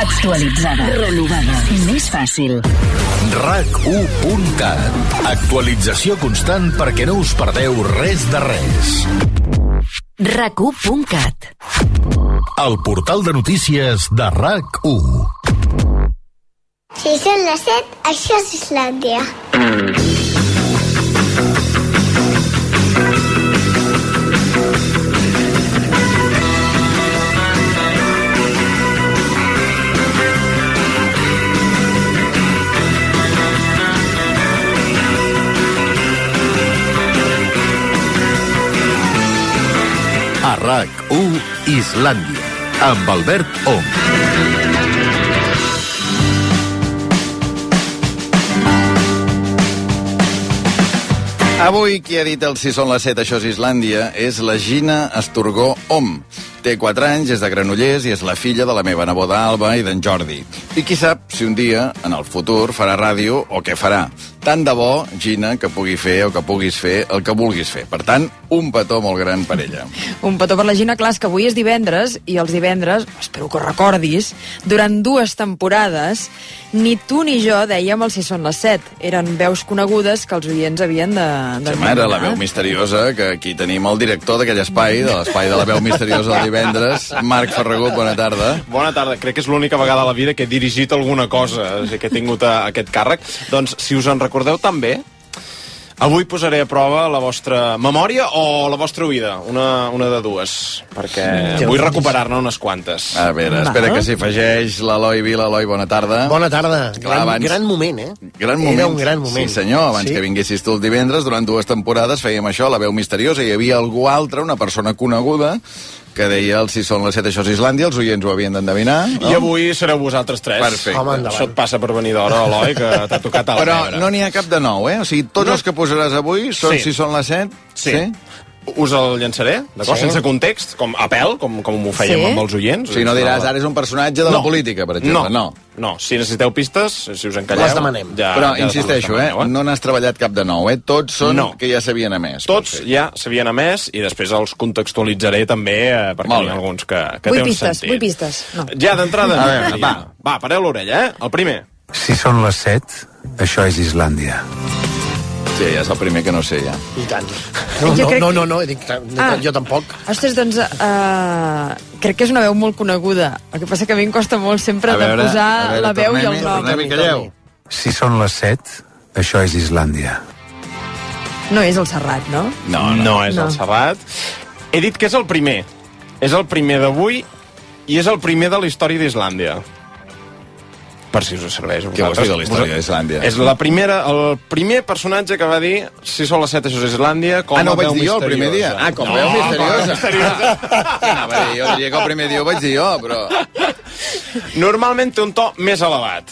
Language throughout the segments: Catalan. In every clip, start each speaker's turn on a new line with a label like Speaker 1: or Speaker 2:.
Speaker 1: Actualitzada. Renovada. Més fàcil.
Speaker 2: RAC1.cat. Actualització constant perquè no us perdeu res de res.
Speaker 1: RAC1.cat.
Speaker 2: El portal de notícies de RAC1.
Speaker 3: Si són les 7, això és Islàndia.
Speaker 2: A RAC1 Islàndia. Amb Albert Ong.
Speaker 4: Avui qui ha dit el si són les 7, això és Islàndia, és la Gina Esturgó Om. Té 4 anys, és de Granollers i és la filla de la meva neboda Alba i d'en Jordi. I qui sap si un dia, en el futur, farà ràdio o què farà. Tant de bo, Gina, que pugui fer o que puguis fer el que vulguis fer. Per tant, un petó molt gran per ella.
Speaker 5: Un petó per la Gina, clar, que avui és divendres, i els divendres, espero que ho recordis, durant dues temporades, ni tu ni jo dèiem el si són les set. Eren veus conegudes que els oients havien de... de
Speaker 4: Sí, mare, la veu misteriosa, que aquí tenim el director d'aquell espai, de l'espai de la veu misteriosa del divendres, Marc Ferragut, bona tarda.
Speaker 6: Bona tarda. Crec que és l'única vegada a la vida que he dirigit alguna cosa, o sigui, que he tingut a, aquest càrrec. Doncs, si us en recordeu també, avui posaré a prova la vostra memòria o la vostra oïda, una, una de dues, perquè vull recuperar-ne unes quantes.
Speaker 4: A veure, espera que s'hi afegeix l'Eloi Vila. Eloi, bona tarda.
Speaker 7: Bona tarda.
Speaker 4: Clar,
Speaker 7: Gran,
Speaker 4: abans-
Speaker 7: gran moment, eh?
Speaker 4: Gran moment.
Speaker 7: Era un gran moment.
Speaker 4: Sí, senyor. Abans
Speaker 7: Sí.
Speaker 4: que vinguessis tu el divendres, durant dues temporades fèiem això, la veu misteriosa. Hi havia algú altre, una persona coneguda, que deia el si són les 7, això és Islàndia, els oients ho havien d'endevinar.
Speaker 6: I avui sereu vosaltres tres.
Speaker 4: Perfecte.
Speaker 7: Home, endavant.
Speaker 6: Això et passa per venir d'hora, Eloi, que t'ha tocat a la
Speaker 4: Però no n'hi ha cap de nou, eh? O sigui, tots
Speaker 6: No.
Speaker 4: els que posaràs avui són
Speaker 6: Sí.
Speaker 4: si són les 7?
Speaker 6: Sí. Us el llançaré, d'acord?
Speaker 7: Sí.
Speaker 6: Sense context, com a pèl, com, com ho fèiem
Speaker 5: Sí.
Speaker 6: amb els oients.
Speaker 4: O sigui, no diràs, ara és un personatge de la
Speaker 6: No.
Speaker 4: política, per exemple.
Speaker 6: No, no. Si necessiteu pistes, si us encalleu...
Speaker 7: Les demanem.
Speaker 6: Ja,
Speaker 4: Però,
Speaker 6: ja
Speaker 4: insisteixo, eh?
Speaker 6: demaneu,
Speaker 4: No n'has treballat cap de nou, eh? Tots són
Speaker 6: No.
Speaker 4: que ja s'havien emès.
Speaker 6: Tots ja s'havien emès i després els contextualitzaré també eh, perquè
Speaker 4: Molt
Speaker 6: n'hi ha alguns que, que
Speaker 5: Vull
Speaker 6: té un
Speaker 5: pistes,
Speaker 6: sentit.
Speaker 5: vull pistes. No.
Speaker 6: Ja, d'entrada.
Speaker 4: Va.
Speaker 6: Va, pareu l'orella, eh? El primer.
Speaker 8: Si són les 7, això és Islàndia.
Speaker 4: Sí, ja és el primer que no sé, ja.
Speaker 7: I tant. No, no,
Speaker 5: crec
Speaker 7: no,
Speaker 5: que-
Speaker 7: no, no, dic,
Speaker 5: Ah.
Speaker 7: jo tampoc.
Speaker 5: Ostres, doncs, uh, crec que és una veu molt coneguda. El que passa que a mi em costa molt sempre
Speaker 4: A
Speaker 5: de
Speaker 4: veure,
Speaker 5: posar
Speaker 4: veure,
Speaker 5: la veu i el nom.
Speaker 4: tornem-hi, calleu.
Speaker 8: Si són les 7, això és Islàndia.
Speaker 5: No és el Serrat, no?
Speaker 4: No, no.
Speaker 6: no és
Speaker 5: No.
Speaker 6: el Serrat. He dit que és el primer. És el primer d'avui i és el primer de la història d'Islàndia. Per si us serveix.
Speaker 4: Què vols dir de la història d'Islàndia?
Speaker 6: És la primera, el primer personatge que va dir si són les 7 això és Islàndia com
Speaker 4: Ah, no ho vaig dir jo el primer dia? Ah, com
Speaker 6: no,
Speaker 4: veu misteriosa.
Speaker 6: com misteriosa.
Speaker 4: Anava a dir, jo diria que el primer dia ho vaig dir jo, però...
Speaker 6: Normalment té un to més elevat.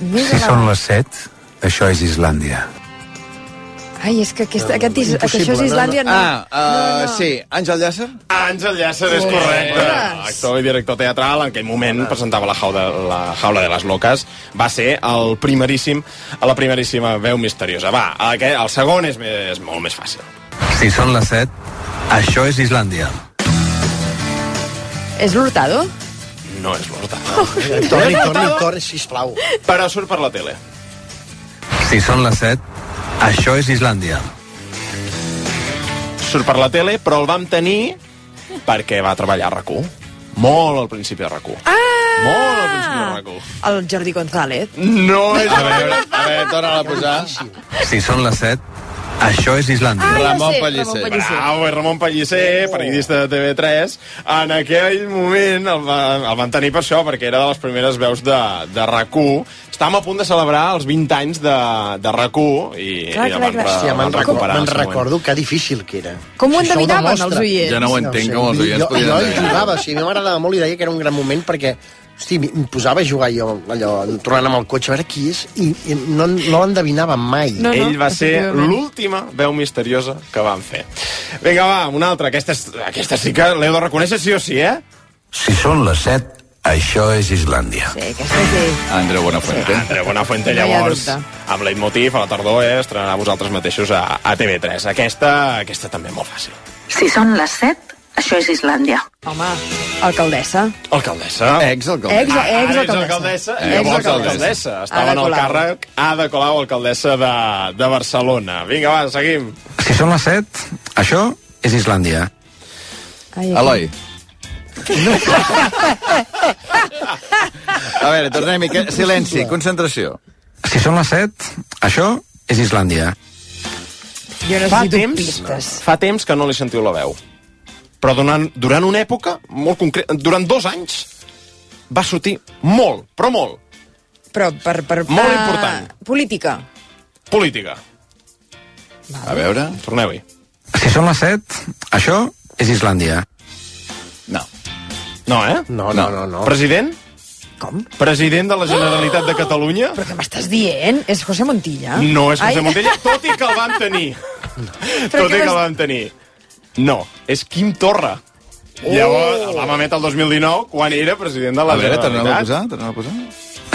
Speaker 5: Més
Speaker 8: Si
Speaker 5: elevat.
Speaker 8: són les 7, això és Islàndia.
Speaker 5: Ai, és que aquest, aquest, is, que això és Islàndia, no.
Speaker 4: Ah, uh,
Speaker 5: no, no.
Speaker 4: sí, Àngel Llàcer?
Speaker 6: Àngel Llàcer és correcte. Actor i director teatral, en aquell moment presentava la jaula, la jaula de les loques. Va ser el primeríssim, a la primeríssima veu misteriosa. Va, aquest, el segon és, més, és molt més fàcil.
Speaker 8: Si són les 7, això és Islàndia.
Speaker 5: És l'Hurtado?
Speaker 6: No és l'Hurtado.
Speaker 7: Torni, torni, torni, sisplau.
Speaker 6: Però surt per la tele.
Speaker 8: Si són les 7, això és Islàndia.
Speaker 6: Surt per la tele, però el vam tenir perquè va treballar a RAC1. Molt al principi de RAC1.
Speaker 5: Ah!
Speaker 6: Molt al principi de RAC1.
Speaker 5: El Jordi González.
Speaker 6: No és...
Speaker 4: A veure, a veure, torna-la a posar.
Speaker 8: Si són les 7, això és Islàndia.
Speaker 5: Ah, ja
Speaker 4: Ramon
Speaker 5: sé,
Speaker 4: Pellicer.
Speaker 5: Ramon Pellicer.
Speaker 6: Bravo, és Ramon Pellicer, periodista de TV3. En aquell moment el, va, el van tenir per això, perquè era de les primeres veus de, de RAC1. Estàvem a punt de celebrar els 20 anys de, de RAC1 i,
Speaker 5: Clar,
Speaker 6: i el
Speaker 5: clar,
Speaker 6: van,
Speaker 5: clar.
Speaker 6: re-
Speaker 7: Hòstia,
Speaker 6: el
Speaker 7: me'n
Speaker 6: van
Speaker 7: recordo,
Speaker 6: recuperar.
Speaker 7: me'n que difícil que era.
Speaker 5: Com ho endevinaven els oients?
Speaker 4: Ja no ho entenc, com els oients
Speaker 7: jo,
Speaker 4: podien
Speaker 7: jo hi jugava, sí, a mi m'agradava molt i deia que era un gran moment perquè Hosti, em posava a jugar jo, allò, tornant amb el cotxe, a veure qui és, i, i no, no l'endevinava mai.
Speaker 5: No, no,
Speaker 6: Ell va ser l'última veu misteriosa que van fer. Vinga, va, una altra. Aquesta, és, aquesta sí que l'heu de reconèixer sí o sí, eh?
Speaker 8: Si són les 7, això és Islàndia.
Speaker 5: Sí, aquesta sí.
Speaker 4: Andreu Buenafuente.
Speaker 6: Andreu Buenafuente,
Speaker 5: No
Speaker 6: llavors,
Speaker 5: dubte.
Speaker 6: amb Leitmotiv, a la tardor, eh, estrenar vosaltres mateixos a, a TV3. Aquesta, aquesta també molt fàcil.
Speaker 1: Si són les 7, això és Islàndia.
Speaker 5: Home, alcaldessa.
Speaker 6: Alcaldessa.
Speaker 4: Ex-alcaldessa.
Speaker 5: Ex,
Speaker 6: Ara
Speaker 5: ex
Speaker 6: és
Speaker 5: alcaldessa.
Speaker 6: alcaldessa i
Speaker 4: Ex
Speaker 6: llavors
Speaker 4: alcaldessa.
Speaker 6: Estava en el
Speaker 5: Colau.
Speaker 6: càrrec Ada Colau, alcaldessa de, de Barcelona. Vinga, va, seguim.
Speaker 8: Si són les 7, això és Islàndia.
Speaker 5: Ai, aquí.
Speaker 4: Eloi. A veure, tornem-hi. Silenci, concentració.
Speaker 8: Si són les 7, això és Islàndia.
Speaker 5: Jo
Speaker 6: Fa
Speaker 5: necessito
Speaker 6: temps,
Speaker 5: pistes.
Speaker 6: fa temps que no li sentiu la veu. Però durant, durant una època molt concreta, durant dos anys, va sortir molt, però molt,
Speaker 5: Però per... per
Speaker 6: Molt
Speaker 5: ah,
Speaker 6: important.
Speaker 5: Política.
Speaker 6: política.
Speaker 4: A veure...
Speaker 6: Torneu-hi.
Speaker 8: Si són les 7, això és Islàndia.
Speaker 4: No.
Speaker 6: No, eh?
Speaker 7: No, no, no, no.
Speaker 6: President?
Speaker 5: Com?
Speaker 6: President de la Generalitat de Catalunya?
Speaker 5: Però què m'estàs dient? És José Montilla?
Speaker 6: No és José
Speaker 5: Ai.
Speaker 6: Montella, tot i que el van tenir.
Speaker 5: Però
Speaker 6: tot i que el van tenir. No, és Quim Torra.
Speaker 5: Oh.
Speaker 6: Llavors, el vam emetre el 2019, quan era president de la
Speaker 4: A veure, tornem a posar, tornem a posar.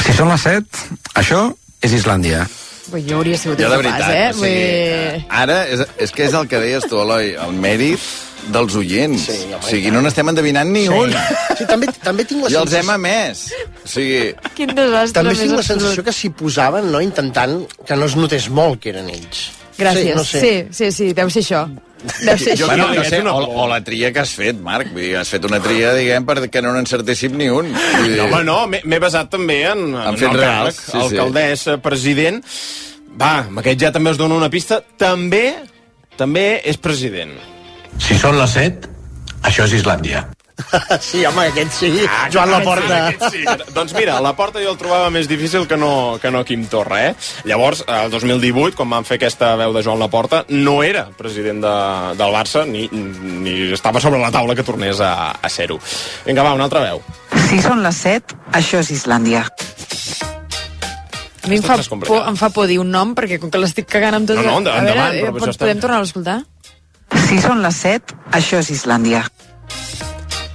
Speaker 8: Si són les 7, això és Islàndia.
Speaker 5: Ui, jo hauria sigut
Speaker 4: Jo, de
Speaker 5: incapaç,
Speaker 4: veritat,
Speaker 5: eh?
Speaker 4: o sigui, ara és, és que és el que deies tu, Eloi, el mèrit dels oients.
Speaker 7: Sí, home,
Speaker 4: o sigui, no n'estem endevinant ni
Speaker 7: Sí.
Speaker 4: un.
Speaker 7: Sí, també, també tinc la
Speaker 4: I els hem emès. O sigui,
Speaker 5: Quin desastre
Speaker 7: També tinc la
Speaker 5: absolut.
Speaker 7: sensació que s'hi posaven, no?, intentant que no es notés molt que eren ells.
Speaker 5: Gràcies.
Speaker 7: Sí, no sé.
Speaker 5: sí, sí, sí, deu ser això. Deu ser
Speaker 6: Jo
Speaker 4: bueno, no sé, o, o la tria que has fet, Marc. Vull dir, has fet una tria, diguem, perquè no n'encertéssim ni un. Vull dir,
Speaker 6: No, home, no, m'he basat també en,
Speaker 4: En
Speaker 6: en el càrrec,
Speaker 4: sí, sí.
Speaker 6: alcaldessa, president. Va, amb aquest ja també us dono una pista. També, també és president.
Speaker 2: Si són les 7, això és Islàndia.
Speaker 7: Sí, home, aquest sí. Joan Laporta.
Speaker 6: Sí, doncs mira, la porta jo el trobava més difícil que no, que no Quim Torra, eh? Llavors, el 2018, quan van fer aquesta veu de Joan Laporta, no era president de, del Barça, ni, ni estava sobre la taula que tornés a, a ser-ho. Vinga, va, una altra veu.
Speaker 1: Si són les 7, això és Islàndia.
Speaker 5: A mi em fa, por, em fa por dir un nom, perquè com que l'estic cagant amb tot...
Speaker 6: No, no,
Speaker 5: a
Speaker 6: endavant,
Speaker 5: veure,
Speaker 6: però
Speaker 5: eh, podem tornar a escoltar?
Speaker 1: Si són les 7, això és Islàndia.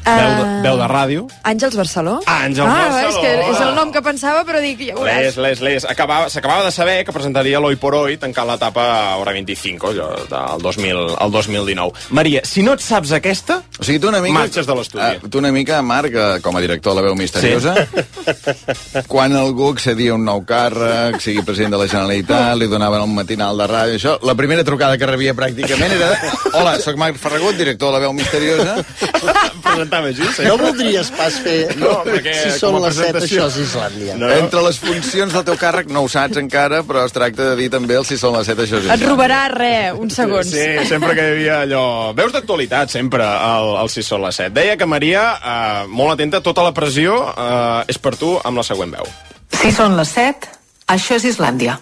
Speaker 6: Veu de,
Speaker 5: Ah,
Speaker 6: veu de ràdio.
Speaker 5: Àngels Barceló?
Speaker 6: Àngels
Speaker 5: ah,
Speaker 6: Barceló.
Speaker 5: és que és el nom que pensava, però dic, ja ho
Speaker 6: Les,
Speaker 5: veuràs.
Speaker 6: les, les. Acabava- S'acabava de saber que presentaria l'Hoy por Hoy tancant l'etapa Hora 25, allò del 2000, el 2019. Maria, si no et saps aquesta,
Speaker 4: O sigui, tu una mica...
Speaker 6: Marxes de l'estudi.
Speaker 4: Ah, tu una mica, Marc, eh, com a director de la veu misteriosa, quan algú accedia a un nou càrrec, sigui president de la Generalitat, li donaven un matinal de ràdio, això, la primera trucada que rebia pràcticament era Hola, sóc Marc Ferragut, director de la veu misteriosa.
Speaker 6: presentava així, sí.
Speaker 7: No voldries pas fer...
Speaker 6: No, perquè
Speaker 7: si
Speaker 6: com
Speaker 7: són
Speaker 6: a
Speaker 7: les set,
Speaker 6: presentació-
Speaker 7: això és Islàndia.
Speaker 6: No.
Speaker 4: Entre les funcions del teu càrrec no ho saps encara, però es tracta de dir també el si són les 7, això és
Speaker 5: Et robarà res, uns segons.
Speaker 6: Sí, sempre que hi havia allò... Veus d'actualitat, sempre, al, al 6 són les 7. Deia que Maria, eh, molt atenta, tota la pressió eh, és per tu amb la següent veu.
Speaker 1: Si són les 7, això és Islàndia.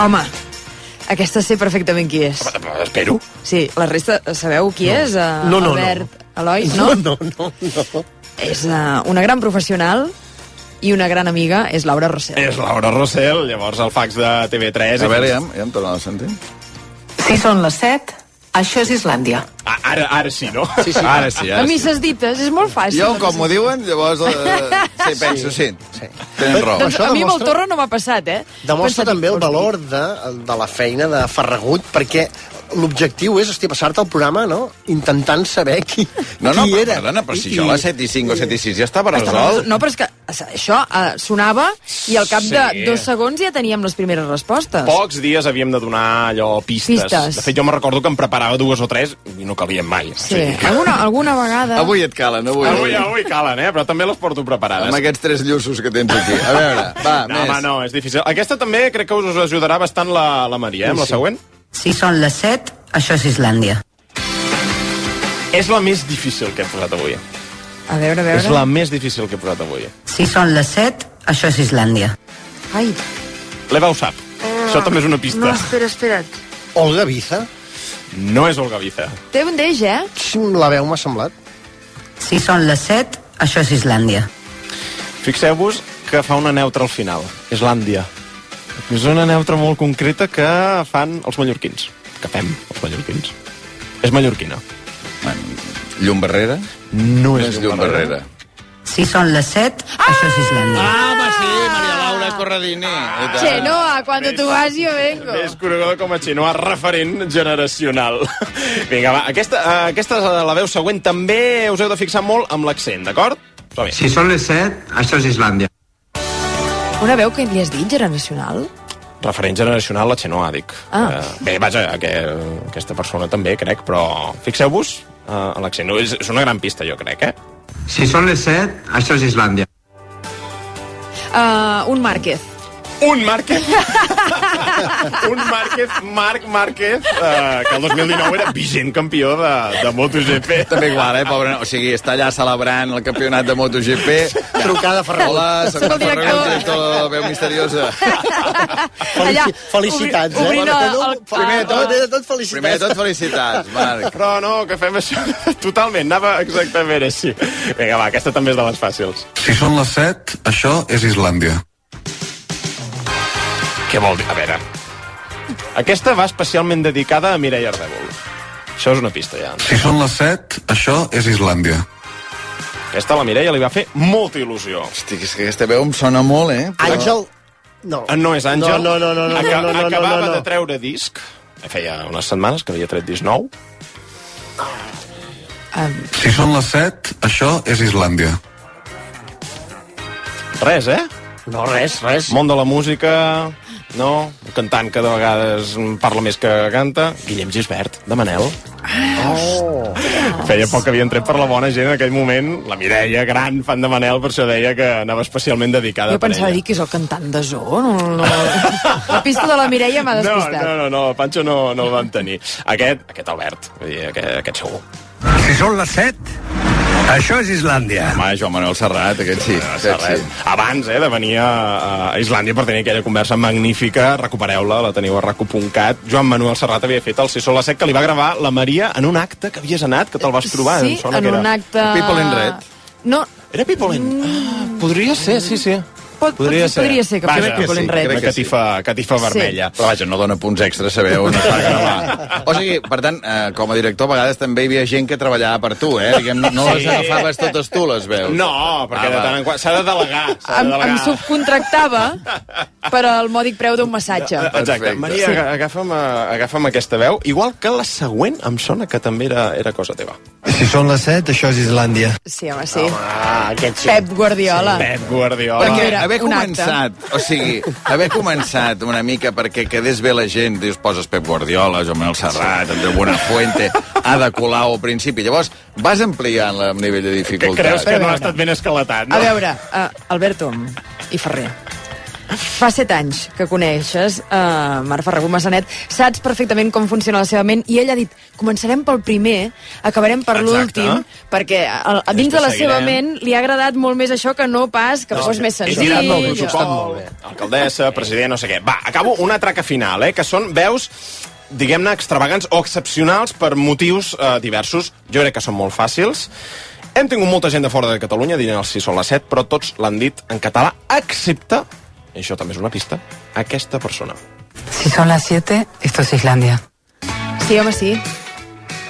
Speaker 5: Home, aquesta sé perfectament qui és.
Speaker 6: Espero.
Speaker 5: Sí, la resta, sabeu qui és? Uh,
Speaker 7: No, no, no.
Speaker 5: Albert, Eloi? No?
Speaker 7: No, no, no. no.
Speaker 5: És uh, una gran professional i una gran amiga, és Laura Rossell.
Speaker 6: És Laura Rossell, llavors el fax de TV3...
Speaker 4: A veure, ja, ja em torna a sentir.
Speaker 1: Si són les 7, això és Islàndia.
Speaker 6: Ah, ara, ara sí, no?
Speaker 7: Sí, sí.
Speaker 4: Ara sí,
Speaker 5: A
Speaker 4: ara sí.
Speaker 5: misses dites, és molt fàcil.
Speaker 4: Jo, com m'ho diuen, llavors... Eh, sí, penso, sí.
Speaker 7: Sí.
Speaker 4: Tenen raó.
Speaker 5: Doncs
Speaker 7: Això
Speaker 5: a mi amb el Torra no m'ha passat, eh?
Speaker 7: Demostra
Speaker 5: Pensat,
Speaker 7: també el valor de, de la feina de Ferragut, perquè l'objectiu és, hosti, passar-te el programa, no?, intentant saber qui,
Speaker 4: No, no,
Speaker 7: qui
Speaker 4: però,
Speaker 7: era.
Speaker 4: perdona, però si jo a les 7 i 5 o 7 i 6 ja estava resolt.
Speaker 5: No, però és que això uh, sonava i al cap
Speaker 6: Sí.
Speaker 5: de dos segons ja teníem les primeres respostes.
Speaker 6: Pocs dies havíem de donar allò pistes.
Speaker 5: Pistes.
Speaker 6: De fet, jo me recordo que em preparava dues o tres i no calien mai.
Speaker 5: Sí, alguna, alguna vegada...
Speaker 4: Avui et calen, avui.
Speaker 6: Avui, avui calen, eh? Però també les porto preparades.
Speaker 4: Amb aquests tres llussos que tens aquí. A veure, va,
Speaker 6: No,
Speaker 4: més.
Speaker 6: home, no, és difícil. Aquesta també crec que us ajudarà bastant la, la Maria, eh, amb la següent.
Speaker 1: Si són les 7, això és Islàndia.
Speaker 6: És la més difícil que he posat avui.
Speaker 5: A veure, a
Speaker 6: És
Speaker 5: veure...
Speaker 6: la més difícil que he posat avui.
Speaker 1: Si són les 7, això és Islàndia.
Speaker 5: Ai,
Speaker 6: L'Eva ho sap. Això també és una pista.
Speaker 5: no, espera, espera't.
Speaker 7: Olga Biza,
Speaker 6: No és Olga Biza.
Speaker 5: Té un deix, eh?
Speaker 7: sí, la veu m'ha semblat.
Speaker 1: Si són les 7, això és Islàndia.
Speaker 6: Fixeu-vos que fa una neutra al final. Islàndia. És una neutra molt concreta que fan els mallorquins. Que fem, els mallorquins. És mallorquina.
Speaker 4: Bueno, llum barrera?
Speaker 6: No
Speaker 4: No és llum barrera.
Speaker 9: Si són les 7, això és Islàndia.
Speaker 4: Ah, home, sí, Maria Laura Corradini. Tant.
Speaker 5: Chenoa, cuando tú vas yo vengo.
Speaker 6: Més coneguda com a Xinoa, referent generacional. Vinga, va, aquesta, eh, aquesta la veu següent també us heu de fixar molt amb l'accent, d'acord?
Speaker 8: Si són les 7, això és Islàndia.
Speaker 5: Una veu que li has dit, generacional?
Speaker 6: Referent generacional, la Xenoa, dic.
Speaker 5: Ah.
Speaker 6: Eh, bé, vaja, que, aquesta persona també, crec, però fixeu-vos eh, en l'accent. És, és una gran pista, jo crec, eh?
Speaker 8: Si són les 7, això és Islàndia.
Speaker 5: Uh, un Márquez.
Speaker 6: Un Márquez. un Márquez, Marc Márquez, eh, que el 2019 era vigent campió de, de MotoGP.
Speaker 4: També igual, eh, pobre... O sigui, està allà celebrant el campionat de MotoGP.
Speaker 7: Trucada a Ferran.
Speaker 4: Hola, soc
Speaker 5: el
Speaker 4: Ferran,
Speaker 5: director.
Speaker 4: de la veu misteriosa.
Speaker 5: Allà,
Speaker 7: Felicitats,
Speaker 5: obri-
Speaker 7: eh?
Speaker 5: obrint el- el-
Speaker 7: Primer de tot, primer de tot, felicitats.
Speaker 4: Primer de tot, felicitats, Marc.
Speaker 6: Però no, que fem això totalment, anava exactament així. Vinga, va, aquesta també és de les fàcils.
Speaker 10: Si són les 7, això és Islàndia.
Speaker 6: Què vol dir? A veure... Aquesta va especialment dedicada a Mireia Ardèvol. Això és una pista, ja.
Speaker 10: Si són les 7, això és Islàndia.
Speaker 6: Aquesta a la Mireia li va fer molta il·lusió.
Speaker 4: Hosti, és que aquesta veu em sona molt, eh?
Speaker 7: Àngel... No.
Speaker 6: Ah, no és Àngel.
Speaker 7: No, no, no, no, no,
Speaker 6: Aca
Speaker 7: no, no, no,
Speaker 6: Acabava
Speaker 7: no, no.
Speaker 6: de treure disc. Feia unes setmanes que havia tret disc nou.
Speaker 5: Um,
Speaker 10: Si són les 7, això és Islàndia.
Speaker 6: Res, eh?
Speaker 7: No, res, res.
Speaker 6: Món de la música... No, un cantant que de vegades parla més que canta. Guillem Gisbert, de Manel.
Speaker 7: Oh.
Speaker 6: Feia poc que havien tret per la bona gent en aquell moment. La Mireia, gran fan de Manel, per això deia que anava especialment dedicada
Speaker 5: jo
Speaker 6: per
Speaker 5: pensava
Speaker 6: ella.
Speaker 5: dir que és el cantant de Zoo. No, no. La pista de la Mireia m'ha
Speaker 6: No,
Speaker 5: despistat.
Speaker 6: no, no, no, el Pancho no, no el van tenir. Aquest, aquest Albert, vull dir, aquest, aquest segur.
Speaker 2: Si són les 7, això és Islàndia.
Speaker 4: Home, Joan Manuel Serrat, aquest sí. Aquest
Speaker 6: Serret.
Speaker 4: sí.
Speaker 6: Abans eh, de venir a, a Islàndia per tenir aquella conversa magnífica, recupereu-la, la teniu a raco.cat. Joan Manuel Serrat havia fet el Si sol la set que li va gravar la Maria en un acte que havies anat, que te'l vas trobar.
Speaker 5: Sí,
Speaker 6: em sona
Speaker 5: en
Speaker 6: que
Speaker 5: un
Speaker 6: era...
Speaker 5: acte...
Speaker 4: People in Red.
Speaker 5: No,
Speaker 6: Era People in... Ah, podria ser, sí, sí.
Speaker 5: Pot, podria, ser. podria ser que
Speaker 6: Vaja,
Speaker 5: fos People
Speaker 4: sí,
Speaker 5: Red.
Speaker 6: Una
Speaker 4: crec que sí.
Speaker 6: catifa, catifa vermella.
Speaker 4: Però vaja, no dona punts extras saber on es va gravar. O sigui, per tant, eh, com a director, a vegades també hi havia gent que treballava per tu, eh? Diguem, no, no les
Speaker 6: Sí.
Speaker 4: agafaves totes tu, les veus.
Speaker 6: No, perquè
Speaker 4: Ah,
Speaker 6: de tant en quant s'ha de delegar. s'ha de
Speaker 5: Em,
Speaker 6: delegar.
Speaker 5: em subcontractava per al mòdic preu d'un massatge.
Speaker 6: Exacte.
Speaker 4: Perfecte.
Speaker 6: Maria, sí. agafa'm, eh, agafa'm aquesta veu. Igual que la següent em sona que també era, era cosa teva.
Speaker 11: Si són les 7, això és Islàndia.
Speaker 5: Sí, home, sí.
Speaker 7: Ah, aquest sí.
Speaker 5: Pep Guardiola.
Speaker 6: Pep Guardiola.
Speaker 4: Perquè haver
Speaker 5: un
Speaker 4: començat, o sigui, haver començat una mica perquè quedés bé la gent, dius, poses Pep Guardiola, Joan Manuel Serrat, Andreu Buenafuente, Ada Colau al principi. Llavors, vas ampliant el nivell de
Speaker 6: Que
Speaker 4: dificultat.
Speaker 6: creus que no ha estat ben escalatat, no?
Speaker 5: A veure, uh, Alberto i Ferrer, fa set anys que coneixes uh, Marc Ferrer Massanet, saps perfectament com funciona la seva ment, i ell ha dit començarem pel primer, acabarem per l'últim, perquè a, a dins de la
Speaker 6: Després
Speaker 5: seva
Speaker 6: seguirem.
Speaker 5: ment li ha agradat molt més això que no pas que fos més senzill.
Speaker 6: tirat molt
Speaker 5: allò.
Speaker 6: protocol, alcaldessa, president, no sé què. Va, acabo una traca final, eh, que són veus diguem-ne, extravagants o excepcionals per motius eh, diversos. Jo crec que són molt fàcils. Hem tingut molta gent de fora de Catalunya dient el 6 o la 7, però tots l'han dit en català, excepte, això també és una pista, aquesta persona.
Speaker 9: Si son las 7, esto es Islandia.
Speaker 5: Sí, home, sí.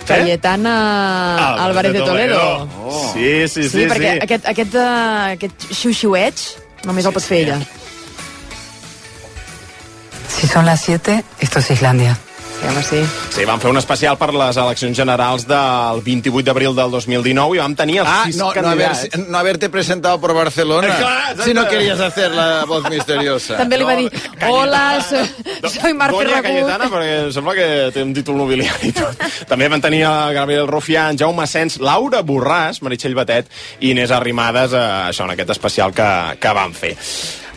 Speaker 5: Cayetana Álvarez de Toledo.
Speaker 6: Oh. Sí, sí, sí.
Speaker 5: Sí, perquè
Speaker 6: sí.
Speaker 5: aquest, aquest, uh, aquest xiu-xiueig només el pot fer ella.
Speaker 9: Si son las 7, esto es Islandia.
Speaker 5: Sí, home, sí.
Speaker 6: Sí, vam fer un especial per les eleccions generals del 28 d'abril del 2019 i vam tenir els
Speaker 4: Ah,
Speaker 6: sis
Speaker 4: no, no, haber,
Speaker 6: candidats.
Speaker 4: no haberte presentado por Barcelona.
Speaker 6: Eh, clar,
Speaker 4: si no querías hacer la voz misteriosa.
Speaker 5: També li va dir, hola, soy, soy Marc
Speaker 6: Doña
Speaker 5: Ferragut.
Speaker 6: Cayetana, perquè em sembla que té un títol nobiliari i tot. També van tenir a Gabriel Rufián, Jaume Sens, Laura Borràs, Meritxell Batet i Inés Arrimadas, eh, això, en aquest especial que, que van fer.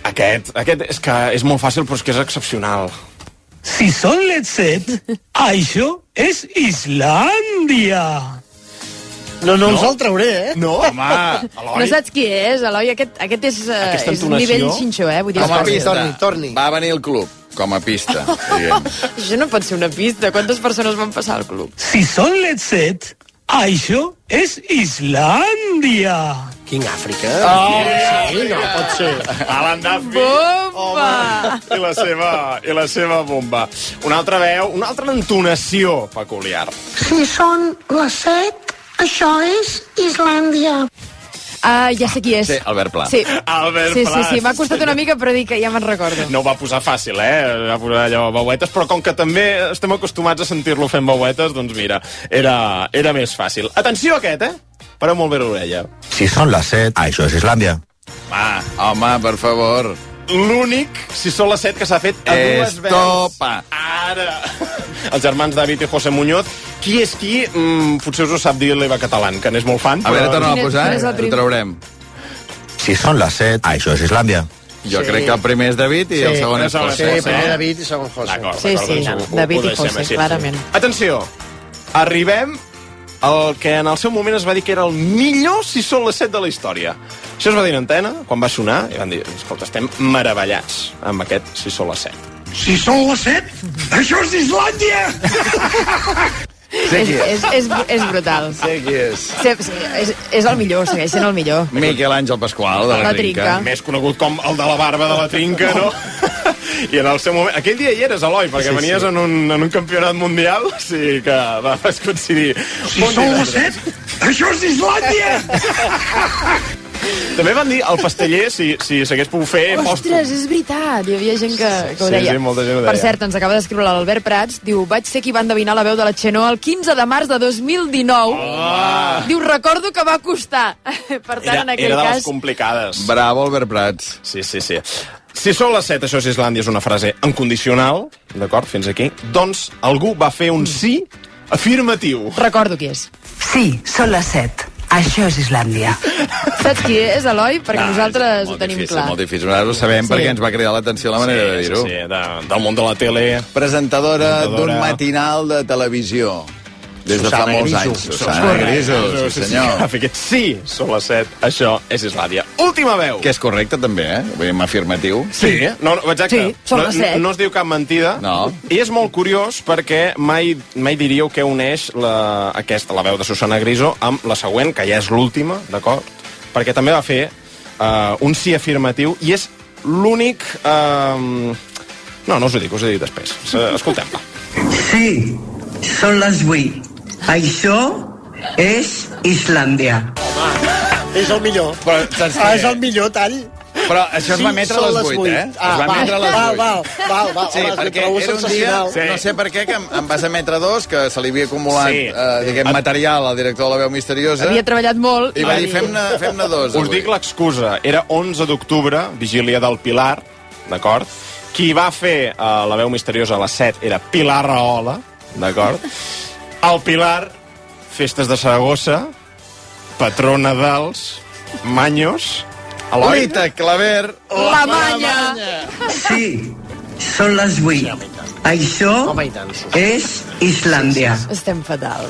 Speaker 6: Aquest, aquest és que és molt fàcil, però és que és excepcional.
Speaker 12: Si són les set, això és Islàndia.
Speaker 7: No, no, ens el trauré, eh?
Speaker 6: No, home,
Speaker 5: No saps qui és, Eloi? Aquest, aquest és, uh,
Speaker 6: Aquesta
Speaker 5: és
Speaker 6: entonació.
Speaker 5: nivell xinxó, eh? Vull dir, fàcil.
Speaker 4: pista.
Speaker 7: Torni, torni.
Speaker 4: Va venir el club, com a pista, diguem.
Speaker 5: Això no pot ser una pista. Quantes persones van passar al club?
Speaker 12: Si són les set, això és Islàndia.
Speaker 7: King Àfrica. Oh, sí, no pot ser.
Speaker 6: Alan Duffy.
Speaker 5: Bomba!
Speaker 6: I la seva, i la seva bomba. Una altra veu, una altra entonació peculiar.
Speaker 3: Si són les set, això és Islàndia.
Speaker 5: Ah, ja sé qui és.
Speaker 4: Sí, Albert Pla.
Speaker 5: Sí.
Speaker 6: Albert
Speaker 5: sí,
Speaker 6: Pla,
Speaker 5: sí, sí, m'ha costat una mica, però dic que ja me'n recordo.
Speaker 6: No ho va posar fàcil, eh? Va posar allò veuetes, però com que també estem acostumats a sentir-lo fent veuetes, doncs mira, era, era més fàcil. Atenció a aquest, eh? Pareu molt bé l'orella.
Speaker 2: Si són les 7, això és Islàndia.
Speaker 6: Va,
Speaker 4: Home, per favor.
Speaker 6: l'únic, si són les 7, que s'ha fet a dues veus.
Speaker 4: Estopa.
Speaker 6: Ara! Els germans David i José Muñoz. Qui és qui? Mm, potser us ho sap dir l'Eva Catalán, que n'és molt fan.
Speaker 4: A veure, torna a
Speaker 5: és-
Speaker 4: posar,
Speaker 5: és
Speaker 4: eh? ho traurem.
Speaker 2: Si són les 7, això és Islàndia.
Speaker 4: Jo
Speaker 7: Sí.
Speaker 4: crec que el primer és David i el
Speaker 7: Sí,
Speaker 4: segon és
Speaker 6: el segon
Speaker 7: Sí,
Speaker 4: José.
Speaker 6: és
Speaker 7: primer
Speaker 6: eh?
Speaker 7: David i segon José.
Speaker 6: D'acord,
Speaker 5: Sí,
Speaker 6: d'acord,
Speaker 5: sí,
Speaker 6: doncs ho-
Speaker 5: David
Speaker 6: ho
Speaker 5: i José, clarament.
Speaker 6: Atenció, arribem al que en el seu moment es va dir que era el millor si són les 7 de la història. Això es va dir en antena, quan va sonar, i van dir, escolta, estem meravellats amb aquest si són les 7.
Speaker 12: Si són les 7, això és Islàndia!
Speaker 4: Sé
Speaker 5: És,
Speaker 4: qui és.
Speaker 5: és, és, és brutal.
Speaker 4: Sé qui és.
Speaker 5: Sí, és, és el millor, segueix sent el millor.
Speaker 4: Miquel Àngel Pasqual, de la,
Speaker 5: La
Speaker 4: Trinca.
Speaker 5: Trinca.
Speaker 6: Més conegut com el de la barba de la trinca, no? I en el seu moment... Aquell dia hi eres, Eloi, perquè
Speaker 7: Sí,
Speaker 6: venies
Speaker 7: sí.
Speaker 6: En, un, en un campionat mundial, sí que va, vas coincidir.
Speaker 12: Si són les 7, això és Islàndia!
Speaker 6: També van dir al pasteller si, si s'hagués pogut fer
Speaker 5: Ostres, és veritat, hi havia gent que, que ho
Speaker 6: Sí,
Speaker 5: deia.
Speaker 6: sí, molta gent ho
Speaker 5: Per
Speaker 6: deia.
Speaker 5: cert, ens acaba d'escriure l'Albert Prats, diu, vaig ser qui va endevinar la veu de la Xenó el 15 de març de 2019.
Speaker 6: Ah.
Speaker 5: Diu, recordo que va costar. per tant,
Speaker 6: Era,
Speaker 5: en aquell
Speaker 6: era de les
Speaker 5: cas...
Speaker 6: complicades.
Speaker 4: Bravo, Albert Prats.
Speaker 6: Sí, sí, sí. Si són les 7, això és Islàndia, és una frase incondicional, d'acord, fins aquí, doncs algú va fer un sí afirmatiu.
Speaker 5: Recordo qui és.
Speaker 9: Sí, són les 7. Això és Islàndia.
Speaker 5: Saps qui és, Eloi? Perquè
Speaker 6: Ah,
Speaker 5: nosaltres ho tenim
Speaker 4: difícil,
Speaker 5: clar.
Speaker 4: molt difícil. Nosaltres ho sabem
Speaker 5: Sí.
Speaker 4: perquè ens va cridar l'atenció la manera de dir-ho.
Speaker 6: Sí, sí, de, del món de la tele.
Speaker 4: Presentadora d'un matinal de televisió. Des de fa molts
Speaker 7: Griso.
Speaker 4: anys. Susana
Speaker 6: Correcte.
Speaker 4: Griso, sí senyor.
Speaker 6: Sí, són les 7, això és Islàndia. Última veu.
Speaker 4: Que és correcte, també, eh? Vull dir, afirmatiu.
Speaker 6: Sí, no, no, exacte.
Speaker 5: Sí, són
Speaker 6: no,
Speaker 5: les set.
Speaker 6: no es diu cap mentida.
Speaker 4: No.
Speaker 6: I és molt curiós perquè mai, mai diríeu que uneix la, aquesta, la veu de Susana Griso amb la següent, que ja és l'última, d'acord? Perquè també va fer uh, un sí afirmatiu i és l'únic... Uh, no, no us ho dic, us ho dic després. Eh, Escoltem-la.
Speaker 13: Sí, són les 8. Això és Islàndia.
Speaker 7: És el millor.
Speaker 4: Però, saps
Speaker 7: Ah,
Speaker 4: què?
Speaker 7: és el millor tall.
Speaker 4: Però això es va emetre a les 8, eh?
Speaker 7: Ah,
Speaker 4: es va
Speaker 7: val,
Speaker 4: emetre a les
Speaker 7: val,
Speaker 4: 8.
Speaker 7: val, val, val.
Speaker 4: Sí,
Speaker 7: Home,
Speaker 4: perquè era un dia.
Speaker 6: Sí.
Speaker 4: no sé per què, que em, em vas emetre dos, que se li havia acumulat,
Speaker 6: Sí.
Speaker 4: eh, diguem, material al director de la veu misteriosa,
Speaker 5: Havia treballat molt
Speaker 4: i va dir, fem-ne fem dos.
Speaker 6: Us dic l'excusa. Era 11 d'octubre, vigília del Pilar, d'acord? Qui va fer uh, la veu misteriosa a les 7 era Pilar Rahola, d'acord? El Pilar, festes de Saragossa, patrona dels Manyos, Eloi?
Speaker 4: Lita Claver,
Speaker 5: La manya!
Speaker 13: Sí, són les 8. Això
Speaker 7: Home, i tant. sí.
Speaker 13: és Islàndia.
Speaker 5: Estem fatal.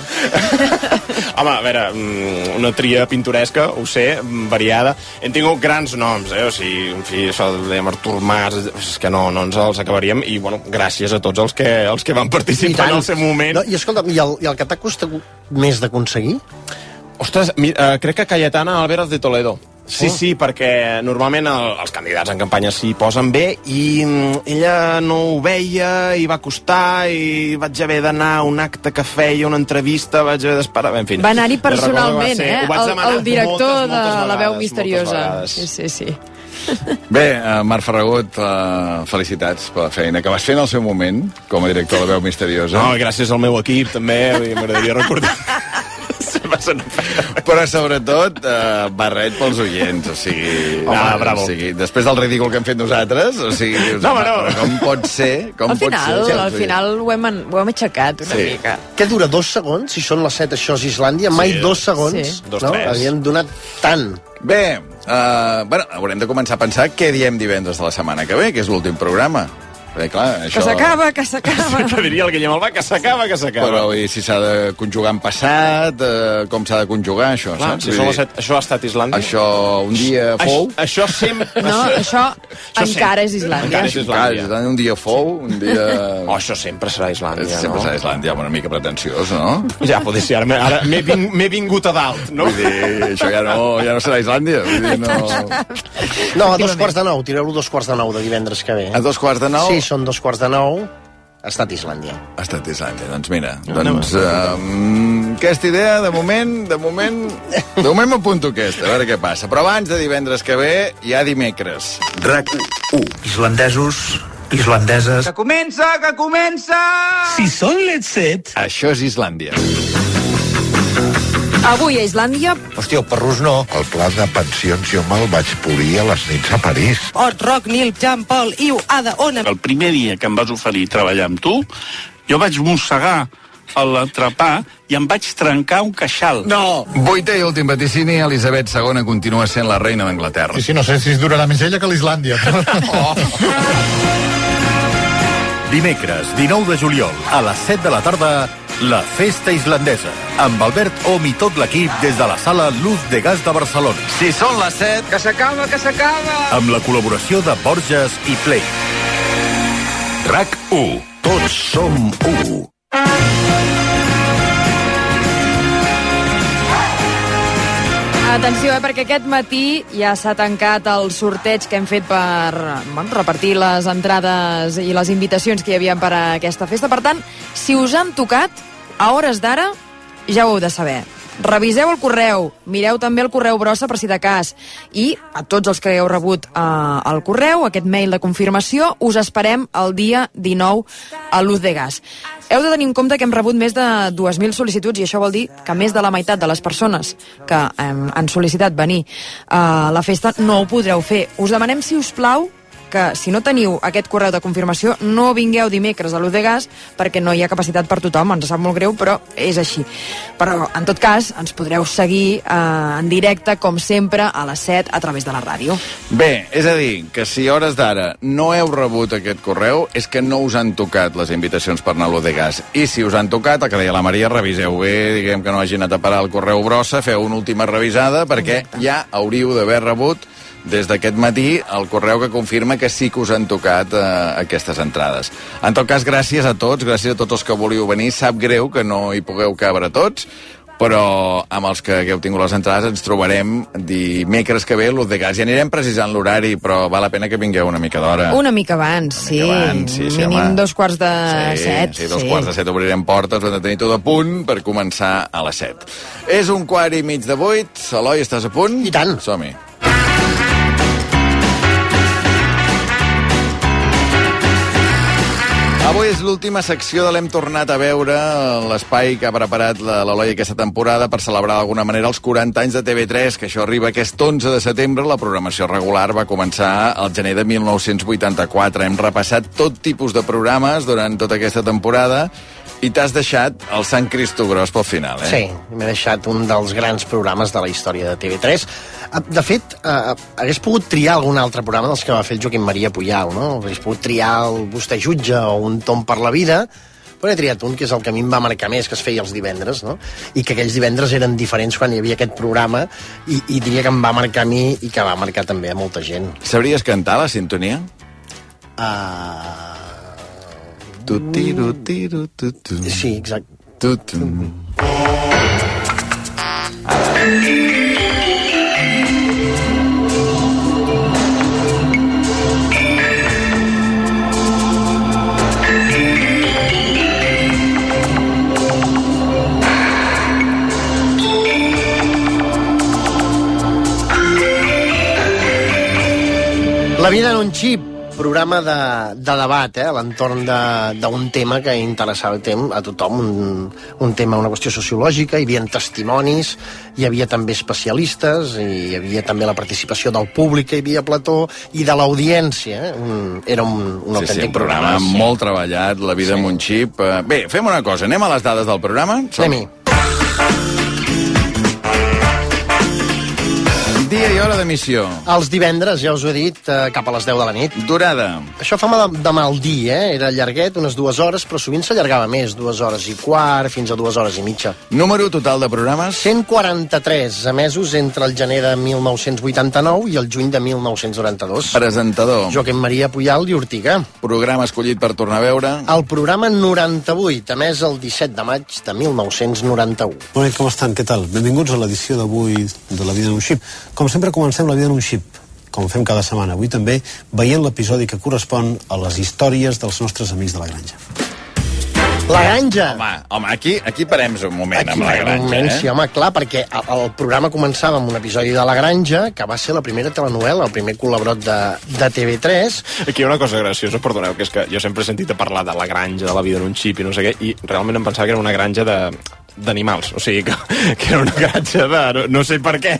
Speaker 6: Home, a veure, mm, una tria pintoresca, ho sé, variada. Hem tingut grans noms, eh? O sigui, en fi, això de dèiem Artur Mas, és que no, no ens els acabaríem. I, bueno, gràcies a tots els que, els que van participar en el seu moment.
Speaker 7: No, I escolta, i el, i el que t'ha costat més d'aconseguir?
Speaker 6: Ostres, mi, uh, crec que Cayetana Álvarez de Toledo. Sí,
Speaker 7: Oh.
Speaker 6: sí, perquè normalment el, els candidats en campanya s'hi posen bé i mm, ella no ho veia i va costar i vaig haver d'anar a un acte que feia, una entrevista, vaig haver d'esperar... En fi,
Speaker 5: Va anar-hi
Speaker 6: que va
Speaker 5: personalment,
Speaker 6: ser-
Speaker 5: eh? El, el director
Speaker 6: moltes, moltes
Speaker 5: de la veu
Speaker 6: vegades,
Speaker 5: misteriosa.
Speaker 6: vegades.
Speaker 5: Sí, sí, sí.
Speaker 4: Bé, uh, Marc Ferragut, uh, felicitats per la feina que vas fer en el seu moment com a director de la veu misteriosa.
Speaker 6: No, i gràcies al meu equip, també, m'agradaria recordar. Va ser una feina.
Speaker 4: Però sobretot, uh, barret pels oients, o sigui...
Speaker 6: Ah, bravo.
Speaker 4: O sigui, després del ridícul que hem fet nosaltres, o sigui, dius,
Speaker 6: No,
Speaker 4: home,
Speaker 6: no.
Speaker 4: però com pot ser? Com
Speaker 5: Al final,
Speaker 4: pot ser?
Speaker 5: al final ho hem, ho hem aixecat una
Speaker 4: Sí.
Speaker 5: mica.
Speaker 7: Què dura, dos segons? Si són les 7, això és Islàndia. Mai
Speaker 6: Sí.
Speaker 7: dos segons.
Speaker 5: Sí.
Speaker 6: Dos,
Speaker 7: no?
Speaker 6: tres.
Speaker 7: Havien donat tant.
Speaker 4: Bé, uh, bueno, haurem de començar a pensar què diem divendres de la setmana que ve, que és l'últim programa. Perquè, clar, això...
Speaker 5: Que s'acaba, que s'acaba.
Speaker 6: Que diria el Guillem Albà que s'acaba, que s'acaba.
Speaker 4: Però i si s'ha de conjugar en passat, uh, com s'ha de conjugar això,
Speaker 6: Clar,
Speaker 4: saps?
Speaker 6: si
Speaker 4: dir,
Speaker 6: set, això ha estat Islàndia?
Speaker 4: Això un dia fou...
Speaker 6: Això, això sempre...
Speaker 5: No, això encara és Islàndia.
Speaker 6: Encara és Islàndia.
Speaker 4: Clar, un dia fou, un dia...
Speaker 6: Oh, això sempre serà Islàndia,
Speaker 4: Sempre
Speaker 6: no?
Speaker 4: serà Islàndia, una mica pretensiós, no?
Speaker 6: Ja, pot ser, ara m'he- ara m'he ving, vingut a dalt, no?
Speaker 4: Vull dir, això ja no, ja no serà Islàndia. Vull dir, no...
Speaker 7: No, a dos quarts de nou. Tireu-lo dos quarts de nou de divendres que ve.
Speaker 4: A dos quarts de nou?
Speaker 7: Sí, són dos quarts de nou. ha estat Islàndia.
Speaker 4: Ha estat Islàndia, doncs mira. doncs, uh, aquesta idea, de moment, de moment, de moment m'apunto aquesta, a veure què passa. Però abans de divendres que ve, hi ha dimecres.
Speaker 14: RAC 1. Islandesos, islandeses...
Speaker 12: Que comença, que comença! Si són les set...
Speaker 4: Això és Islàndia.
Speaker 5: Avui a Islàndia...
Speaker 15: Hòstia, el perrús no. El pla de pensions jo me'l vaig polir a les nits a París.
Speaker 16: Ot, Roc, Nil, Jean Paul, Iu, Ada, Ona...
Speaker 17: El primer dia que em vas oferir treballar amb tu, jo vaig mossegar l'entrepà i em vaig trencar un queixal.
Speaker 4: No! Vuitè i últim vaticini, Elisabet II continua sent la reina d'Anglaterra.
Speaker 18: Sí, sí, no sé si es durarà més ella que l'Islàndia. oh.
Speaker 2: Dimecres, 19 de juliol, a les 7 de la tarda, la Festa Islandesa, amb Albert Om i tot l'equip des de la sala Luz de Gas de Barcelona.
Speaker 4: Si són les 7...
Speaker 12: Que s'acaba, que s'acaba!
Speaker 2: Amb la col·laboració de Borges i Play. RAC 1. Tots som 1.
Speaker 5: Atenció, eh, perquè aquest matí ja s'ha tancat el sorteig que hem fet per bueno, repartir les entrades i les invitacions que hi havia per a aquesta festa. Per tant, si us han tocat, a hores d'ara, ja ho heu de saber. Reviseu el correu, mireu també el correu brossa per si de cas i a tots els que heu rebut eh, el correu, aquest mail de confirmació, us esperem el dia 19 a Luz de Gas. Heu de tenir en compte que hem rebut més de 2.000 sol·licituds i això vol dir que més de la meitat de les persones que eh, han sol·licitat venir a la festa no ho podreu fer. Us demanem, si us plau, que si no teniu aquest correu de confirmació no vingueu dimecres a l'Uz de Gas perquè no hi ha capacitat per tothom, ens sap molt greu però és així. Però en tot cas ens podreu seguir eh, en directe com sempre a les 7 a través de la ràdio.
Speaker 4: Bé, és a dir, que si a hores d'ara no heu rebut aquest correu és que no us han tocat les invitacions per anar a l'Uz de Gas. I si us han tocat, el que deia la Maria, reviseu bé, diguem que no hagi anat a parar el correu brossa, feu una última revisada perquè ja hauríeu d'haver rebut des d'aquest matí el correu que confirma que sí que us han tocat eh, aquestes entrades. En tot cas, gràcies a tots, gràcies a tots els que volíeu venir. Sap greu que no hi pugueu cabre tots, però amb els que hagueu tingut les entrades ens trobarem dimecres que ve l'Uz de Gas. Ja anirem precisant l'horari, però val la pena que vingueu una mica d'hora.
Speaker 5: Una mica abans, sí.
Speaker 4: abans, sí, sí,
Speaker 5: Mínim
Speaker 4: home.
Speaker 5: dos quarts de
Speaker 4: Sí,
Speaker 5: set.
Speaker 4: sí, dos quarts de set obrirem portes, ho hem de tenir tot a punt per començar a les set. És un quart i mig de vuit. Eloi, estàs a punt? I
Speaker 7: tant.
Speaker 4: Som-hi. Avui és l'última secció de l'hem tornat a veure, l'espai que ha preparat l'Eloi aquesta temporada per celebrar d'alguna manera els 40 anys de TV3, que això arriba aquest 11 de setembre. La programació regular va començar al gener de 1984. Hem repassat tot tipus de programes durant tota aquesta temporada i t'has deixat el Sant Cristo Gros pel final, eh?
Speaker 7: Sí, m'he deixat un dels grans programes de la història de TV3. Eh, De fet, eh, hagués pogut triar algun altre programa dels que va fer el Joaquim Maria Puyal, no? Hagués pogut triar el Vostè jutge o un Tom per la vida, però he triat un que és el que a mi em va marcar més, que es feia els divendres, no? I que aquells divendres eren diferents quan hi havia aquest programa i, i diria que em va marcar a mi i que va marcar també a molta gent.
Speaker 4: Sabries cantar la sintonia?
Speaker 7: Uh...
Speaker 4: Tu, tiru, tiru, tu, tu.
Speaker 7: Sí, exacte.
Speaker 4: Tu, tu.
Speaker 7: La vida en un xip, programa de, de debat, eh, a l'entorn de- d'un tema que interessava a tem- a tothom, un, un tema, una qüestió sociològica, hi havia testimonis, hi havia també especialistes, i hi havia també la participació del públic, que hi havia plató, i de l'audiència. Eh? Un, era un, un
Speaker 4: Sí,
Speaker 7: autèntic
Speaker 4: sí, un programa
Speaker 7: sí.
Speaker 4: molt treballat, La vida sí. amb un xip. Eh, Bé, fem una cosa, anem a les dades del programa? Som-
Speaker 7: Anem-hi.
Speaker 4: Dia i hora d'emissió.
Speaker 7: Els divendres, ja us ho he dit, eh, cap a les 10 de la nit.
Speaker 4: Durada.
Speaker 7: Això fa mal de, de mal dir, eh? Era llarguet, unes dues hores, però sovint s'allargava més, dues hores i quart, fins a dues hores i mitja.
Speaker 4: Número total de programes?
Speaker 7: 143 emesos entre el gener de 1989 i el juny de 1992.
Speaker 4: Presentador.
Speaker 7: Joaquim Maria Puyal i Ortiga.
Speaker 4: Programa escollit per tornar a veure.
Speaker 7: El programa 98, emès el 17 de maig de 1991.
Speaker 19: Bona nit, com estan? Què tal? Benvinguts a l'edició d'avui de La vida en un xip. Com sempre, comencem La vida en un xip, com fem cada setmana. Avui també veient l'episodi que correspon a les històries dels nostres amics de la granja.
Speaker 7: La granja.
Speaker 4: Home, home aquí, aquí parem un moment
Speaker 7: Aquí,
Speaker 4: amb la
Speaker 7: un
Speaker 4: granja,
Speaker 7: moment,
Speaker 4: eh?
Speaker 7: sí, home, clar, perquè el, el programa començava amb un episodi de La Granja, que va ser la primera telenovel·la, el primer col·laborat de, de TV3.
Speaker 6: Aquí hi ha una cosa graciosa, perdoneu, que és que jo sempre he sentit a parlar de la granja, de la vida en un xip i no sé què, i realment em pensava que era una granja de d'animals, o sigui que, que era una granja de... No, no sé per què,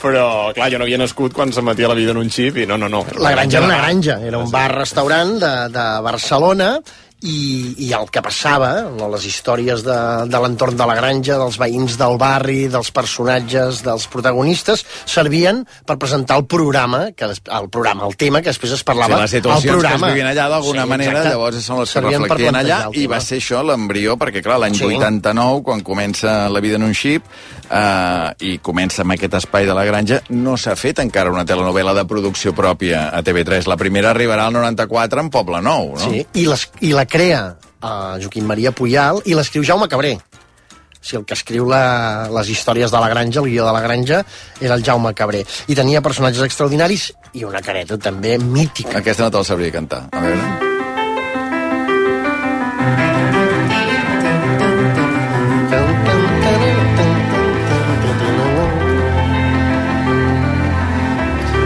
Speaker 6: però clar, jo no havia nascut quan s'emetia la vida en un xip i no, no, no.
Speaker 7: La granja era una granja, era un bar-restaurant de, de Barcelona i, i el que passava, no, les històries de, de l'entorn de la granja, dels veïns del barri, dels personatges, dels protagonistes, servien per presentar el programa, que, des- el programa, el tema, que després es parlava
Speaker 4: Sí, les situacions
Speaker 7: al programa.
Speaker 4: que es vivien allà d'alguna
Speaker 7: Sí,
Speaker 4: manera,
Speaker 7: exacte.
Speaker 4: llavors són les que
Speaker 7: Servien
Speaker 4: reflectien allà,
Speaker 7: el
Speaker 4: i va ser això l'embrió, perquè clar, l'any
Speaker 7: Sí.
Speaker 4: 89, quan comença La vida en un xip, eh, i comença amb aquest espai de la granja, no s'ha fet encara una telenovela de producció pròpia a TV3. La primera arribarà al 94 en Poble Nou, no?
Speaker 7: Sí, i, les, i la crea uh, Joaquim Maria Puyal i l'escriu Jaume Cabré. O sigui, el que escriu la, les històries de la granja, el guió de la granja, era el Jaume Cabré. I tenia personatges extraordinaris i una careta també mítica.
Speaker 4: Aquesta no te'l sabria cantar. A veure...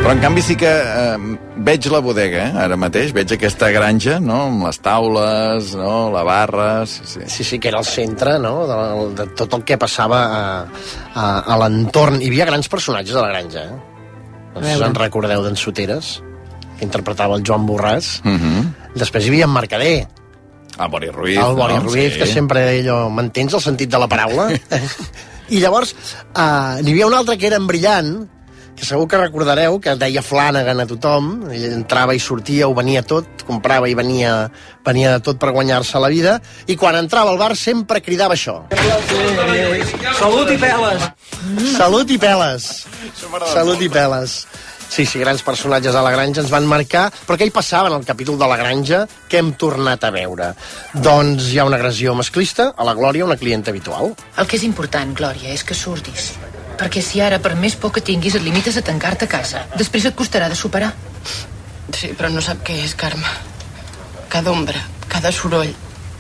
Speaker 4: Però en canvi sí que eh, veig la bodega, eh, ara mateix, veig aquesta granja, no?, amb les taules, no?, la barra... Sí, sí.
Speaker 7: Sí, sí, que era el centre, no?, de, de tot el que passava a, a, a l'entorn. Hi havia grans personatges a la granja, eh? No sé si en recordeu d'en Soteres, que interpretava el Joan Borràs.
Speaker 4: Mm -hmm.
Speaker 7: Després hi havia en Mercader,
Speaker 4: El Bori Ruiz,
Speaker 7: el Bori
Speaker 4: no?
Speaker 7: Ruiz,
Speaker 4: Sí.
Speaker 7: que sempre deia allò, m'entens el sentit de la paraula? I llavors, uh, n'hi havia un altre que era en Brillant, que segur que recordareu, que deia Flanagan a tothom, ell entrava i sortia, ho venia tot, comprava i venia, venia de tot per guanyar-se la vida, i quan entrava al bar sempre cridava això.
Speaker 16: Salut i peles!
Speaker 7: Salut i peles! Salut i peles! Sí, sí, grans personatges a la granja ens van marcar, però què hi passava en el capítol de la granja que hem tornat a veure? Doncs hi ha una agressió masclista, a la Glòria, una clienta habitual.
Speaker 20: El que és important, Glòria, és que surtis. Perquè si ara, per més por que tinguis, et limites a tancar-te a casa, després et costarà de superar.
Speaker 21: Sí, però no sap què és, Carme. Cada ombra, cada soroll,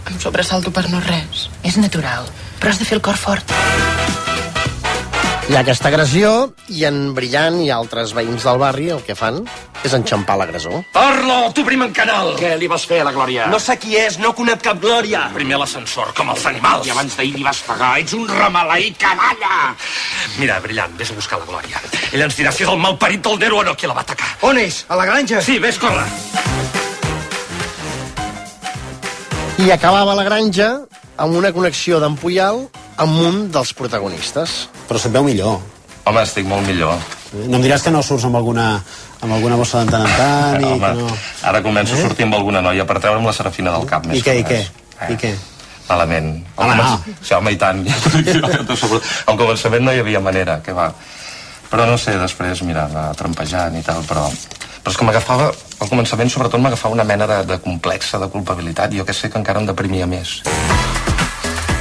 Speaker 21: em sobresalto per no res.
Speaker 20: És natural, però has de fer el cor fort.
Speaker 7: Hi ha aquesta agressió i en Brillant i altres veïns del barri el que fan és enxampar l'agressor.
Speaker 22: Parla, tu prim en canal!
Speaker 23: Què li vas fer a la Glòria?
Speaker 22: No sé qui és, no conec cap Glòria.
Speaker 23: Primer l'ascensor, com els animals. I abans d'ahir li vas pagar. Ets un remaleí canalla!
Speaker 22: Mira, brillant, vés a buscar la Glòria. Ella ens dirà si és el malparit del Nero o no qui la va atacar.
Speaker 16: On és? A la granja?
Speaker 22: Sí, vés, corre.
Speaker 7: I acabava la granja amb una connexió d'en Puyal amb un dels protagonistes.
Speaker 19: Però se't veu millor.
Speaker 23: Home, estic molt millor.
Speaker 19: No em diràs que no surts amb alguna, amb alguna bossa de tant en tant i
Speaker 23: Home,
Speaker 19: que no...
Speaker 23: ara començo
Speaker 19: Eh?
Speaker 23: a sortir amb alguna noia per treure'm la serafina del cap més
Speaker 19: I què, i què?
Speaker 23: res.
Speaker 19: I què?
Speaker 23: Malament. Al
Speaker 19: Home,
Speaker 23: començ- Sí, home, i tant. Al començament no hi havia manera, que va. Però no sé, després, mira, va trampejant i tal, però... Però és que m'agafava, al començament sobretot m'agafava una mena de, de complexa, de culpabilitat, i jo que sé que encara em deprimia més.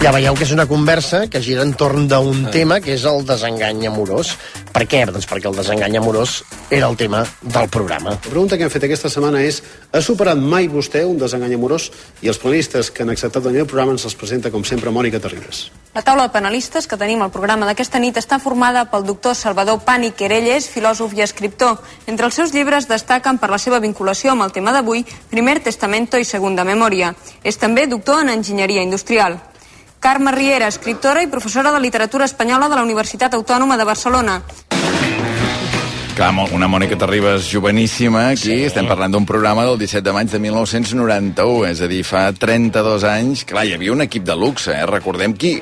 Speaker 7: Ja veieu que és una conversa que gira entorn d'un tema que és el desengany amorós. Per què? Doncs perquè el desengany amorós era el tema del programa.
Speaker 19: La pregunta que hem fet aquesta setmana és ha superat mai vostè un desengany amorós? I els panelistes que han acceptat venir al programa ens els presenta, com sempre, Mònica Terribas.
Speaker 24: La taula de panelistes que tenim al programa d'aquesta nit està formada pel doctor Salvador Pani Querelles, filòsof i escriptor. Entre els seus llibres destaquen per la seva vinculació amb el tema d'avui Primer Testamento i Segunda Memoria. És també doctor en enginyeria industrial. Carme Riera, escriptora i professora de literatura espanyola de la Universitat Autònoma de Barcelona.
Speaker 4: Clar, una Mònica Terribas joveníssima, aquí sí. estem parlant d'un programa del 17 de maig de 1991, és a dir, fa 32 anys. Clar, hi havia un equip de luxe, eh? recordem qui,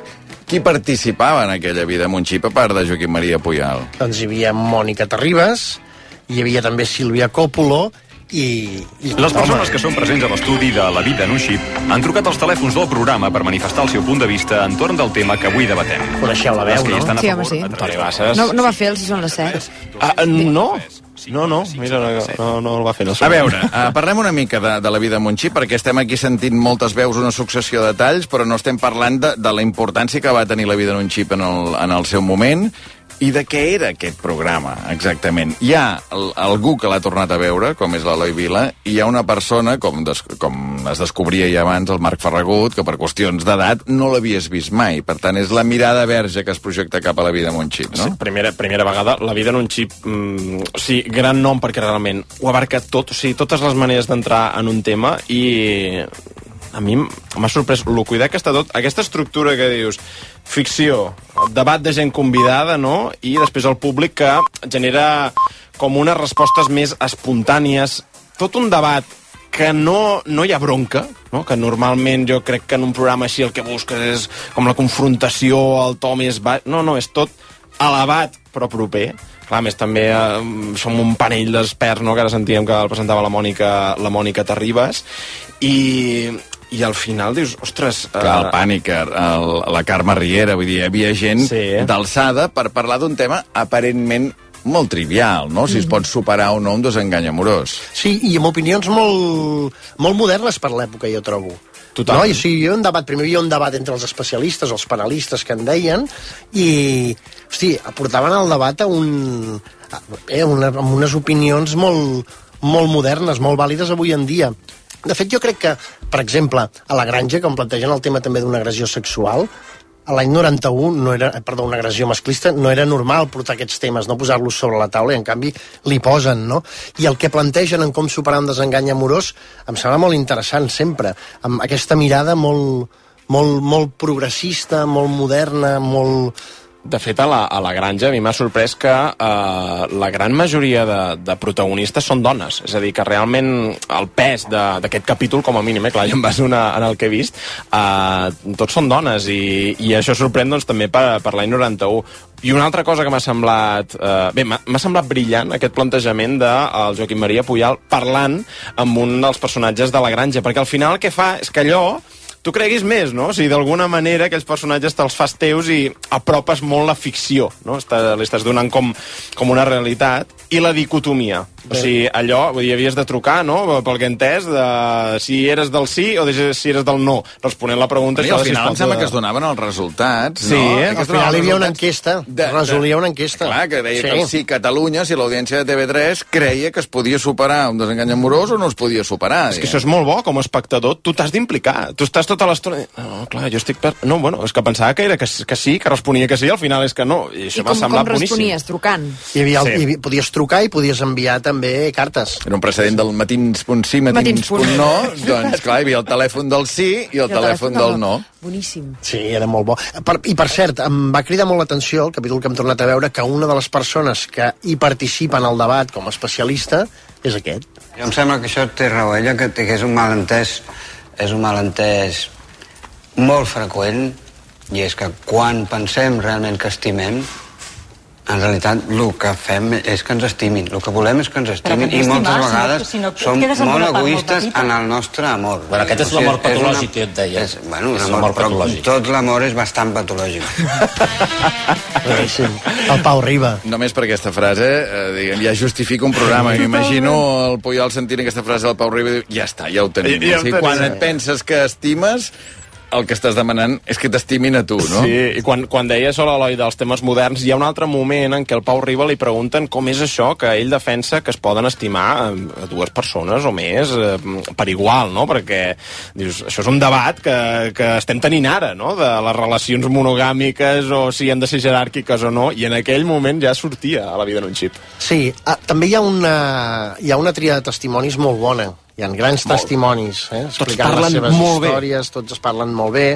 Speaker 4: qui participava en aquella vida amb un xip, a part de Joaquim Maria Puyal.
Speaker 7: Doncs hi havia Mònica Terribas, hi havia també Sílvia Coppola i... i
Speaker 25: Les persones que són presents a l'estudi de La vida en un xip han trucat als telèfons del programa per manifestar el seu punt de vista entorn del tema que avui debatem.
Speaker 7: Coneixeu la veu, no?
Speaker 25: estan a
Speaker 5: Sí, home, sí.
Speaker 25: a través
Speaker 6: Toni
Speaker 25: de-
Speaker 6: Bassas.
Speaker 5: No, no va fer el si són les 7.
Speaker 6: Ah, no? No, no, mira, no, no, el va fer. No
Speaker 4: A veure, uh, parlem una mica de, de la vida un xip, perquè estem aquí sentint moltes veus, una successió de detalls, però no estem parlant de, de la importància que va tenir la vida en un xip en el, en el seu moment, I de què era aquest programa, exactament? Hi ha algú que l'ha tornat a veure, com és l'Eloi Vila, i hi ha una persona, com, des, com es descobria ja abans, el Marc Ferragut, que per qüestions d'edat no l'havies vist mai. Per tant, és la mirada verge que es projecta cap a la vida amb un xip, no?
Speaker 6: Sí, primera, primera vegada, la vida en un xip, mm, o sigui, gran nom perquè realment ho abarca tot, o sigui, totes les maneres d'entrar en un tema i a mi m'ha sorprès el cuidar que està tot, aquesta estructura que dius, ficció, debat de gent convidada, no?, i després el públic que genera com unes respostes més espontànies, tot un debat que no, no hi ha bronca, no? que normalment jo crec que en un programa així el que busques és com la confrontació, el to més baix... No, no, és tot elevat però proper. Clar, més també eh, som un panell d'experts, no?, que ara sentíem que el presentava la Mònica, la Mònica Terribas, i, i al final dius, ostres... eh,
Speaker 4: Clar, el Pàniker, el, la Carme Riera, vull dir, hi havia gent sí. d'alçada per parlar d'un tema aparentment molt trivial, no? Si es pot superar o no un desengany amorós.
Speaker 7: Sí, i amb opinions molt, molt modernes per l'època, jo trobo.
Speaker 4: Total.
Speaker 7: No? I, o sigui, hi havia un debat, primer hi havia un debat entre els especialistes, els panelistes que en deien, i, hosti, aportaven el debat a un, a, eh, una, amb unes opinions molt, molt modernes, molt vàlides avui en dia. De fet, jo crec que, per exemple, a la granja, quan plantegen el tema també d'una agressió sexual, a l'any 91 no era, eh, perdó, una agressió masclista, no era normal portar aquests temes, no posar-los sobre la taula, i en canvi li posen, no? I el que plantegen en com superar un desengany amorós em sembla molt interessant sempre, amb aquesta mirada molt, molt, molt progressista, molt moderna, molt...
Speaker 6: De fet, a la, a la granja a mi m'ha sorprès que eh, la gran majoria de, de protagonistes són dones. És a dir, que realment el pes de- d'aquest capítol, com a mínim, eh, clar, jo em baso una, en el que he vist, eh, tots són dones i, i això sorprèn doncs, també per, per l'any 91. I una altra cosa que m'ha semblat... Eh, bé, m'ha semblat brillant aquest plantejament del Joaquim Maria Puyal parlant amb un dels personatges de la granja, perquè al final el que fa és que allò tu creguis més, no? O sigui, d'alguna manera aquells personatges te'ls fas teus i apropes molt la ficció, no? Està, li estàs donant com, com una realitat i la dicotomia. O sigui, allò, vull dir, havies de trucar, no?, pel que he entès, de si eres del sí o de si eres del no, responent la pregunta...
Speaker 4: I
Speaker 6: això
Speaker 4: al
Speaker 6: de si
Speaker 4: final em sembla que es donaven els resultats,
Speaker 6: Sí,
Speaker 4: no?
Speaker 6: eh?
Speaker 4: Que
Speaker 6: Al
Speaker 7: final hi havia una enquesta, resolia una enquesta.
Speaker 4: Clar, que deia
Speaker 7: Sí.
Speaker 4: que sí, Catalunya, si l'audiència de TV3 creia que es podia superar un desengany amorós o no es podia superar.
Speaker 6: És que això és molt bo, com a espectador, tu t'has d'implicar. Tu estàs tota l'estona... No, clar, jo estic... Per... No, bueno, és que pensava que era que, que sí, que responia que sí, al final és que no. I això
Speaker 5: I com, com
Speaker 6: boníssim.
Speaker 5: responies? Trucant?
Speaker 7: Hi havia, el,
Speaker 6: Sí.
Speaker 7: hi havia, podies trucar i podies enviar també cartes.
Speaker 4: Era un precedent del matins.sí, matins.no, doncs clar, hi havia el telèfon del sí i el, telèfon del no.
Speaker 5: Boníssim.
Speaker 7: Sí, era molt bo. Per, I per cert, em va cridar molt l'atenció, el capítol que hem tornat a veure, que una de les persones que hi participen al debat com a especialista és aquest.
Speaker 26: Jo em sembla que això té raó. Ella que, que és un malentès, és un malentès molt freqüent, i és que quan pensem realment que estimem, en realitat el que fem és que ens estimin. El que volem és que ens estimin
Speaker 27: què
Speaker 26: i moltes
Speaker 27: estimar, si no-
Speaker 26: vegades
Speaker 27: si no
Speaker 26: som molt egoistes en el nostre amor.
Speaker 27: Bueno, aquest és
Speaker 26: O sigui,
Speaker 27: l'amor
Speaker 26: una-
Speaker 27: patològic, que et deia.
Speaker 26: És, bueno, un
Speaker 27: És
Speaker 26: amor,
Speaker 27: l'amor patològic.
Speaker 26: tot l'amor és bastant patològic.
Speaker 7: El Pau Riba.
Speaker 4: Només per aquesta frase, eh, diguem, ja justifica un programa. M'imagino el Puyol sentint aquesta frase del Pau Riba i diu, ja està, ja ho tenim.
Speaker 6: Ja- ja ho
Speaker 4: o sigui,
Speaker 6: tenim.
Speaker 4: quan et penses que estimes, el que estàs demanant és que t'estimin a tu, no?
Speaker 6: Sí, i quan, quan deia això l'Eloi dels temes moderns, hi ha un altre moment en què el Pau Riba li pregunten com és això que ell defensa que es poden estimar a dues persones o més eh, per igual, no? Perquè dius, això és un debat que, que estem tenint ara, no? De les relacions monogàmiques o si han de ser jeràrquiques o no, i en aquell moment ja sortia a la vida en un xip.
Speaker 7: Sí, ah, també hi ha, una, hi ha una tria de testimonis molt bona. Hi ha grans
Speaker 6: Molt.
Speaker 7: testimonis, eh? explicant les seves
Speaker 6: molt bé.
Speaker 7: històries, tots es parlen molt bé.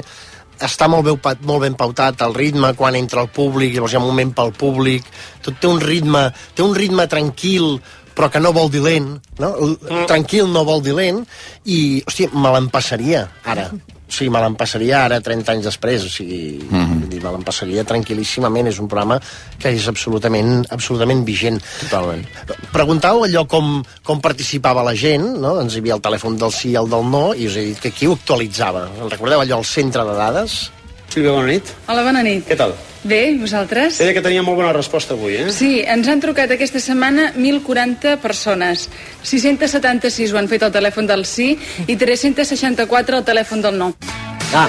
Speaker 7: Està molt, bé, molt ben pautat el ritme quan entra el públic, llavors hi ha un moment pel públic, tot té un ritme, té un ritme tranquil, però que no vol dir lent, no? Mm. Tranquil no vol dir lent, i, hòstia, me l'empassaria, ara. O sigui, me l'empassaria ara, 30 anys després, o sigui, mm -hmm. dir, me l'empassaria tranquil·líssimament, és un programa que és absolutament, absolutament vigent.
Speaker 6: Totalment.
Speaker 7: Preguntàveu allò com, com participava la gent, no? Doncs hi havia el telèfon del sí i el del no, i us he dit que qui ho actualitzava? El recordeu allò, el centre de dades?
Speaker 19: Sílvia, bona nit.
Speaker 28: Hola, bona nit.
Speaker 19: Què tal?
Speaker 28: Bé, i vosaltres?
Speaker 19: Deia que tenia molt bona resposta avui, eh?
Speaker 28: Sí, ens han trucat aquesta setmana 1.040 persones. 676 ho han fet al telèfon del sí i 364 al telèfon del no.
Speaker 7: Ah,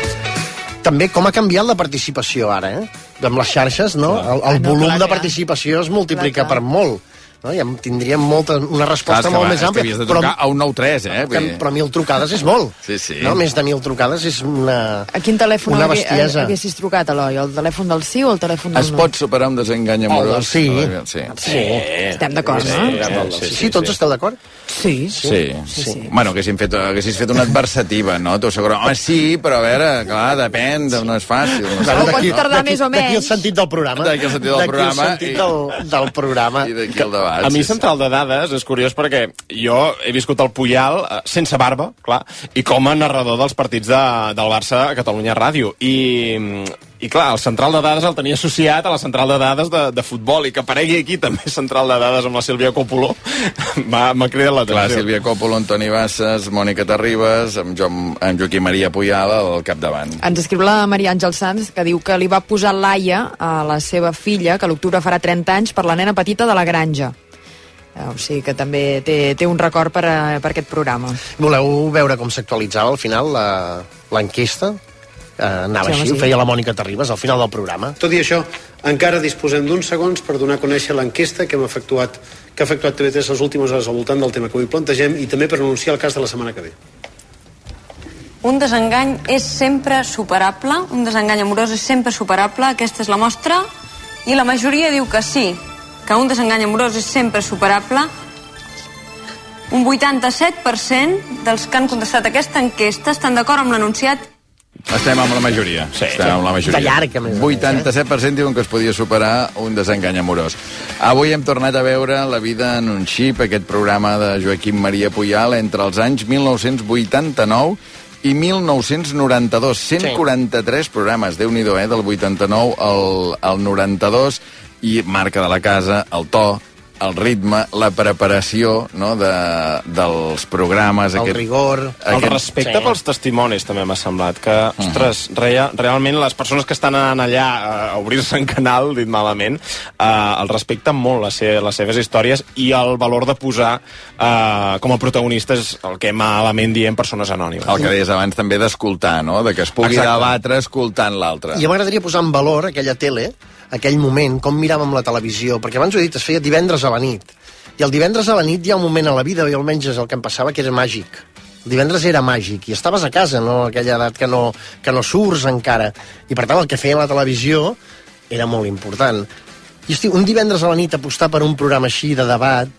Speaker 7: també com ha canviat la participació ara, eh? amb les xarxes, no? El, el
Speaker 5: no,
Speaker 7: volum de participació es multiplica per molt. No? I em tindríem molta, una
Speaker 4: Clar,
Speaker 7: resposta
Speaker 4: que,
Speaker 7: molt
Speaker 4: va,
Speaker 7: més
Speaker 4: és que
Speaker 7: àmplia.
Speaker 4: havies de trucar a un 9-3, eh?
Speaker 7: Que, però mil trucades és molt.
Speaker 4: Sí, sí.
Speaker 7: No? Més de mil trucades és una...
Speaker 5: A quin telèfon
Speaker 7: Una bestiesa.
Speaker 5: haguessis trucat, Eloi? El telèfon del sí o el telèfon del
Speaker 4: Es
Speaker 5: no?
Speaker 4: pot superar un desengany amorós?
Speaker 7: sí.
Speaker 4: Sí.
Speaker 5: Sí, estem d'acord,
Speaker 4: Sí,
Speaker 5: no?
Speaker 7: Sí, sí, sí, tots esteu d'acord?
Speaker 5: Sí.
Speaker 4: Sí. sí, sí. Bueno, haguéssim fet, haguessis fet una adversativa, no? Tu segurament, home, sí, però a veure, clar, depèn, no és fàcil. No sé.
Speaker 7: d'aquí-
Speaker 5: tardar
Speaker 7: d'aquí-
Speaker 5: més o
Speaker 7: D'aquí el
Speaker 5: menys.
Speaker 7: sentit del programa.
Speaker 4: D'aquí el sentit del
Speaker 7: D'aquí
Speaker 4: programa
Speaker 7: el sentit del, del programa.
Speaker 4: I d'aquí el debat.
Speaker 6: A mi
Speaker 4: sí.
Speaker 6: Central de Dades és curiós perquè jo he viscut al Puyal eh, sense barba, clar, i com a narrador dels partits de, del Barça a Catalunya Ràdio. I, i clar, el Central de Dades el tenia associat a la Central de Dades de, de futbol i que aparegui aquí també Central de Dades amb la Sílvia Coppola m'ha cridat
Speaker 4: Clar,
Speaker 6: l'atenció.
Speaker 4: Sílvia Coppolo, Antoni Bassas, Mònica Terribas, amb, Joan, amb Joaquim Maria Puyal al capdavant.
Speaker 5: Ens escriu la Maria Àngel Sanz, que diu que li va posar Laia a la seva filla, que l'octubre farà 30 anys, per la nena petita de la granja. Eh, O sigui que també té, té un record per, a, per aquest programa.
Speaker 7: Voleu veure com s'actualitzava al final la- l'enquesta? Eh, anava
Speaker 5: Sí, home,
Speaker 7: així,
Speaker 5: sí.
Speaker 7: ho feia la Mònica Terribas al final del programa.
Speaker 19: Tot i això, encara disposem d'uns segons per donar a conèixer l'enquesta que hem efectuat que ha efectuat TV3 les últimes hores al voltant del tema que avui plantegem i també per anunciar el cas de la setmana que ve.
Speaker 24: Un desengany és sempre superable, un desengany amorós és sempre superable, aquesta és la mostra, i la majoria diu que sí, que un desengany amorós és sempre superable. Un 87% dels que han contestat aquesta enquesta estan d'acord amb l'anunciat
Speaker 4: Estem amb la majoria. Sí, Estem amb la majoria.
Speaker 7: De llarg, a més a més,
Speaker 4: 87% diuen que es podia superar un desengany amorós. Avui hem tornat a veure La vida en un xip, aquest programa de Joaquim Maria Puyal entre els anys 1989 i 1992. 143 programes, déu nhi eh, del 89 al, al 92, i marca de la casa, el to, el ritme, la preparació no, de, dels programes.
Speaker 7: El rigor.
Speaker 6: El respecte sí. pels testimonis també m'ha semblat que, ostres, rea, realment les persones que estan anant allà a obrir-se en canal, dit malament, eh, el respecten molt les, se les seves històries i el valor de posar eh, com a protagonistes el que malament diem persones anònimes.
Speaker 4: El que deies abans també d'escoltar, no? De que es pugui
Speaker 6: Exacte.
Speaker 4: debatre escoltant l'altre.
Speaker 7: I m'agradaria posar en valor aquella tele, aquell moment, com miràvem la televisió, perquè abans ho he dit, es feia divendres a la nit. I el divendres a la nit hi ha un moment a la vida, i almenys és el que em passava, que era màgic. El divendres era màgic, i estaves a casa, no? Aquella edat que no, que no surts encara. I per tant el que feia la televisió era molt important. I hosti, un divendres a la nit apostar per un programa així de debat,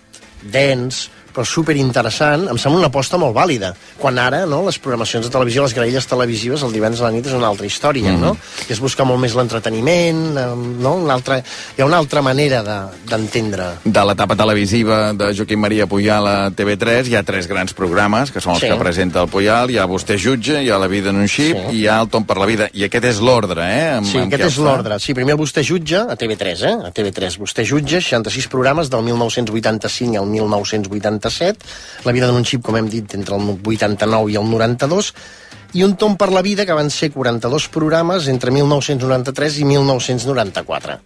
Speaker 7: dens, però super interessant, em sembla una aposta molt vàlida. Quan ara, no, les programacions de televisió, les graelles televisives, el divendres a la nit és una altra història,
Speaker 4: Mhm.
Speaker 7: no? I es busca molt més l'entreteniment, no? Una altra, hi ha una altra manera de- d'entendre. De,
Speaker 4: De l'etapa televisiva de Joaquim Maria Puyal a TV3 hi ha tres grans programes, que són els
Speaker 7: Sí.
Speaker 4: que presenta el Puyal. Hi ha Vostè jutge, hi ha La vida en un xip
Speaker 7: Sí.
Speaker 4: i hi ha el Tom per la vida. I aquest és l'ordre, eh? Amb,
Speaker 7: Sí,
Speaker 4: amb
Speaker 7: aquest és l'ordre. Sí, primer vostè jutja, a TV3, eh? A TV3. Vostè jutja, 66 programes del 1985 al 1987. La vida d'un xip, com hem dit, entre el 89 i el 92. I un tom per la vida, que van ser 42 programes entre 1993 i 1994.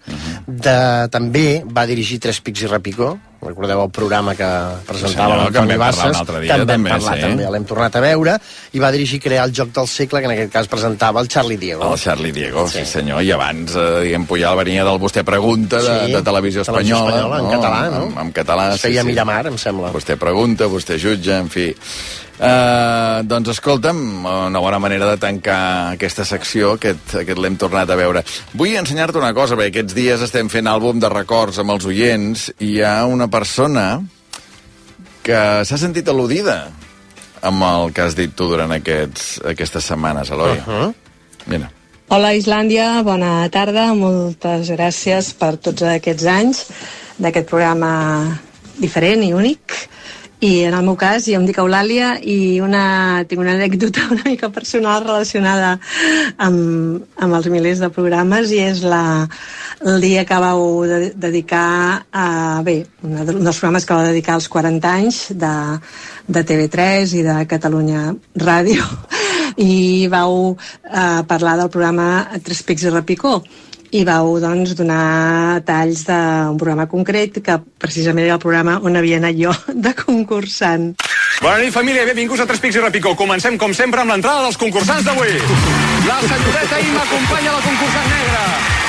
Speaker 7: de, també va dirigir Tres pics i repicó, recordeu el programa que presentava
Speaker 4: en
Speaker 7: l'Antoni Bassas,
Speaker 4: dia,
Speaker 7: que en
Speaker 4: també,
Speaker 7: parlar
Speaker 4: sí.
Speaker 7: també, l'hem tornat a veure, i va dirigir crear el joc del segle, que en aquest cas presentava el Charlie Diego.
Speaker 4: El Charlie Diego, sí, sí senyor. I abans, eh, diguem, Puyal venia del Vostè Pregunta, de,
Speaker 7: Sí,
Speaker 4: de Televisió
Speaker 7: Televisió
Speaker 4: Espanyola.
Speaker 7: Espanyola, en català, no?
Speaker 4: En, en català,
Speaker 7: Es feia a Miramar, em sembla.
Speaker 4: Vostè Pregunta, Vostè Jutja, en fi. Uh, doncs escolta'm, una bona manera de tancar aquesta secció, aquest, aquest l'hem tornat a veure. Vull ensenyar-te una cosa, perquè aquests dies estem fent àlbum de records amb els oients i hi ha una persona que s'ha sentit al·ludida amb el que has dit tu durant aquests, aquestes setmanes, Eloi. Uh -huh. Mira.
Speaker 27: Hola Islàndia, bona tarda, moltes gràcies per tots aquests anys d'aquest programa diferent i únic. I en el meu cas, jo em dic Eulàlia i una, tinc una anècdota una mica personal relacionada amb, amb els milers de programes i és la, el dia que vau de, dedicar a... Bé, un dels programes que vau dedicar als 40 anys de, de TV3 i de Catalunya Ràdio. I vau eh, parlar del programa Tres Pics i Repicó i vau doncs, donar talls d'un programa concret que precisament era el programa on havia anat jo de concursant.
Speaker 25: Bona nit, família, benvinguts a Tres Pics i Repicó. Comencem, com sempre, amb l'entrada dels concursants d'avui.
Speaker 29: La senyoreta Ima acompanya la concursant negra,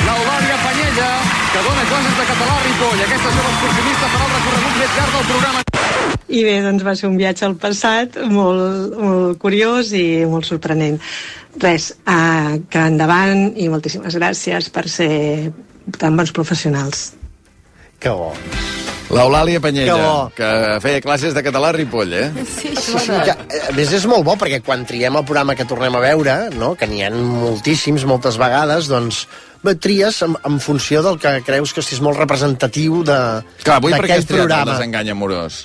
Speaker 29: l'Eulàlia Panyella, que dona classes de català a Ripoll. Aquesta jove excursionista farà el recorregut més llarg del programa.
Speaker 27: I bé, doncs va ser un viatge al passat molt, molt curiós i molt sorprenent. Res, uh, que endavant i moltíssimes gràcies per ser tan bons professionals.
Speaker 7: Que bo.
Speaker 4: L'Eulàlia Panyella,
Speaker 7: Que bo.
Speaker 4: que feia classes de català a Ripoll, eh?
Speaker 7: Sí, sí, que, a més, és molt bo, perquè quan triem el programa que tornem a veure, no? que n'hi ha moltíssims, moltes vegades, doncs tries en, en funció del que creus que és molt representatiu de
Speaker 4: Clar, avui per què has
Speaker 7: d'aquell
Speaker 4: triat el
Speaker 7: programa.
Speaker 4: desengany amorós?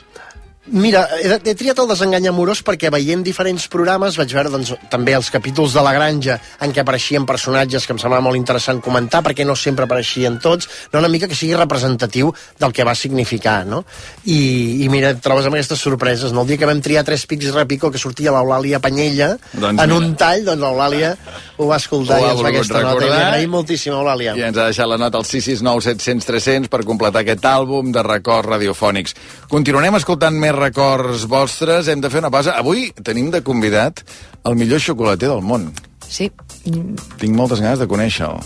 Speaker 7: Mira, he, he triat el desengany amorós perquè veient diferents programes vaig veure doncs, també els capítols de La Granja en què apareixien personatges que em semblava molt interessant comentar perquè no sempre apareixien tots, no una mica que sigui representatiu del que va significar, no? I, i mira, et trobes amb aquestes sorpreses, no? El dia que vam triar tres pics i repico que sortia l'Eulàlia Panyella
Speaker 4: Doncs
Speaker 7: en
Speaker 4: mira.
Speaker 7: un tall, doncs l'Eulàlia ho va escoltar
Speaker 4: Ho
Speaker 7: i ens
Speaker 4: volgut
Speaker 7: aquesta nota. I li
Speaker 4: recordar.
Speaker 7: agraïm moltíssim, Eulàlia.
Speaker 4: I ens ha deixat la nota al 669 700 300 per completar aquest àlbum de records radiofònics. Continuarem escoltant més records vostres. Hem de fer una pausa. Avui tenim de convidat el millor xocolater del món.
Speaker 5: Sí,
Speaker 4: Tinc moltes ganes de conèixer-lo.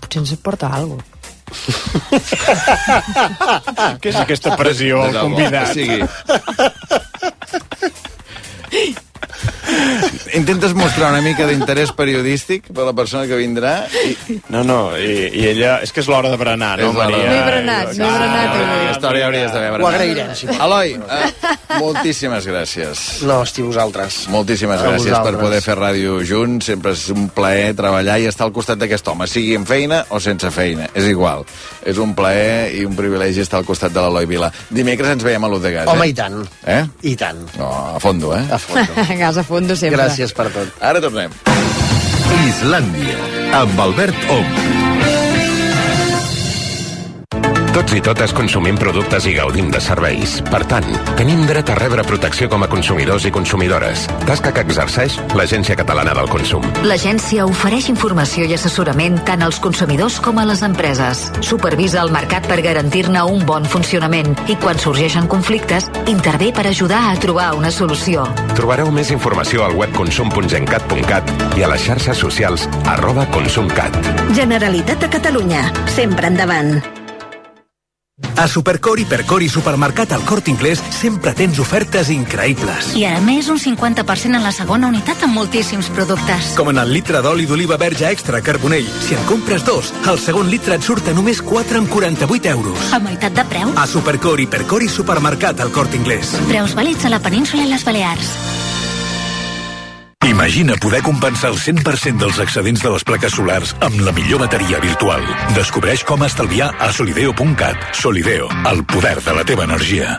Speaker 5: potser ens porta alguna
Speaker 6: Què és aquesta pressió al convidat?
Speaker 4: O sigui, intentes mostrar una mica d'interès periodístic per la persona que vindrà i...
Speaker 6: No, no, i, i ella... És que és l'hora de berenar, no, Maria?
Speaker 4: No he
Speaker 5: berenat, no he berenat, avui.
Speaker 4: Aquesta hora ja hauries d'haver
Speaker 7: Ho
Speaker 4: berenat.
Speaker 7: agrairem, sí.
Speaker 4: Eloi, eh, moltíssimes gràcies.
Speaker 7: No, hosti, vosaltres.
Speaker 4: Moltíssimes
Speaker 7: A
Speaker 4: gràcies per
Speaker 7: vosaltres.
Speaker 4: poder fer ràdio junts. Sempre és un plaer treballar i estar al costat d'aquest home, sigui amb feina o sense feina. És igual. És un plaer i un privilegi estar al costat de l'Eloi Vila. Dimecres ens veiem a l'Udegas,
Speaker 7: Home,
Speaker 4: eh?
Speaker 7: i tant.
Speaker 4: Eh?
Speaker 7: I tant.
Speaker 4: No, a fondo, eh?
Speaker 7: A fondo.
Speaker 5: Gas a fondo sempre.
Speaker 7: Gràcies per tot.
Speaker 4: Ara tornem.
Speaker 2: Islàndia, amb Albert Ong.
Speaker 30: Tots i totes consumim productes i gaudim de serveis. Per tant, tenim dret a rebre protecció com a consumidors i consumidores. Tasca que exerceix l'Agència Catalana del Consum.
Speaker 31: L'agència ofereix informació i assessorament tant als consumidors com a les empreses. Supervisa el mercat per garantir-ne un bon funcionament i quan sorgeixen conflictes, intervé per ajudar a trobar una solució.
Speaker 30: Trobareu més informació al web consum.gencat.cat i a les xarxes socials arroba consumcat.
Speaker 32: Generalitat de Catalunya. Sempre endavant.
Speaker 33: A Supercor, Hipercor i Supermercat al Cort Inglés sempre tens ofertes increïbles.
Speaker 34: I a més un 50% en la segona unitat amb moltíssims productes.
Speaker 33: Com en el litre d'oli d'oliva verge extra Carbonell. Si en compres dos, el segon litre et surt a només 4,48 euros.
Speaker 34: A meitat de preu.
Speaker 33: A Supercor, Hipercor i Supermercat al Cort Inglés.
Speaker 34: Preus vàlids a la península i les Balears.
Speaker 2: Imagina poder compensar el 100% dels excedents de les plaques solars amb la millor bateria virtual. Descobreix com estalviar a solideo.cat. Solideo, el poder de la teva energia.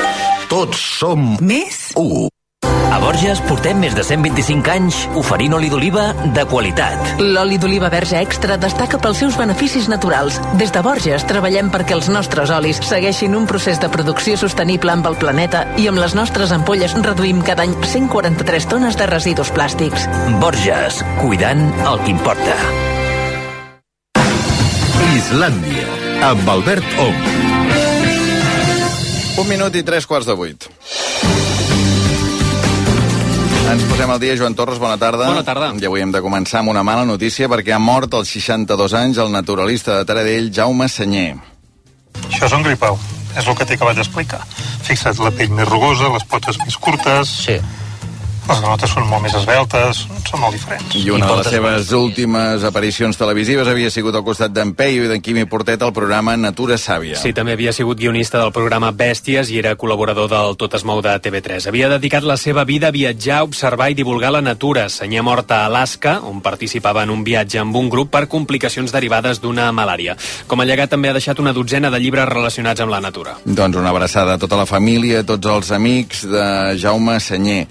Speaker 2: Tots som
Speaker 35: Més
Speaker 2: 1.
Speaker 36: A Borges portem més de 125 anys oferint oli d'oliva de qualitat.
Speaker 35: L'oli d'oliva verge extra destaca pels seus beneficis naturals. Des de Borges treballem perquè els nostres olis segueixin un procés de producció sostenible amb el planeta i amb les nostres ampolles reduïm cada any 143 tones de residus plàstics.
Speaker 36: Borges, cuidant el que importa.
Speaker 2: Islàndia, amb Albert Ong.
Speaker 4: Un minut i tres quarts de vuit. Ens posem al dia, Joan Torres, bona tarda.
Speaker 37: Bona tarda.
Speaker 4: I avui hem de començar amb una mala notícia perquè ha mort als 62 anys el naturalista de Taradell, Jaume Senyer.
Speaker 38: Això és un gripau. És el que t'he acabat d'explicar. Fixa't, la pell més rugosa, les potes més curtes...
Speaker 37: Sí.
Speaker 38: Les granotes són molt més esbeltes, són molt diferents.
Speaker 4: I una de les seves últimes aparicions televisives havia sigut al costat d'en Peyu i d'en Quimi Portet al programa Natura Sàvia.
Speaker 39: Sí, també havia sigut guionista del programa Bèsties i era col·laborador del Tot es mou de TV3. Havia dedicat la seva vida a viatjar, observar i divulgar la natura. Senyà mort a Alaska, on participava en un viatge amb un grup per complicacions derivades d'una malària. Com a llegat també ha deixat una dotzena de llibres relacionats amb la natura.
Speaker 4: Doncs una abraçada a tota la família, a tots els amics de Jaume Senyer.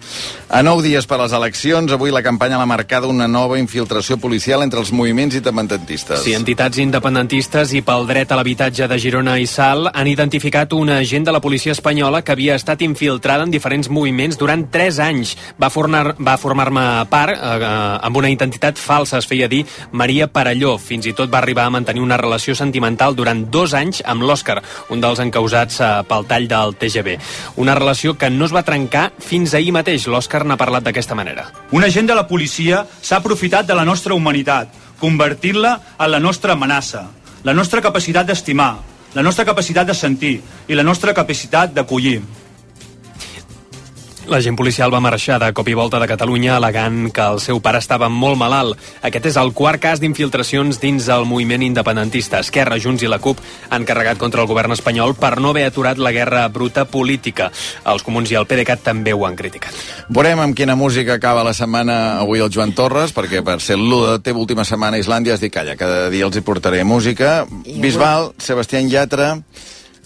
Speaker 4: A nou dies per les eleccions, avui la campanya l'ha marcada una nova infiltració policial entre els moviments independentistes.
Speaker 39: Sí, entitats independentistes i pel dret a l'habitatge de Girona i Sal han identificat un agent de la policia espanyola que havia estat infiltrada en diferents moviments durant 3 anys. Va formar- va formar-me part eh, amb una identitat falsa, es feia dir Maria Parelló. Fins i tot va arribar a mantenir una relació sentimental durant dos anys amb l'Òscar, un dels encausats eh, pel tall del TGV. Una relació que no es va trencar fins ahir mateix. L'Òscar n'ha parlat d'aquesta manera.
Speaker 40: Un agent de la policia s'ha aprofitat de la nostra humanitat, convertint-la en la nostra amenaça, la nostra capacitat d'estimar, la nostra capacitat de sentir i la nostra capacitat d'acollir.
Speaker 39: L'agent policial va marxar de cop i volta de Catalunya alegant que el seu pare estava molt malalt. Aquest és el quart cas d'infiltracions dins el moviment independentista. Esquerra, Junts i la CUP han carregat contra el govern espanyol per no haver aturat la guerra bruta política. Els comuns i el PDeCAT també ho han criticat.
Speaker 4: Veurem amb quina música acaba la setmana avui el Joan Torres, perquè per ser la teva última setmana a Islàndia has dit, calla, cada dia els hi portaré música. Bisbal, Sebastián Yatra...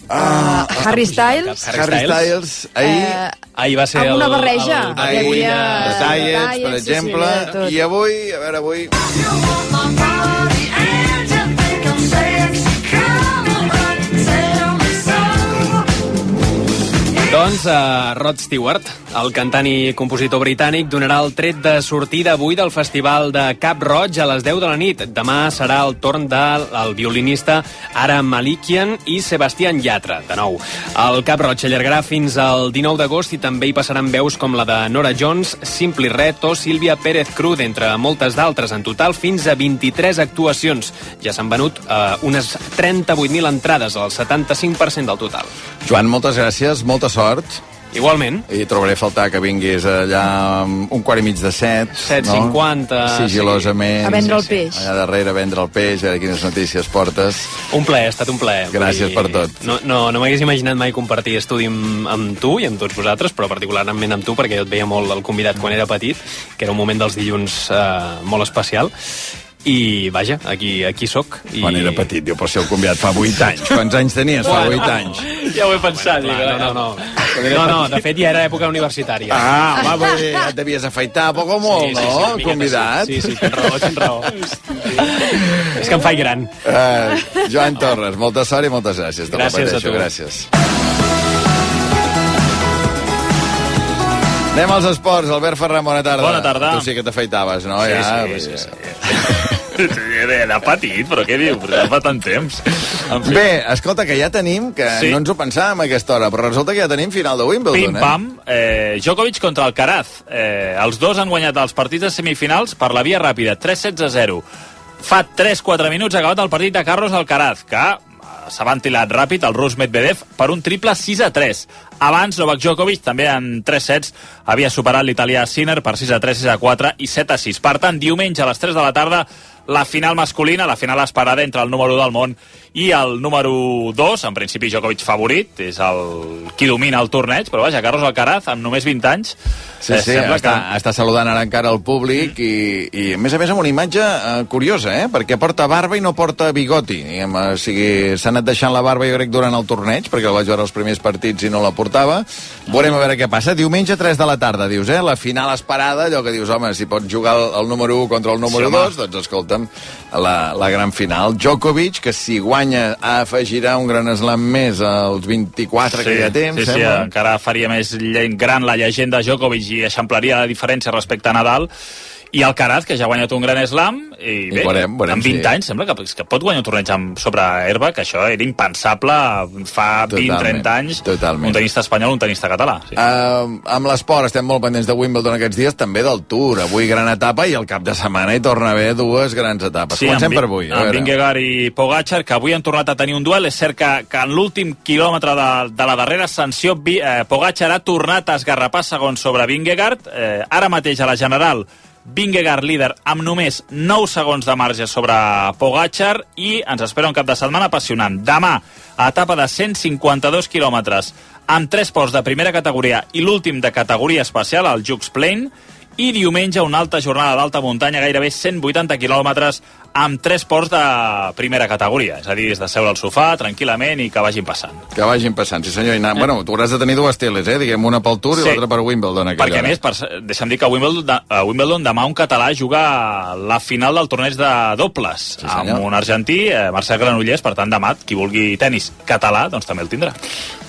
Speaker 5: Ah, Harry Styles.
Speaker 4: Harry Styles, ahir...
Speaker 5: Eh,
Speaker 39: ahir va ser
Speaker 5: amb una
Speaker 39: el-
Speaker 5: barreja.
Speaker 39: el-
Speaker 5: Hi
Speaker 4: Ahir,
Speaker 5: havia
Speaker 4: Diets, per
Speaker 5: diets, sí, sí,
Speaker 4: exemple, i avui, a veure, avui...
Speaker 39: Doncs uh, Rod Stewart, el cantant i compositor britànic, donarà el tret de sortida avui del Festival de Cap Roig a les 10 de la nit. Demà serà el torn del el violinista Ara Malikian i Sebastián Yatra, de nou. El Cap Roig allargarà fins al 19 d'agost i també hi passaran veus com la de Nora Jones, Simply Red o Sílvia Pérez Cruz, entre moltes d'altres. En total, fins a 23 actuacions. Ja s'han venut uh, unes 38.000 entrades, el 75% del total.
Speaker 4: Joan, moltes gràcies, molta sort.
Speaker 39: Igualment.
Speaker 4: I trobaré a faltar que vinguis allà un quart i mig de set.
Speaker 39: 7.50,
Speaker 4: Sigilosament.
Speaker 39: sí. A vendre el peix.
Speaker 4: Allà darrere, a vendre el peix, a veure quines notícies portes.
Speaker 39: Un plaer, ha estat un plaer.
Speaker 4: Gràcies per tot.
Speaker 39: No, no, no m'hagués imaginat mai compartir estudi amb, amb tu i amb tots vosaltres, però particularment amb tu, perquè jo et veia molt el convidat quan era petit, que era un moment dels dilluns eh, molt especial. I, vaja, aquí, aquí sóc. I...
Speaker 4: Quan era petit, diu, però si el convidat fa 8 anys. Quants anys tenies? Fa 8 anys.
Speaker 39: Ja ho he pensat. Bueno, clar, no, no, no. No, no, de fet ja era època universitària.
Speaker 4: Ah, home, vull dir, et devies afaitar poc o molt, no?
Speaker 39: una miqueta
Speaker 4: convidat.
Speaker 39: Sí, sí, tens raó, tens raó. És que em faig gran.
Speaker 4: Uh, Joan Torres, molta sort i moltes gràcies. Te
Speaker 39: Gràcies a tu.
Speaker 4: Gràcies. Anem als esports. Albert Ferran, bona tarda.
Speaker 41: Bona tarda.
Speaker 4: Tu sí que t'afaitaves, no?
Speaker 41: Sí,
Speaker 4: ja,
Speaker 41: sí, sí, sí. Era petit, però què diu? Però ja fa tant temps. En fi.
Speaker 4: Bé, escolta, que ja tenim, que
Speaker 41: Sí.
Speaker 4: no ens ho pensàvem a aquesta hora, però resulta que ja tenim final de Wimbledon, eh?
Speaker 41: Pim-pam, eh, Djokovic contra Alcaraz. Eh, els dos han guanyat els partits de semifinals per la via ràpida, 3-16 a 0. Fa 3-4 minuts ha acabat el partit de Carlos Alcaraz, que eh, s'ha ventilat ràpid el rus Medvedev per un triple 6 a 3. Abans, Novak Djokovic, també en 3 sets, havia superat l'italià Sinner per 6 a 3, 6 a 4 i 7 a 6. Per tant, diumenge a les 3 de la tarda, la final masculina, la final esperada entre el número 1 del món i el número 2, en principi Djokovic favorit, és el qui domina el torneig, però vaja, Carlos Alcaraz, amb només 20 anys,
Speaker 4: Sí,
Speaker 41: eh,
Speaker 4: sí,
Speaker 41: sembla
Speaker 4: està, que... està saludant ara encara el públic i, i, a més a més, amb una imatge eh, curiosa, eh? perquè porta barba i no porta bigoti. Diguem, o sigui, s'ha anat deixant la barba, jo crec, durant el torneig, perquè el vaig veure els primers partits i no la portava. Veurem a veure què passa. Diumenge, 3 de la tarda, dius, eh? La final esperada, allò que dius, home, si pots jugar el, el número 1 contra el número
Speaker 41: Sí, home.
Speaker 4: 2, doncs escolta'm, la, la gran final. Djokovic, que si guanya afegirà un gran slam més als 24 que ja té,
Speaker 41: sí, sí,
Speaker 4: sembla.
Speaker 41: encara faria més gran la llegenda Djokovic i eixamplaria la diferència respecte a Nadal i Alcaraz, que ja ha guanyat un gran slam, i bé,
Speaker 4: I veurem, veurem,
Speaker 41: amb 20
Speaker 4: sí.
Speaker 41: anys sembla que, que pot guanyar un torneig amb, sobre herba, que això era impensable fa
Speaker 4: Totalment,
Speaker 41: 20-30 anys.
Speaker 4: totalment.
Speaker 41: Un tenista espanyol, un tenista català. Sí.
Speaker 4: Uh, amb l'esport estem molt pendents de Wimbledon aquests dies, també del Tour. Avui gran etapa i el cap de setmana hi torna a haver dues grans etapes. Comencem
Speaker 41: amb,
Speaker 4: per avui.
Speaker 41: Amb. Vingegaard i Pogacar, que avui han tornat a tenir un duel. És cert que, que en l'últim quilòmetre de, de la darrera Vi- eh, Pogacar ha tornat a esgarrapar segons sobre Vingegaard. Eh, ara mateix a la General, Vingegaard líder amb només 9 segons de marge sobre Pogacar i ens espera un cap de setmana apassionant. Demà, a etapa de 152 quilòmetres, amb 3 ports de primera categoria i l'últim de categoria especial, el Jux Plain, i diumenge una alta jornada d'alta muntanya, gairebé 180 quilòmetres, amb tres ports de primera categoria. És a dir, des de seure al sofà, tranquil·lament, i que vagin passant.
Speaker 4: Que vagin passant, sí senyor. I anar, bueno, tu hauràs de tenir dues teles, eh? Diguem, una pel Tour
Speaker 41: Sí.
Speaker 4: i l'altra per Wimbledon. a
Speaker 41: Perquè, a
Speaker 4: hora.
Speaker 41: més, per, deixa'm dir que a Wimbledon, de- a Wimbledon demà un català juga la final del torneig de dobles sí, amb un argentí, eh, Marcel Granollers, per tant, demà, qui vulgui tennis català, doncs també el tindrà.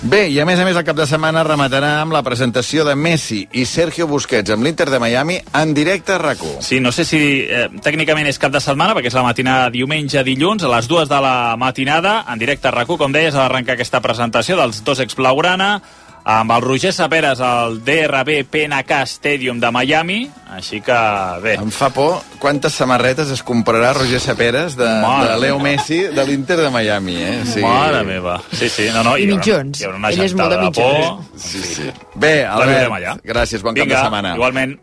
Speaker 4: Bé, i a més a més el cap de setmana rematarà amb la presentació de Messi i Sergio Busquets amb l'Inter de Miami en directe a rac
Speaker 41: Sí, no sé si eh, tècnicament és cap de setmana, perquè és la matinada diumenge, dilluns, a les dues de la matinada, en directe a rac com deies, ha d'arrencar aquesta presentació dels dos ex-blaugrana, amb el Roger Saperes al DRB PNK Stadium de Miami, així que bé.
Speaker 4: Em fa por quantes samarretes es comprarà Roger Saperes de,
Speaker 41: Mare
Speaker 4: de Leo
Speaker 41: meva.
Speaker 4: Messi de l'Inter de Miami, eh?
Speaker 41: Sí. Mare meva. Sí, sí, no, no.
Speaker 5: I
Speaker 41: hi haurà-
Speaker 5: mitjons.
Speaker 41: Hi haurà una
Speaker 5: Ell és molt de
Speaker 41: de por.
Speaker 4: Sí, sí. Bé, Albert, gràcies, bon cap
Speaker 41: Vinga,
Speaker 4: de setmana.
Speaker 41: igualment.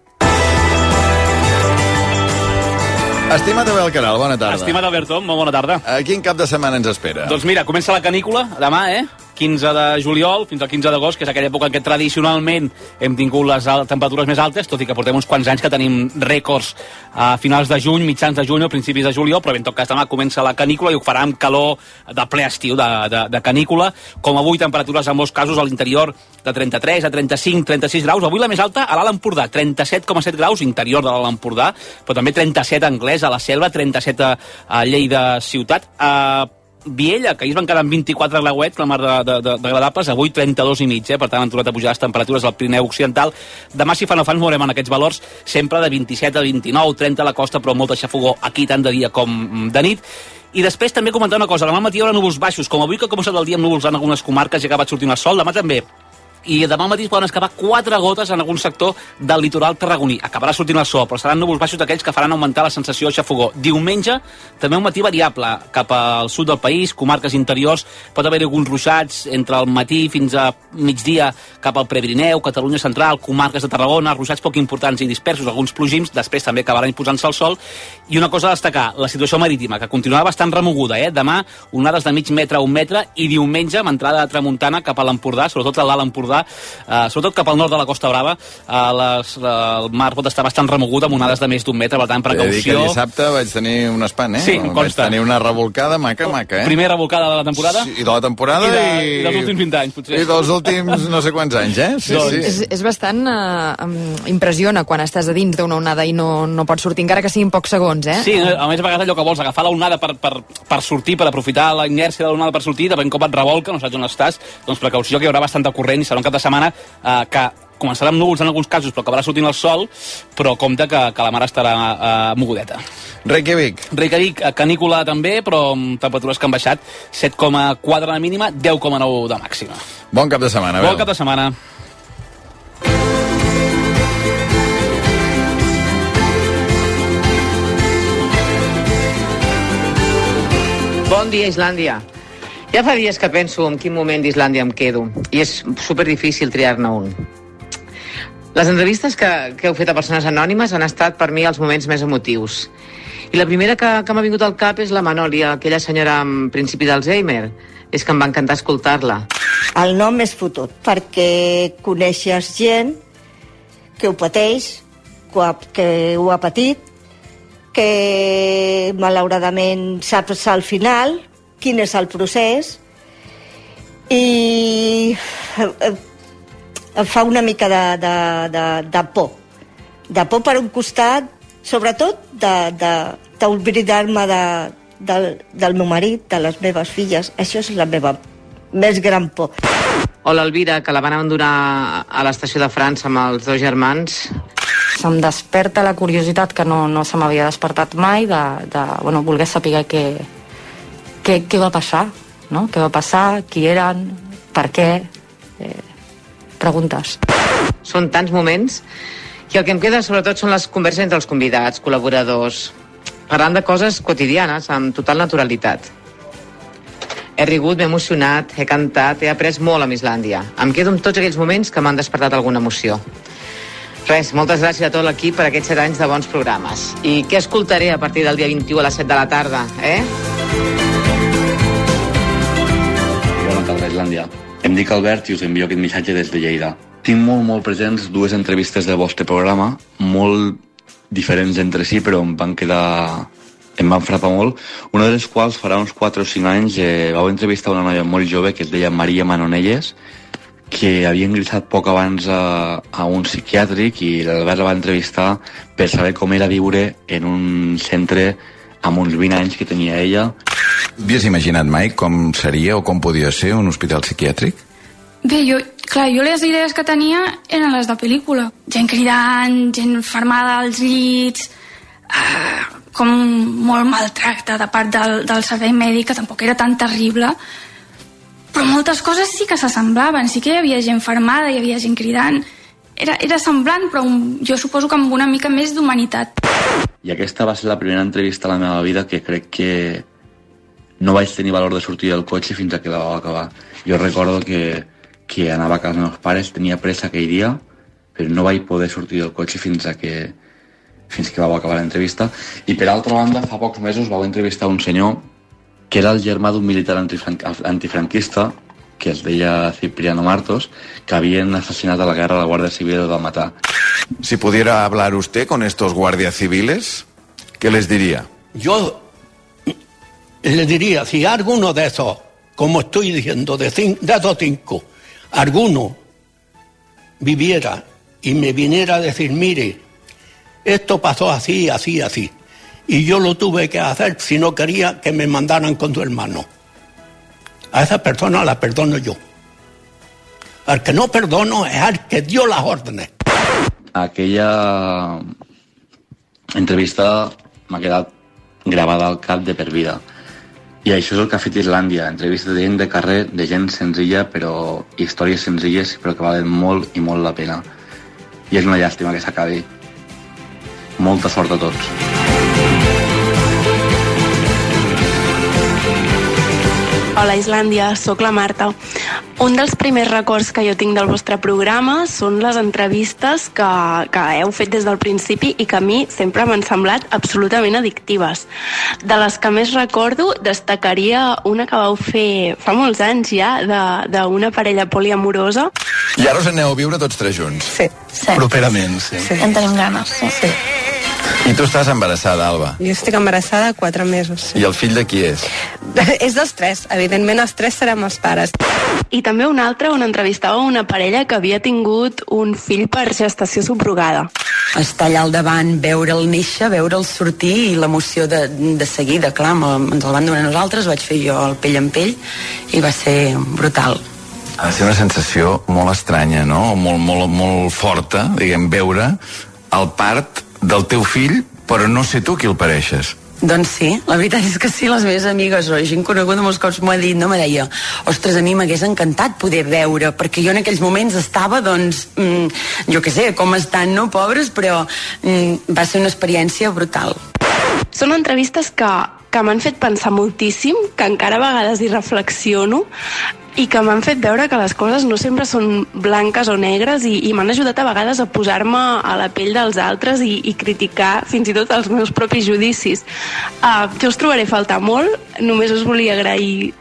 Speaker 4: Estimat Abel Caral, bona tarda.
Speaker 42: Estimat Alberto, molt bona tarda.
Speaker 4: A quin cap de setmana ens espera?
Speaker 42: Doncs mira, comença la canícula demà, eh? 15 de juliol fins al 15 d'agost, que és aquella època en què tradicionalment hem tingut les temperatures més altes, tot i que portem uns quants anys que tenim rècords a finals de juny, mitjans de juny o principis de juliol, però bé, en tot cas demà comença la canícula i ho farà amb calor de ple estiu de, de, de canícula, com avui temperatures en molts casos a l'interior de 33 a 35, 36 graus, avui la més alta a l'Alt Empordà, 37,7 graus interior de l'Alt Empordà, però també 37 a Anglès, a la Selva, 37 a, a Lleida ciutat, a Viella, que ahir es van quedar amb 24 grauets, la mar de, de, de, de agradables, avui 32 i mig, eh? per tant han tornat a pujar les temperatures al Pirineu Occidental. Demà, si fa no fa, ens veurem en aquests valors sempre de 27 a 29, 30 a la costa, però molta xafogó aquí tant de dia com de nit. I després també comentar una cosa, demà matí hi haurà núvols baixos, com avui que ha començat el dia amb núvols en algunes comarques i ha acabat sortint el sol, demà també i demà al matí poden escapar quatre gotes en algun sector del litoral tarragoní. Acabarà sortint el sol, però seran núvols baixos d'aquells que faran augmentar la sensació de xafogó. Diumenge, també un matí variable cap al sud del país, comarques interiors, pot haver alguns ruixats entre el matí fins a migdia cap al Prepirineu, Catalunya Central, comarques de Tarragona, ruixats poc importants i dispersos, alguns plogims, després també acabaran posant-se el sol. I una cosa a destacar, la situació marítima, que continuarà bastant remoguda, eh? Demà, onades de mig metre a un metre, i diumenge, amb entrada de tramuntana cap a l'Empordà, sobretot a l'Alt Empordà, eh, sobretot cap al nord de la Costa Brava, eh, les, eh, el mar pot estar bastant remogut amb onades de més d'un metre, per tant,
Speaker 4: dir que
Speaker 42: precaució.
Speaker 4: dissabte vaig tenir un espant, eh?
Speaker 42: Sí, em
Speaker 4: Vaig
Speaker 42: consta.
Speaker 4: tenir una revolcada maca, maca, eh?
Speaker 42: Primera revolcada de la temporada.
Speaker 4: Sí, I de la temporada
Speaker 42: I, de,
Speaker 4: i...
Speaker 42: i dels últims 20 anys, potser.
Speaker 4: I dels últims no sé quants anys, eh? Sí,
Speaker 5: Doncs
Speaker 4: sí.
Speaker 5: és, és bastant eh, impressiona quan estàs a dins d'una onada i no, no pots sortir, encara que siguin pocs segons, eh?
Speaker 42: Sí, a més a vegades allò que vols, agafar l'onada per, per, per sortir, per aprofitar la inèrcia de l'onada per sortir, de ben cop et revolca, no saps on estàs, doncs precaució que hi haurà bastanta corrent i serà un cap de setmana eh, que començarà amb núvols en alguns casos, però acabarà sortint el sol, però compte que, que la mar estarà eh, mogudeta.
Speaker 4: Reykjavik.
Speaker 42: Reykjavik, eh, canícula també, però amb temperatures que han baixat 7,4 de mínima, 10,9 de màxima.
Speaker 4: Bon cap de setmana,
Speaker 42: Bon
Speaker 4: Abel.
Speaker 42: cap de setmana.
Speaker 43: Bon dia, Islàndia. Ja fa dies que penso en quin moment d'Islàndia em quedo i és super difícil triar-ne un. Les entrevistes que, que heu fet a persones anònimes han estat per mi els moments més emotius. I la primera que, que m'ha vingut al cap és la Manòlia, aquella senyora amb principi d'Alzheimer. És que em va encantar escoltar-la.
Speaker 44: El nom és fotut, perquè coneixes gent que ho pateix, que ho ha, patit, que malauradament saps al final quin és el procés i eh, em fa una mica de, de, de, de por. De por per un costat, sobretot d'oblidar-me de, de, del, del meu marit, de les meves filles. Això és la meva més gran por.
Speaker 43: O l'Elvira, que la van abandonar a l'estació de França amb els dos germans.
Speaker 45: se'm desperta la curiositat que no, no se m'havia despertat mai de, de bueno, voler saber què, què, què va passar, no? Què va passar, qui eren, per què... Eh, preguntes.
Speaker 43: Són tants moments i el que em queda sobretot són les converses entre els convidats, col·laboradors, parlant de coses quotidianes amb total naturalitat. He rigut, m'he emocionat, he cantat, he après molt amb Islàndia. Em quedo amb tots aquells moments que m'han despertat alguna emoció. Res, moltes gràcies a tot l'equip per aquests set anys de bons programes. I què escoltaré a partir del dia 21 a les 7 de la tarda, eh?
Speaker 46: Islàndia. Em dic Albert i us envio aquest missatge des de Lleida. Tinc molt, molt presents dues entrevistes del vostre programa, molt diferents entre si, però em van quedar em van frapar molt, una de les quals farà uns 4 o 5 anys eh, vau entrevistar una noia molt jove que es deia Maria Manonelles, que havia ingressat poc abans a, a un psiquiàtric i l'Albert la va entrevistar per saber com era viure en un centre amb uns 20 anys que tenia ella.
Speaker 4: Havies imaginat mai com seria o com podia ser un hospital psiquiàtric?
Speaker 47: Bé, jo, clar, jo les idees que tenia eren les de pel·lícula. Gent cridant, gent fermada als llits, eh, com molt maltracte de part del, del servei mèdic, que tampoc era tan terrible, però moltes coses sí que s'assemblaven, sí que hi havia gent fermada, hi havia gent cridant, era, era semblant, però un, jo suposo que amb una mica més d'humanitat.
Speaker 46: I aquesta va ser la primera entrevista a la meva vida que crec que no vaig tenir valor de sortir del cotxe fins a que la va acabar. Jo recordo que, que anava a casa dels meus pares, tenia pressa aquell dia, però no vaig poder sortir del cotxe fins a que fins que vau acabar l'entrevista. I per altra banda, fa pocs mesos vau entrevistar un senyor que era el germà d'un militar antifran antifranquista que es deia Cipriano Martos, que havien assassinat a la guerra la Guardia Civil va matar.
Speaker 4: Si pudiera hablar usted con estos guardias civiles, ¿qué les diría?
Speaker 48: Yo le diría, si alguno de esos, como estoy diciendo, de, cin- de esos cinco, alguno viviera y me viniera a decir, mire, esto pasó así, así, así, y yo lo tuve que hacer si no quería que me mandaran con tu hermano. A esa persona la perdono yo. Al que no perdono es al que dio las órdenes.
Speaker 46: Aquella entrevista m'ha quedat gravada al cap de per vida. I això és el que ha fet Islàndia, entrevistes de gent de carrer, de gent senzilla, però històries senzilles, però que valen molt i molt la pena. I és una llàstima que s'acabi. Molta sort a tots.
Speaker 49: Hola Islàndia, sóc la Marta. Un dels primers records que jo tinc del vostre programa són les entrevistes que, que heu fet des del principi i que a mi sempre m'han semblat absolutament addictives. De les que més recordo, destacaria una que vau fer fa molts anys ja, de- d'una parella poliamorosa.
Speaker 4: I ara us aneu a viure tots tres junts.
Speaker 49: Sí. sí.
Speaker 4: Properament, sí.
Speaker 49: sí. En tenim ganes, sí. sí.
Speaker 4: I tu estàs embarassada, Alba.
Speaker 50: Jo estic embarassada quatre mesos.
Speaker 4: I el fill de qui és?
Speaker 50: és dels tres, evidentment els tres serem els pares.
Speaker 49: I també una altra on entrevistava una parella que havia tingut un fill per gestació subrogada.
Speaker 51: estar allà al davant, veure'l néixer, veure'l sortir i l'emoció de, de seguida, clar, ens el van donar nosaltres, vaig fer jo el pell amb pell i va ser brutal.
Speaker 4: Ha de ser una sensació molt estranya, no? Molt, molt, molt forta, diguem, veure el part del teu fill, però no sé tu qui el pareixes.
Speaker 51: Doncs sí, la veritat és que sí, les meves amigues o gent coneguda molts cops m'ho ha dit, no? Me deia, ostres, a mi m'hagués encantat poder veure, perquè jo en aquells moments estava, doncs, mm, jo què sé, com estan, no, pobres, però mm, va ser una experiència brutal.
Speaker 49: Són entrevistes que, que m'han fet pensar moltíssim, que encara a vegades hi reflexiono, i que m'han fet veure que les coses no sempre són blanques o negres i, i m'han ajudat a vegades a posar-me a la pell dels altres i, i criticar fins i tot els meus propis judicis. Uh, jo us trobaré faltar molt, només us volia agrair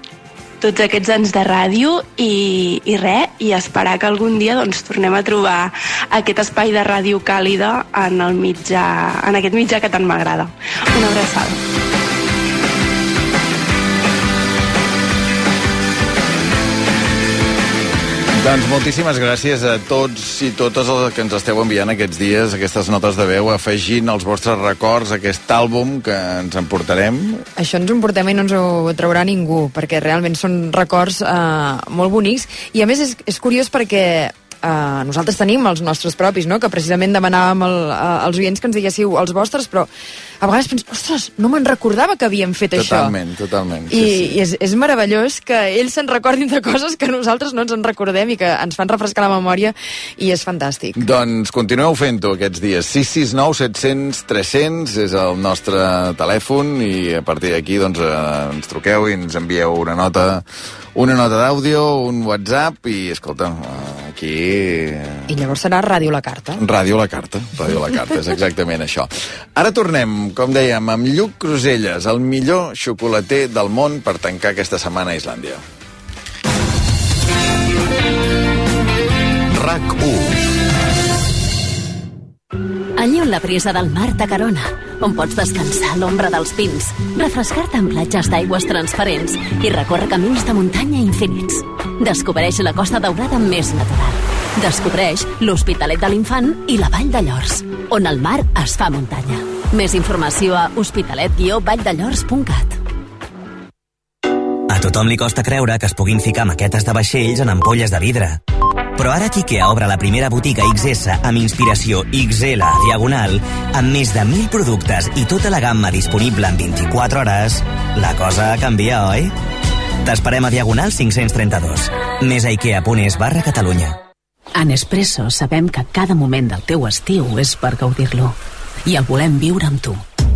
Speaker 49: tots aquests anys de ràdio i, i res, i esperar que algun dia doncs, tornem a trobar aquest espai de ràdio càlida en, el mitjà, en aquest mitjà que tant m'agrada. Una abraçada.
Speaker 4: Doncs moltíssimes gràcies a tots i totes els que ens esteu enviant aquests dies, aquestes notes de veu, afegint els vostres records a aquest àlbum que ens emportarem.
Speaker 5: Això ens emportem i no ens ho traurà ningú, perquè realment són records eh, molt bonics. I a més és, és curiós perquè uh, nosaltres tenim els nostres propis, no? que precisament demanàvem el, uh, als oients que ens diguéssiu els vostres, però a vegades penso, ostres, no me'n recordava que havíem fet
Speaker 4: Totalment,
Speaker 5: això.
Speaker 4: totalment.
Speaker 5: I, i és, és meravellós que ells se'n recordin de coses que nosaltres no ens en recordem i que ens fan refrescar la memòria i és fantàstic.
Speaker 4: Doncs continueu fent-ho aquests dies. 669 700 300 és el nostre telèfon i a partir d'aquí doncs, eh, ens truqueu i ens envieu una nota una nota d'àudio, un WhatsApp i, escolta, eh, aquí...
Speaker 5: I llavors serà Ràdio La Carta.
Speaker 4: Ràdio La Carta, Ràdio La Carta, és exactament això. Ara tornem, com dèiem, amb Lluc Cruselles, el millor xocolater del món per tancar aquesta setmana a Islàndia.
Speaker 2: RAC 1
Speaker 52: Allí on la brisa del mar t'acarona, on pots descansar a l'ombra dels pins, refrescar-te en platges d'aigües transparents i recórrer camins de muntanya infinits. Descobreix la Costa Daurada més natural. Descobreix l'Hospitalet de l'Infant i la Vall de Llors, on el mar es fa muntanya. Més informació a hospitalet-valldellors.cat.
Speaker 53: A tothom li costa creure que es puguin ficar maquetes de vaixells en ampolles de vidre. Però ara que IKEA obre la primera botiga XS amb inspiració XL Diagonal, amb més de 1.000 productes i tota la gamma disponible en 24 hores, la cosa canvia, oi? T'esperem a Diagonal 532. Més a ikea.es barra Catalunya.
Speaker 54: A Nespresso sabem que cada moment del teu estiu és per gaudir-lo. I el volem viure amb tu.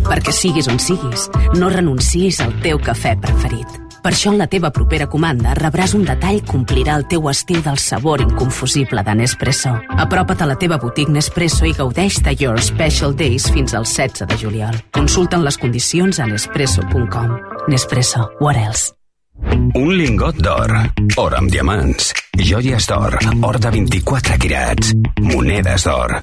Speaker 54: Perquè siguis on siguis, no renuncis al teu cafè preferit. Per això en la teva propera comanda rebràs un detall que omplirà el teu estil del sabor inconfusible de Nespresso. Apropa't a la teva botiga Nespresso i gaudeix de Your Special Days fins al 16 de juliol. Consulta'n les condicions a nespresso.com. Nespresso. What else?
Speaker 55: Un lingot d'or, or amb diamants, joies d'or, or de 24 quirats, monedes d'or.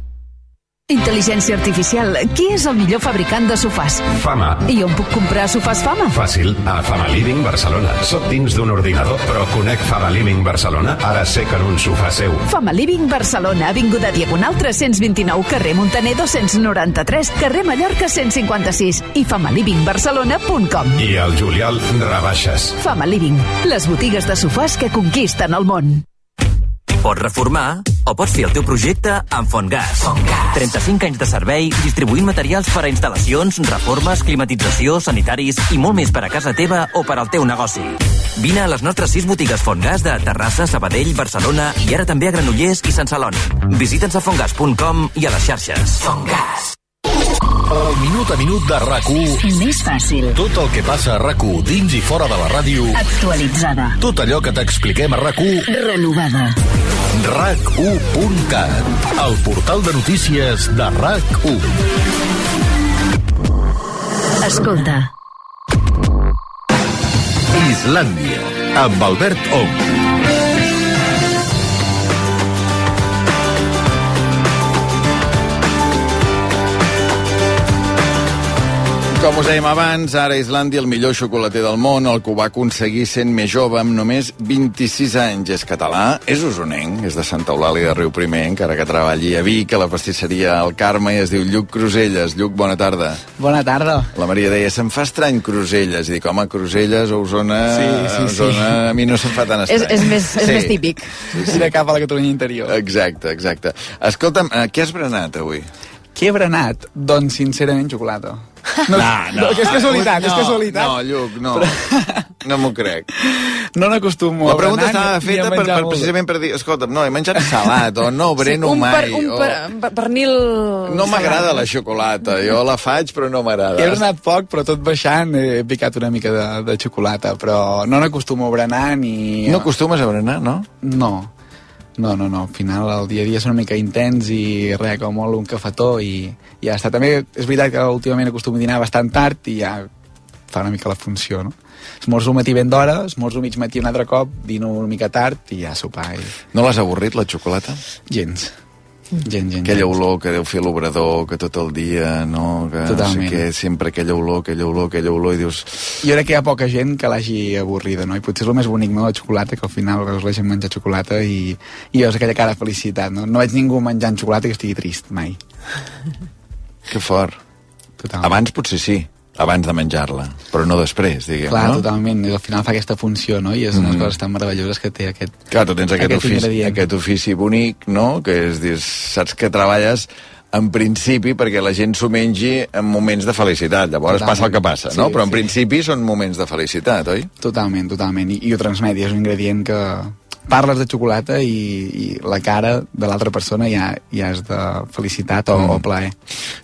Speaker 56: Intel·ligència artificial. Qui és el millor fabricant de sofàs?
Speaker 57: Fama.
Speaker 56: I on puc comprar sofàs Fama?
Speaker 57: Fàcil, a Fama Living Barcelona. Soc dins d'un ordinador, però conec Fama Living Barcelona. Ara sé que en un sofà seu.
Speaker 56: Fama Living Barcelona, Avinguda Diagonal 329, carrer Montaner 293, carrer Mallorca 156 i famalivingbarcelona.com.
Speaker 57: I al juliol, rebaixes.
Speaker 56: Fama Living, les botigues de sofàs que conquisten el món.
Speaker 36: Pots reformar o pots fer el teu projecte amb Fontgas. Fontgas. 35 anys de servei distribuint materials per a instal·lacions, reformes, climatització, sanitaris i molt més per a casa teva o per al teu negoci. Vine a les nostres 6 botigues Fontgas de Terrassa, Sabadell, Barcelona i ara també a Granollers i Sant Celoni. Visita'ns a fontgas.com i a les xarxes.
Speaker 2: Fontgas. El minut a minut de rac
Speaker 54: Més fàcil.
Speaker 2: Tot el que passa a rac dins i fora de la ràdio.
Speaker 54: Actualitzada.
Speaker 2: Tot allò que t'expliquem a rac
Speaker 54: Renovada.
Speaker 2: RAC1.cat, el portal de notícies de RAC1.
Speaker 54: Escolta.
Speaker 2: Islàndia, amb Albert Ong.
Speaker 4: Com us dèiem abans, ara Islàndia el millor xocolater del món, el que ho va aconseguir sent més jove amb només 26 anys. És català, és usonenc, és de Santa Eulàlia de Riu Primer, encara que treballi a Vic, a la pastisseria El Carme, i es diu Lluc Cruselles. Lluc, bona tarda.
Speaker 58: Bona tarda.
Speaker 4: La Maria deia, se'm fa estrany Cruselles. I dic, home, Cruselles o Osona,
Speaker 58: Sí, sí, sí.
Speaker 4: Osona a mi no se'm fa tan
Speaker 5: És,
Speaker 4: estrany.
Speaker 5: és, més, és més típic.
Speaker 58: Sí, sí. De cap a la Catalunya interior.
Speaker 4: Exacte, exacte. Escolta'm, eh, què has berenat avui?
Speaker 58: Què he berenat? Doncs, sincerament, xocolata. No,
Speaker 4: No,
Speaker 58: no, que és casualitat,
Speaker 4: no,
Speaker 58: és casualitat.
Speaker 4: No, Lluc, no. No m'ho crec.
Speaker 58: No n'acostumo
Speaker 4: La
Speaker 58: a
Speaker 4: pregunta
Speaker 58: berenar
Speaker 4: estava feta per, per, precisament per dir, escolta, no, he menjat salat, o no breno
Speaker 5: un
Speaker 4: mai.
Speaker 5: per, un
Speaker 4: o...
Speaker 5: per, per, pernil...
Speaker 4: No m'agrada la xocolata, jo la faig però no m'agrada.
Speaker 58: He berenat poc, però tot baixant he picat una mica de, de xocolata, però no n'acostumo a berenar ni...
Speaker 4: No acostumes a berenar, no?
Speaker 58: No. No, no, no, al final el dia a dia és una mica intens i res, com molt un cafetó i, i ja està. També és veritat que últimament acostumo a dinar bastant tard i ja fa una mica la funció, no? Esmorzo al matí ben d'hora, esmorzo mig matí un altre cop, dino una mica tard i ja sopar. I...
Speaker 4: No l'has avorrit, la xocolata?
Speaker 58: Gens. Gent, gent,
Speaker 4: Aquella olor que deu fer l'obrador, que tot el dia, no? Que
Speaker 58: Totalment.
Speaker 4: No sé què, sempre aquella olor, aquella olor, aquella olor, i dius...
Speaker 58: Jo crec que hi ha poca gent que l'hagi avorrida, no? I potser és el més bonic, no?, la xocolata, que al final veus la gent menjar xocolata i, i veus aquella cara de felicitat, no? No veig ningú menjant xocolata que estigui trist, mai.
Speaker 4: Que fort.
Speaker 58: Totalment.
Speaker 4: Abans potser sí, abans de menjar-la, però no després, diguem,
Speaker 58: Clar,
Speaker 4: no?
Speaker 58: totalment. I al final fa aquesta funció, no? I és unes
Speaker 4: Mm.
Speaker 58: coses tan meravelloses que té aquest...
Speaker 4: Clar, tu tens aquest,
Speaker 58: Aquest
Speaker 4: ofici,
Speaker 58: ingredient.
Speaker 4: aquest ofici bonic, no?, que és, dir, saps que treballes en principi perquè la gent s'ho mengi en moments de felicitat. Llavors
Speaker 58: Totalment.
Speaker 4: passa el que passa, no?
Speaker 58: Sí,
Speaker 4: Però en
Speaker 58: sí.
Speaker 4: principi són moments de felicitat, oi?
Speaker 58: Totalment, totalment. I, i ho transmet, i és un ingredient que parles de xocolata i, i la cara de l'altra persona ja, ja és de felicitat o, mm. o plaer.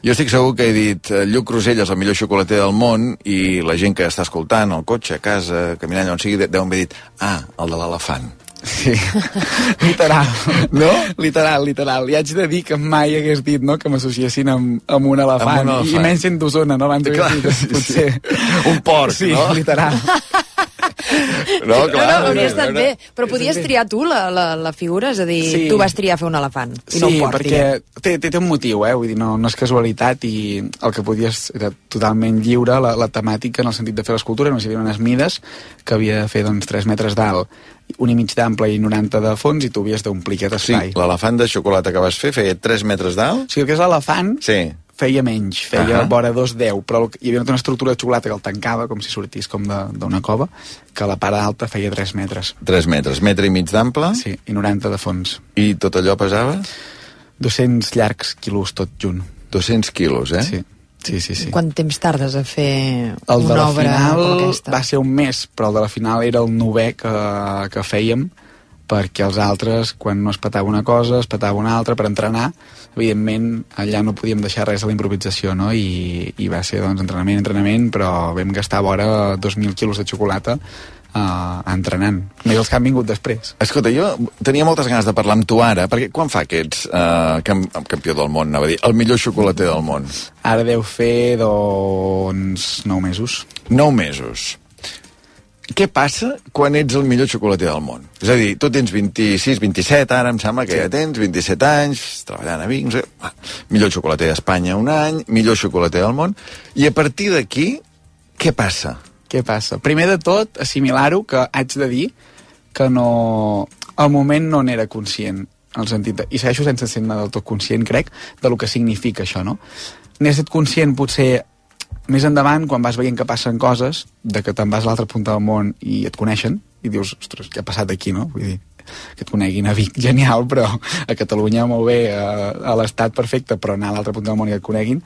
Speaker 4: Jo estic segur que he dit eh, Lluc Rosell és el millor xocolater del món i la gent que està escoltant, al cotxe, a casa, caminant on sigui, de- deuen haver dit ah, el de l'elefant.
Speaker 58: Sí, literal. No? Literal, literal. I haig de dir que mai hagués dit no, que m'associessin amb, amb un elefant.
Speaker 4: Amb un elefant.
Speaker 58: I menys sent d'Osona, no? Abans
Speaker 4: Clar,
Speaker 58: dit,
Speaker 4: sí, sí.
Speaker 58: potser...
Speaker 4: Un porc,
Speaker 58: sí,
Speaker 4: no?
Speaker 58: literal.
Speaker 4: No,
Speaker 5: No, no, hauria estat bé. Però podies triar tu la, la, la figura? És a dir,
Speaker 58: Sí.
Speaker 5: tu vas triar fer un elefant i
Speaker 58: Sí,
Speaker 5: no un porc,
Speaker 58: perquè
Speaker 5: diguem.
Speaker 58: té, té, té un motiu, eh? Vull dir, no, no és casualitat i el que podies era totalment lliure, la, la temàtica en el sentit de fer l'escultura, no hi havia unes mides que havia de fer doncs, 3 metres d'alt, un i mig d'ample i 90 de fons i tu havies d'omplir aquest
Speaker 4: Sí,
Speaker 58: espai.
Speaker 4: l'elefant de xocolata que vas fer feia 3 metres d'alt?
Speaker 58: O sigui, el que és l'elefant
Speaker 4: sí.
Speaker 58: Feia menys, feia
Speaker 4: Ahà.
Speaker 58: vora 2,10, però el- hi havia una estructura de xocolata que el tancava, com si sortís com de- d'una cova, que la part alta feia 3 metres.
Speaker 4: 3 metres, metre i mig d'ample?
Speaker 58: Sí, i 90 de fons.
Speaker 4: I tot allò pesava?
Speaker 58: 200 llargs quilos tot junt.
Speaker 4: 200 quilos, eh?
Speaker 58: Sí, sí, sí. sí.
Speaker 5: Quant temps tardes a fer
Speaker 58: El de
Speaker 5: una
Speaker 58: la
Speaker 5: obra
Speaker 58: final
Speaker 5: com aquesta?
Speaker 58: va ser un mes, però el de la final era el novè que, que fèiem, perquè els altres, quan no es petava una cosa, es petava una altra per entrenar. Evidentment, allà no podíem deixar res a la improvisació, no? I, i va ser, doncs, entrenament, entrenament, però vam gastar vora 2.000 quilos de xocolata uh, entrenant. Més els que han vingut després.
Speaker 4: Escolta, jo tenia moltes ganes de parlar amb tu ara, perquè quan fa que ets uh, camp campió del món, anava a dir, el millor xocolater del món?
Speaker 58: Ara deu fer, doncs, 9 mesos.
Speaker 4: 9 mesos. Què passa quan ets el millor xocolater del món? És a dir, tu tens 26, 27, ara em sembla que sí. ja tens 27 anys, treballant a Vic, no sé, millor xocolater d'Espanya un any, millor xocolater del món, i a partir d'aquí, què passa?
Speaker 58: Què passa? Primer de tot, assimilar-ho, que haig de dir que no... Al moment no n'era conscient, en el sentit de... I segueixo sense ser-ne del tot conscient, crec, de lo que significa això, no? N'he estat conscient, potser, més endavant, quan vas veient que passen coses, de que te'n vas a l'altra punta del món i et coneixen, i dius, ostres, què ha passat aquí, no? Vull dir, que et coneguin a Vic, genial, però a Catalunya molt bé, a, a l'estat perfecte, però anar a l'altra punta del món i que et coneguin.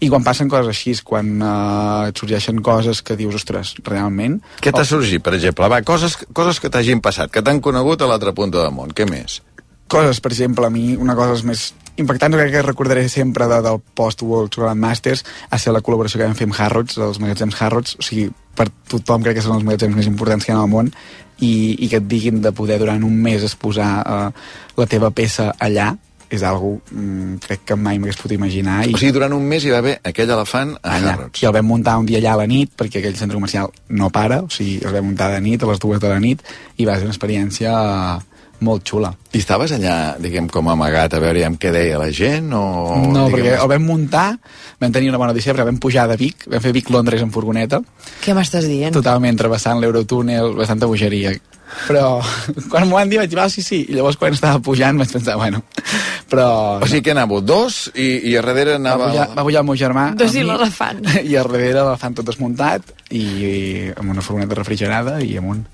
Speaker 58: I quan passen coses així, quan uh, et sorgeixen coses que dius, ostres, realment...
Speaker 4: Què t'ha sorgit, per exemple? Va, coses, coses que t'hagin passat, que t'han conegut a l'altra punta del món. Què més?
Speaker 58: coses, per exemple, a mi una cosa dels més impactants crec que recordaré sempre de, del post-World Chocolate Masters ha ser la col·laboració que vam fer amb Harrods, els magatzems Harrods, o sigui, per tothom crec que són els magatzems més importants que hi ha al món i, i que et diguin de poder durant un mes exposar uh, la teva peça allà és algo mm, crec que mai m'hagués pogut imaginar i
Speaker 4: O sigui, durant un mes hi va haver aquell elefant a
Speaker 58: allà.
Speaker 4: Harrods.
Speaker 58: I el vam muntar un dia allà a la nit, perquè aquell centre comercial no para, o sigui, el vam muntar de nit, a les dues de la nit, i va ser una experiència eh, molt xula.
Speaker 4: I estaves allà, diguem, com amagat, a veure què deia la gent, o...
Speaker 58: No,
Speaker 4: diguem,
Speaker 58: perquè el vam muntar, vam tenir una bona audició, però vam pujar de Vic, vam fer Vic-Londres en furgoneta,
Speaker 5: Què m'estàs dient?
Speaker 58: totalment travessant l'Eurotúnel, bastanta bogeria. Però quan m'ho van dir vaig dir, ah, sí, sí, i llavors quan estava pujant vaig pensar, bueno, però...
Speaker 4: O sigui que anàveu dos i, i a darrere
Speaker 58: Va
Speaker 4: anava...
Speaker 58: pujar, va pujar el meu germà
Speaker 5: Dos i l'elefant.
Speaker 58: i a darrere l'elefant tot desmuntat i, i amb una furgoneta refrigerada i amunt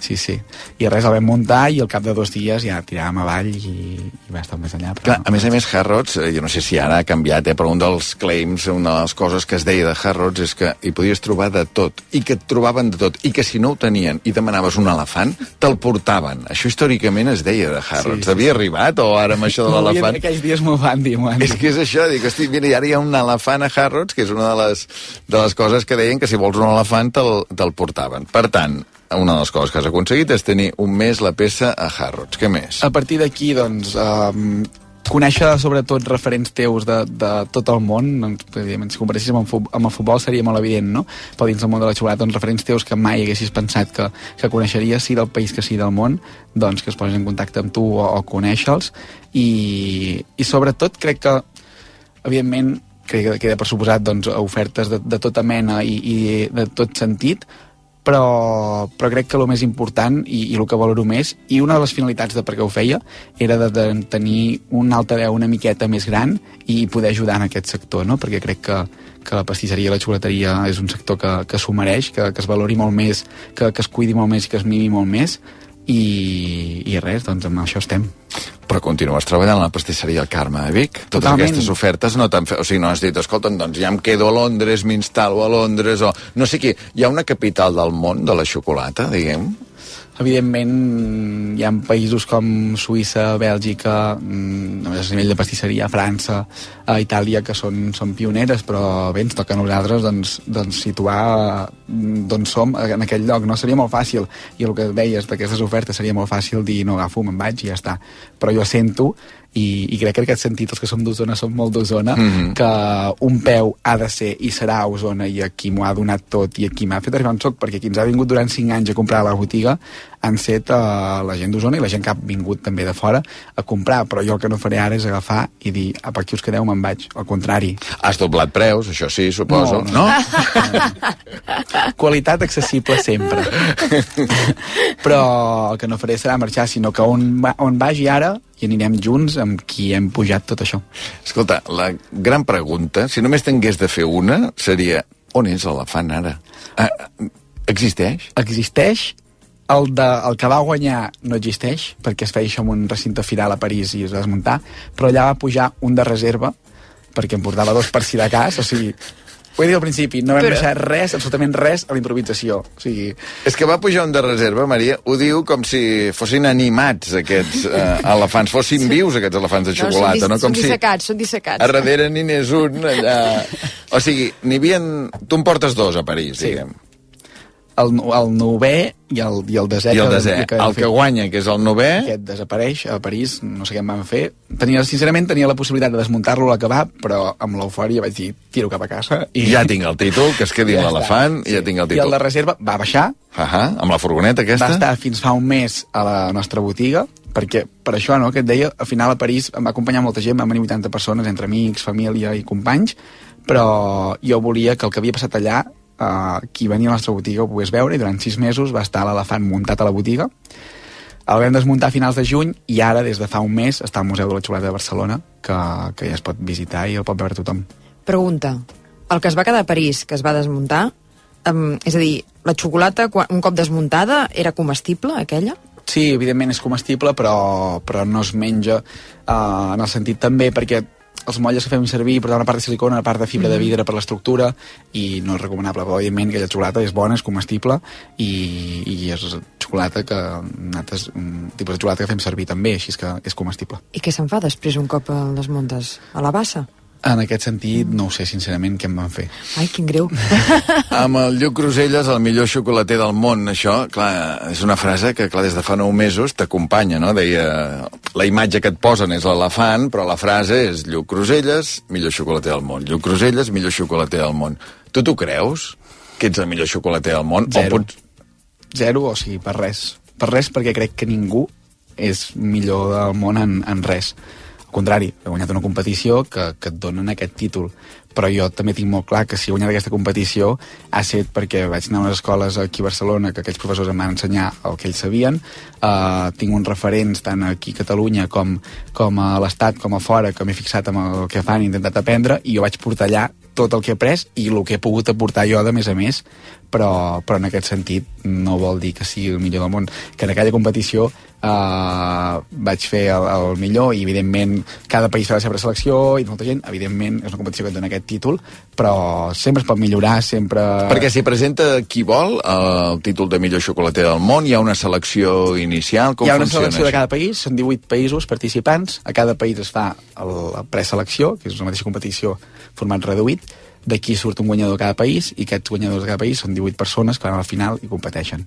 Speaker 58: sí, sí, i res, el vam muntar i al cap de dos dies ja tiràvem avall i, i va estar més enllà però
Speaker 4: Clar, a més a més, Harrods, eh, jo no sé si ara ha canviat, eh, però un dels claims, una de les coses que es deia de Harrods és que hi podies trobar de tot, i que et trobaven de tot, i que si no ho tenien i demanaves un elefant, te'l portaven. Això històricament es deia de Harrods.
Speaker 58: Sí, sí,
Speaker 4: Havia arribat, o ara amb això de l'elefant?
Speaker 58: aquells dies m'ho van dir, m'ho.
Speaker 4: És que és això, dic, hosti, mira, ara hi ha un elefant a Harrods, que és una de les, de les coses que deien que si vols un elefant te'l te portaven. Per tant, una de les coses que has aconseguit és tenir un mes la peça a Harrods. Què més?
Speaker 58: A partir d'aquí, doncs, um, conèixer sobretot referents teus de, de tot el món, doncs, evidentment, si comparessis amb, amb el futbol seria molt evident, no? Però dins del món de la xocolata, doncs, referents teus que mai haguessis pensat que, que coneixeries, sí del país que sí del món, doncs que es posin en contacte amb tu o, o conèixer-los. I, I sobretot crec que, evidentment, crec que queda per suposat doncs, ofertes de, de tota mena i, i de tot sentit, però, però crec que el més important i, i el que valoro més, i una de les finalitats de per què ho feia, era de, de tenir un altaveu una miqueta més gran i poder ajudar en aquest sector, no? perquè crec que, que la pastisseria i la xocolateria és un sector que, que s'ho mereix, que, que es valori molt més, que, que es cuidi molt més i que es mimi molt més, i, i res, doncs amb això estem.
Speaker 4: Però continues treballant a la pastisseria El Carme de Vic. Totes
Speaker 58: Totalment.
Speaker 4: aquestes ofertes no t'han fet... O sigui, no has dit, escolta'm, doncs ja em quedo a Londres, m'instal·lo a Londres, o... No sé qui... Hi ha una capital del món de la xocolata, diguem?
Speaker 58: Evidentment, hi ha països com Suïssa, Bèlgica, mm, a nivell de pastisseria, França, a Itàlia, que són, són pioneres, però bé, ens toca a nosaltres doncs, doncs situar mm, d'on som en aquell lloc. No seria molt fàcil, i el que deies d'aquestes ofertes seria molt fàcil dir no agafo, me'n vaig i ja està. Però jo sento i, i crec que en aquest sentit els que som d'Osona som molt d'Osona,
Speaker 4: Mhm.
Speaker 58: que un peu ha de ser i serà a Osona i aquí m'ho ha donat tot i aquí m'ha fet arribar on soc, perquè qui ens ha vingut durant 5 anys a comprar a la botiga han set uh, la gent d'Osona i la gent que ha vingut també de fora a comprar, però jo el que no faré ara és agafar i dir, apa, aquí us quedeu, me'n vaig. Al contrari.
Speaker 4: Has doblat preus, això sí, suposo.
Speaker 58: No,
Speaker 4: No?
Speaker 58: no. Qualitat accessible sempre. però el que no faré serà marxar, sinó que on, va, on vagi ara i anirem junts amb qui hem pujat tot això.
Speaker 4: Escolta, la gran pregunta, si només tingués de fer una, seria on és l'elefant ara? Ah, existeix?
Speaker 58: Existeix, el, de, el que va guanyar no existeix, perquè es feia això en un recinte firal a París i es va desmuntar, però allà va pujar un de reserva, perquè em portava dos per si de cas, o sigui, ho he dit al principi, no vam
Speaker 4: Però-
Speaker 58: deixar res, absolutament res, a la improvisació. O sigui,
Speaker 4: És que va pujar un de reserva, Maria, ho diu com si fossin animats aquests eh, elefants, fossin vius aquests elefants de xocolata, no?
Speaker 5: Són,
Speaker 4: Com
Speaker 5: dis
Speaker 4: si
Speaker 5: són dissecats, són dissecats.
Speaker 4: a darrere n'hi n'és un allà... O sigui, n'hi havia... Tu en portes dos a París, sí. diguem.
Speaker 58: El, el novè i el, i el desè.
Speaker 4: I el desè.
Speaker 58: que
Speaker 4: El que guanya, que és el novè...
Speaker 58: Aquest desapareix a París, no sé què en vam fer. Tenia, sincerament, tenia la possibilitat de desmuntar-lo a l'acabar, però amb l'eufòria vaig dir, tiro cap a casa.
Speaker 4: I ja tinc el títol, que es quedi
Speaker 58: Ja
Speaker 4: l'elefant, i ja tinc el
Speaker 58: I
Speaker 4: títol.
Speaker 58: el de reserva va baixar,
Speaker 4: Ahà, amb la furgoneta aquesta?
Speaker 58: va estar fins fa un mes a la nostra botiga, perquè per això, no?, que et deia, al final a París em va acompanyar molta gent, van venir 80 persones, entre amics, família i companys, però jo volia que el que havia passat allà, eh, qui venia a la nostra botiga ho pogués veure, i durant sis mesos va estar l'elefant muntat a la botiga, el vam desmuntar a finals de juny i ara, des de fa un mes, està al Museu de la Xocolata de Barcelona, que, que ja es pot visitar i el pot veure tothom.
Speaker 5: Pregunta. El que es va quedar a París, que es va desmuntar, um, és a dir, la xocolata, quan, un cop desmuntada, era comestible, aquella?
Speaker 58: Sí, evidentment és comestible, però, però no es menja uh, en el sentit també perquè els motlles que fem servir porten una part de silicona, una part de fibra de
Speaker 5: Mhm.
Speaker 58: vidre per l'estructura i no és recomanable, però evidentment aquella xocolata és bona, és comestible i, i és xocolata que nosaltres, un tipus de xocolata que fem servir també, així és que és comestible.
Speaker 5: I què se'n fa després un cop el desmuntes? A la bassa?
Speaker 58: En aquest sentit, no ho sé sincerament què em van fer.
Speaker 5: Ai, quin greu.
Speaker 4: Amb el Lluc Cruselles, el millor xocolater del món, això, clar, és una frase que, clar, des de fa nou mesos t'acompanya, no? Deia, la imatge que et posen és l'elefant, però la frase és Lluc Cruselles, millor xocolater del món. Lluc Cruselles, millor xocolater del món. Tu t'ho creus, que ets el millor xocolater del món?
Speaker 58: Zero.
Speaker 4: O pots...
Speaker 58: Zero, o sigui, per res. Per res perquè crec que ningú és millor del món en, en res. Contrari, he guanyat una competició que, que et donen aquest títol. Però jo també tinc molt clar que si he guanyat aquesta competició ha set perquè vaig anar a unes escoles aquí a Barcelona que aquells professors em van ensenyar el que ells sabien. Uh, tinc uns referents tant aquí a Catalunya com, com a l'Estat com a fora que m'he fixat en el que fan i intentat aprendre i jo vaig portar allà tot el que he après i el que he pogut aportar jo de més a més però, però en aquest sentit no vol dir que sigui el millor del món que en aquella competició eh, vaig fer el, el millor i evidentment cada país fa la seva selecció i molta gent, evidentment és una competició que et dona aquest títol però sempre es pot millorar sempre...
Speaker 4: Perquè s'hi presenta qui vol el títol de millor xocolater del món, hi ha una selecció inicial, com
Speaker 58: Hi ha una selecció de
Speaker 4: això?
Speaker 58: cada país, són 18 països participants, a cada país es fa el- la preselecció, que és una mateixa competició format reduït, d'aquí surt un guanyador de cada país i aquests guanyadors de cada país són 18 persones que van a la final i competeixen.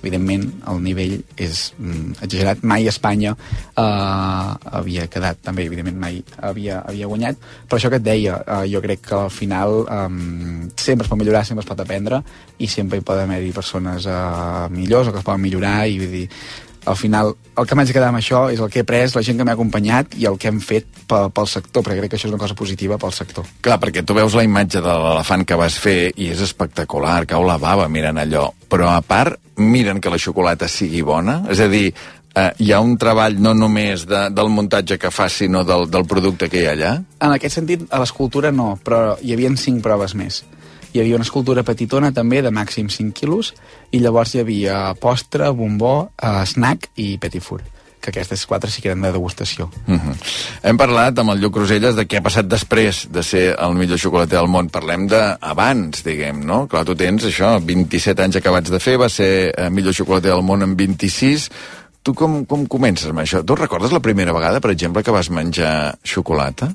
Speaker 58: Evidentment el nivell és mm, exagerat. Mai Espanya eh, havia quedat també evidentment mai havia, havia guanyat. Però això que et deia, eh, jo crec que al final eh, sempre es pot millorar sempre es pot aprendre i sempre hi poden haver-hi persones eh, millors o que es poden millorar i vull dir, al final el que m'haig de quedar amb això és el que he pres, la gent que m'ha acompanyat i el que hem fet pel, pel sector, perquè crec que això és una cosa positiva pel sector.
Speaker 4: Clar, perquè tu veus la imatge de l'elefant que vas fer i és espectacular, cau la bava mirant allò, però a part miren que la xocolata sigui bona, és a dir, eh, hi ha un treball no només de, del muntatge que fa, sinó del, del producte que hi ha allà?
Speaker 58: En aquest sentit, a l'escultura no, però hi havia cinc proves més. Hi havia una escultura petitona també de màxim 5 quilos i llavors hi havia postre, bombó, eh, snack i petit four que aquestes quatre sí que eren de degustació.
Speaker 4: Uh -huh. Hem parlat amb el Lluc Roselles de què ha passat després de ser el millor xocolater del món. Parlem d'abans, diguem, no? Clar, tu tens això, 27 anys acabats de fer, va ser el millor xocolater del món en 26. Tu com, com comences amb això? Tu recordes la primera vegada, per exemple, que vas menjar xocolata?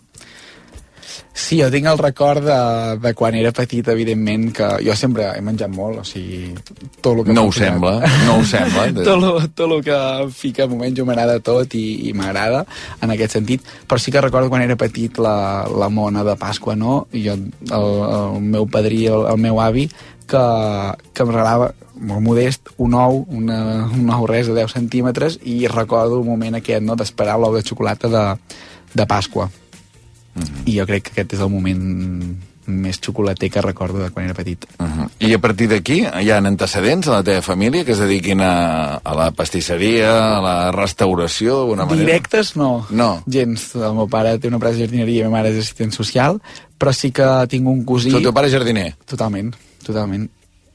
Speaker 58: Sí, jo tinc el record de, de quan era petit, evidentment, que jo sempre he menjat molt, o sigui, tot el que...
Speaker 4: No ho sembla, no ho sembla.
Speaker 58: tot, lo, tot el que fica m'ho menjo, m'agrada tot i, i m'agrada, en aquest sentit, però sí que recordo quan era petit la, la mona de Pasqua, no? I jo, el, el meu padrí, el, el meu avi, que, que em regalava molt modest, un ou, una, un ou res de 10 centímetres, i recordo el moment aquest, no?, d'esperar l'ou de xocolata de, de Pasqua. Uh -huh. I jo crec que aquest és el moment més xocolater que recordo de quan era petit.
Speaker 4: Uh -huh. I a partir d'aquí hi ha antecedents a la teva família que es dediquin a, a la pastisseria, a la restauració, d'alguna manera?
Speaker 58: Directes no.
Speaker 4: No.
Speaker 58: Gens. El meu pare té una empresa de jardineria i la meva mare és assistent social, però sí que tinc un cosí...
Speaker 4: El teu pare és jardiner?
Speaker 58: Totalment, totalment.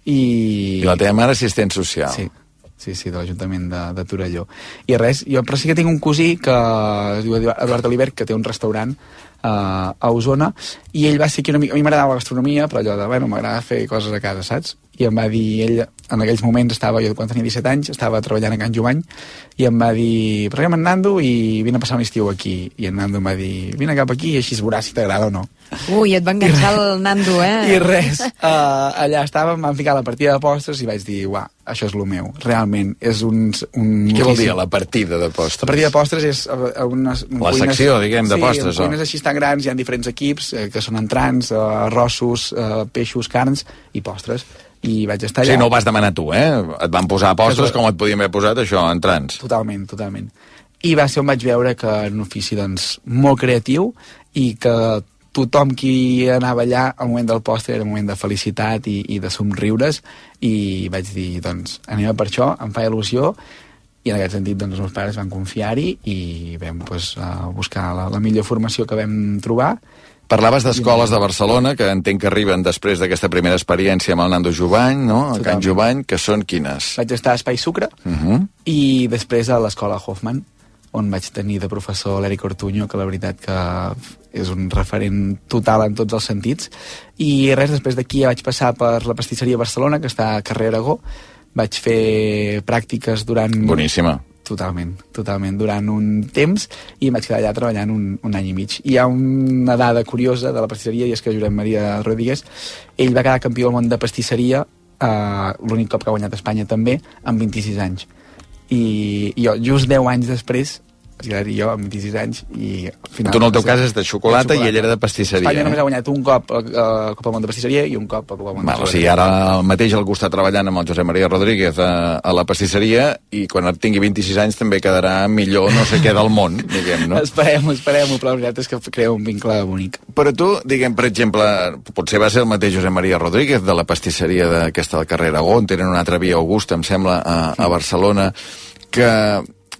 Speaker 58: I...
Speaker 4: I la teva mare assistent social?
Speaker 58: Sí sí, sí, de l'Ajuntament de, de Torelló. I res, jo però sí que tinc un cosí que es diu Eduard Alibert, que té un restaurant a Osona, i ell va ser que una mica... A mi m'agradava la gastronomia, però allò de, bueno, m'agrada fer coses a casa, saps? I em va dir, ell, en aquells moments estava, jo quan tenia 17 anys, estava treballant a Can Jovany, i em va dir, preguem en Nando i vine a passar un estiu aquí. I en Nando em va dir, vine cap aquí i així es veurà si t'agrada o no.
Speaker 5: Ui, et va enganxar el Nando, eh?
Speaker 58: I res, uh, allà estàvem, vam ficar la partida de postres i vaig dir, uah, això és el meu, realment, és un... un
Speaker 4: Què vol dir la partida de postres?
Speaker 58: La partida de postres és uh, unes...
Speaker 4: La cuines, secció, diguem, de
Speaker 58: sí,
Speaker 4: postres.
Speaker 58: Sí, cuines així tan grans, hi ha diferents equips, eh, que són entrants, uh, arrossos, uh, peixos, carns i postres i vaig estar allà.
Speaker 4: Sí, no ho vas demanar tu, eh? Et van posar postres com et podien haver posat això, entrants.
Speaker 58: Totalment, totalment. I va ser on vaig veure que era un ofici doncs, molt creatiu i que tothom qui anava allà al moment del postre era un moment de felicitat i, i de somriures i vaig dir, doncs, anem per això, em fa il·lusió i en aquest sentit doncs, els meus pares van confiar-hi i vam pues, uh, buscar la, la millor formació que vam trobar
Speaker 4: Parlaves d'escoles de Barcelona, que entenc que arriben després d'aquesta primera experiència amb el Nando Jovany, no? A Can Jovany, que són quines?
Speaker 58: Vaig estar a Espai Sucre
Speaker 4: uh -huh.
Speaker 58: i després a l'escola Hoffman, on vaig tenir de professor l'Eric Ortuño, que la veritat que és un referent total en tots els sentits. I res, després d'aquí vaig passar per la pastisseria Barcelona, que està a carrer Aragó. Vaig fer pràctiques durant...
Speaker 4: Boníssima.
Speaker 58: Totalment, totalment, durant un temps i em vaig quedar allà treballant un, un any i mig. Hi ha una dada curiosa de la pastisseria i és que Josep Maria Rodríguez, ell va quedar campió del món de pastisseria eh, l'únic cop que ha guanyat Espanya també, amb 26 anys. I, i jo, just 10 anys després, i jo amb 26 anys i al final...
Speaker 4: Tu en el teu cas és de xocolata, de xocolata. i ell era de pastisseria.
Speaker 58: Espanya
Speaker 4: eh?
Speaker 58: només ha guanyat un cop el uh, Copa del Món de Pastisseria i un cop el Copa del Món de
Speaker 4: Val, o sigui, ara el mateix algú està treballant amb el Josep Maria Rodríguez a, a la pastisseria i quan tingui 26 anys també quedarà millor no sé què del món, diguem, no?
Speaker 58: esperem, esperem, però la veritat és que crea un vincle bonic.
Speaker 4: Però tu, diguem, per exemple, potser va ser el mateix Josep Maria Rodríguez de la pastisseria d'aquesta del carrer Aragó, tenen una altra via Augusta, em sembla, a, a Barcelona, que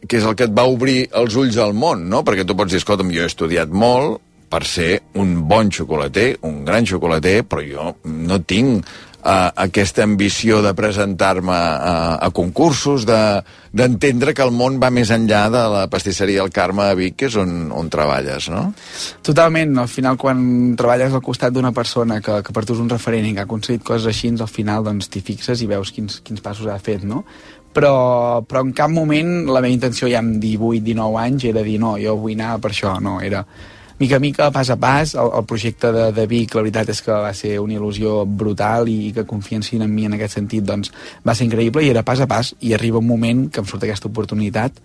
Speaker 4: que és el que et va obrir els ulls al món, no? Perquè tu pots dir, escolta'm, jo he estudiat molt per ser un bon xocolater, un gran xocolater, però jo no tinc uh, aquesta ambició de presentar-me a, a concursos, d'entendre de, que el món va més enllà de la pastisseria El Carme a Vic, que és on, on treballes, no?
Speaker 58: Totalment. Al final, quan treballes al costat d'una persona que, que per tu és un referent i que ha aconseguit coses així, al final doncs t'hi fixes i veus quins, quins passos ha fet, no? Però, però en cap moment la meva intenció ja amb 18-19 anys era dir no, jo vull anar per això, no, era mica a mica, pas a pas, el, el projecte de, de Vic, la veritat és que va ser una il·lusió brutal i, i que confiessin en mi en aquest sentit, doncs va ser increïble i era pas a pas i arriba un moment que em surt aquesta oportunitat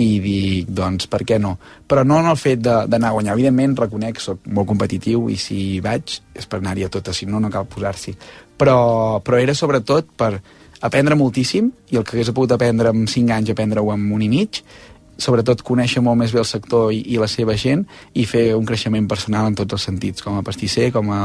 Speaker 58: i dic, doncs, per què no? Però no en el fet d'anar a guanyar. Evidentment, reconec, soc molt competitiu i si vaig és per anar-hi a totes, si no, no cal posar-s'hi. Però, però era sobretot per aprendre moltíssim i el que hagués pogut aprendre en 5 anys, aprendre-ho en un i mig, sobretot conèixer molt més bé el sector i, i la seva gent i fer un creixement personal en tots els sentits, com a pastisser, com a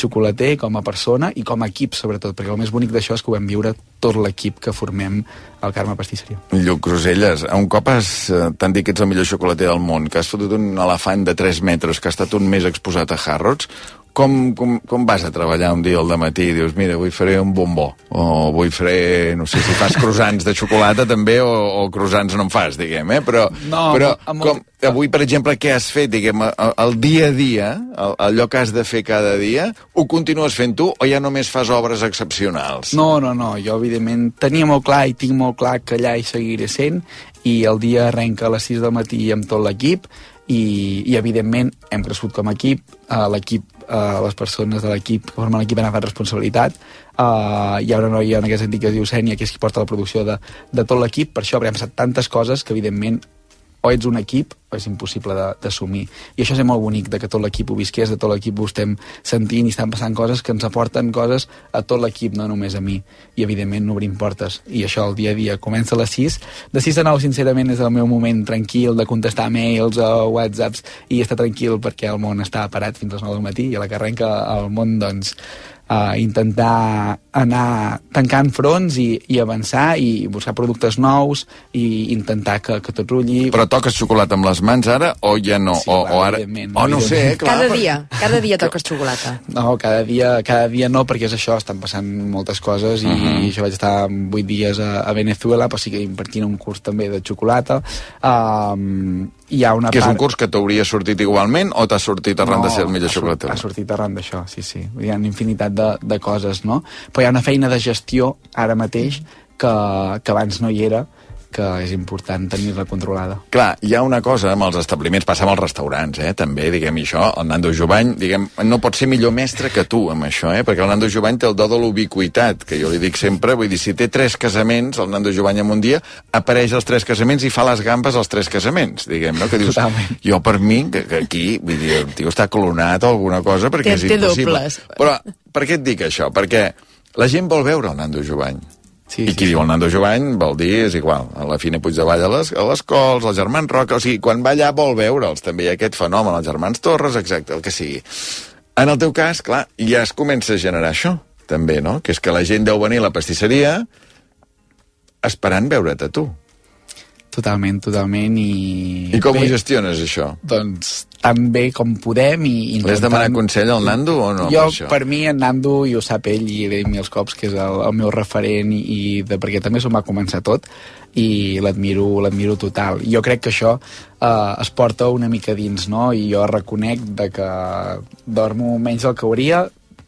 Speaker 58: xocolater, com a persona i com a equip, sobretot, perquè el més bonic d'això és que ho vam viure tot l'equip que formem al Carme Pastisseria.
Speaker 4: Lluc Roselles, un cop has, eh, t'han dit que ets el millor xocolater del món, que has fotut un elefant de 3 metres, que ha estat un mes exposat a Harrods, com, com, com vas a treballar un dia al matí i dius, mira, avui faré un bombó, o avui faré, no sé si fas croissants de xocolata també, o, o croissants no en fas, diguem, eh? Però,
Speaker 58: No,
Speaker 4: però
Speaker 58: amb-
Speaker 4: com, avui, per exemple, què has fet, diguem, el, el dia a dia, el, allò que has de fer cada dia, ho continues fent tu o ja només fas obres excepcionals?
Speaker 58: No, no, no, jo evidentment tenia molt clar i tinc molt clar que allà hi seguiré sent i el dia arrenca a les 6 del matí amb tot l'equip i, i evidentment hem crescut com a equip, uh, l'equip, uh, les persones de l'equip formen l'equip han agafat responsabilitat, uh, hi ha una noia en aquest sentit que es diu Sènia, que és qui porta la producció de, de tot l'equip, per això haurem passat tantes coses que evidentment o ets un equip o és impossible d'assumir. I això és molt bonic, de que tot l'equip ho visqués, de tot l'equip ho estem sentint i estan passant coses que ens aporten coses a tot l'equip, no només a mi. I evidentment no obrim portes. I això el dia a dia comença a les 6. De 6 a 9, sincerament, és el meu moment tranquil de contestar mails o whatsapps i estar tranquil perquè el món està parat fins a les 9 del matí i a la que arrenca el món, doncs, a intentar anar tancant fronts i, i avançar i buscar productes nous i intentar que, que tot rulli.
Speaker 4: Però toques xocolata amb les mans ara o ja no?
Speaker 58: Sí,
Speaker 4: o,
Speaker 58: clar,
Speaker 4: o ara...
Speaker 58: evidentment,
Speaker 4: O no sé, eh, clar.
Speaker 5: Cada
Speaker 4: per-
Speaker 5: dia, cada dia toques xocolata.
Speaker 58: No, cada dia, cada dia no, perquè és això, estan passant moltes coses i uh
Speaker 4: Mhm.
Speaker 58: -huh. jo vaig estar 8 dies a, a Venezuela, però sí que impartint un curs també de xocolata. Um, hi ha una
Speaker 4: Que és
Speaker 58: part...
Speaker 4: un curs que t'hauria sortit igualment o t'ha sortit arran de ser el millor xocolater?
Speaker 58: Ha sortit arran d'això, sí, sí. Hi ha una infinitat de, de coses, no? Però hi ha una feina de gestió ara mateix que, que abans no hi era, que és important tenir-la controlada.
Speaker 4: Clar, hi ha una cosa amb els establiments, passa amb els restaurants, eh, també, diguem, això, el Nando Jovany, diguem, no pot ser millor mestre que tu amb això, eh, perquè el Nando Jovany té el do de l'ubiquitat, que jo li dic sempre, vull dir, si té tres casaments, el Nando Jovany en un dia, apareix als tres casaments i fa les gambes als tres casaments, diguem, no? Que dius,
Speaker 58: Totalment.
Speaker 4: jo per mi, que, que aquí, vull dir, el tio està clonat o alguna cosa, perquè
Speaker 5: Té-
Speaker 4: és
Speaker 5: té
Speaker 4: impossible.
Speaker 5: dobles.
Speaker 4: Però per què et dic això? Perquè la gent vol veure el Nando Jovany.
Speaker 58: Sí,
Speaker 4: I qui diu el Nando Jovany vol dir, és igual, a la Fina Puigdevall a les, a les Cols, els germans Roca, o sigui, quan va allà vol veure'ls, també hi ha aquest fenomen, els germans Torres, exacte, el que sigui. En el teu cas, clar, ja es comença a generar això, també, no? Que és que la gent deu venir a la pastisseria esperant veure't a tu.
Speaker 58: Totalment, totalment, i...
Speaker 4: I com
Speaker 58: Bé,
Speaker 4: ho gestiones, això?
Speaker 58: Doncs tan bé com podem i intentant...
Speaker 4: demanat consell al Nando o no?
Speaker 58: jo,
Speaker 4: per això?
Speaker 58: per mi, en Nando, i ho sap ell, i he dit mil cops, que és el, el meu referent, i, i de, perquè també s'ho va començar tot, i l'admiro l'admiro total. Jo crec que això eh, es porta una mica dins, no? I jo reconec de que dormo menys del que hauria,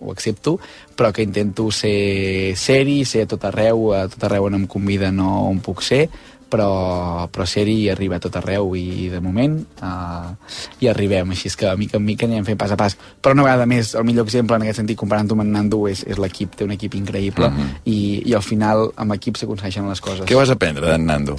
Speaker 58: ho accepto, però que intento ser seri, ser a tot arreu, a tot arreu on em conviden o on puc ser, però, però ser-hi i arribar a tot arreu i de moment uh, hi arribem, així que mica en mica anem fent pas a pas però una vegada més, el millor exemple en aquest sentit comparant-ho amb en Nando és, és l'equip, té un equip increïble
Speaker 4: Mhm.
Speaker 58: i, i al final amb equip s'aconsegueixen les coses
Speaker 4: Què vas aprendre d'en Nando?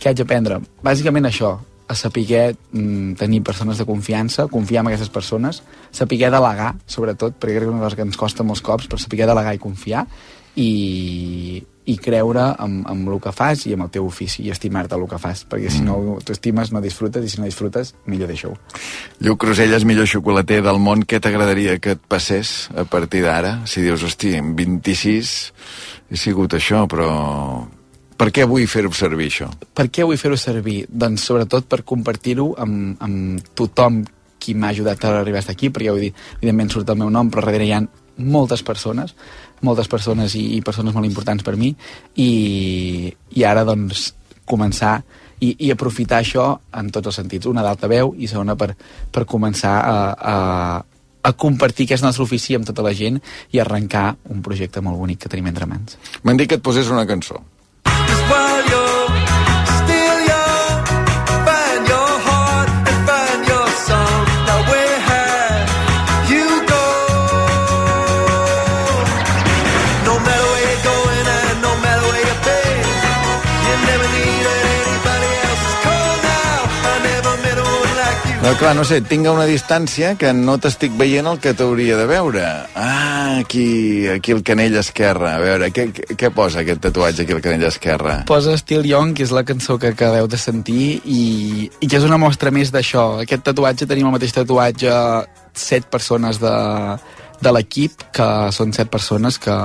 Speaker 58: què haig d'aprendre? Bàsicament això, a saber mm, tenir persones de confiança, confiar en aquestes persones, saber delegar, sobretot, perquè crec que és una cosa que ens costa molts cops, però saber delegar i confiar, i, i creure en, en el que fas i en el teu ofici, i estimar-te el que fas, perquè si no t'estimes no disfrutes, i si no disfrutes, millor deixa-ho.
Speaker 4: Lluc Roselles, millor xocolater del món, què t'agradaria que et passés a partir d'ara? Si dius, hosti, en 26 he sigut això, però... Per què vull fer-ho servir, això?
Speaker 58: Per què vull fer-ho servir? Doncs sobretot per compartir-ho amb, amb tothom qui m'ha ajudat a arribar fins aquí, perquè he dit, evidentment surt el meu nom, però darrere hi ha moltes persones, moltes persones i, i persones molt importants per mi, i, i ara doncs començar i, i aprofitar això en tots els sentits. Una d'altaveu i segona per, per començar a, a, a compartir aquest nostre ofici amb tota la gent i arrencar un projecte molt bonic que tenim entre mans.
Speaker 4: M'han dit que et posés una cançó.
Speaker 59: While you're
Speaker 4: No, clar, no sé, tinc una distància que no t'estic veient el que t'hauria de veure. Ah, aquí, aquí el canell esquerre. A veure, què, què posa aquest tatuatge aquí al canell esquerre?
Speaker 58: Posa Still Young, que és la cançó que acabeu de sentir, i, i que és una mostra més d'això. Aquest tatuatge, tenim el mateix tatuatge set persones de, de l'equip, que són set persones que,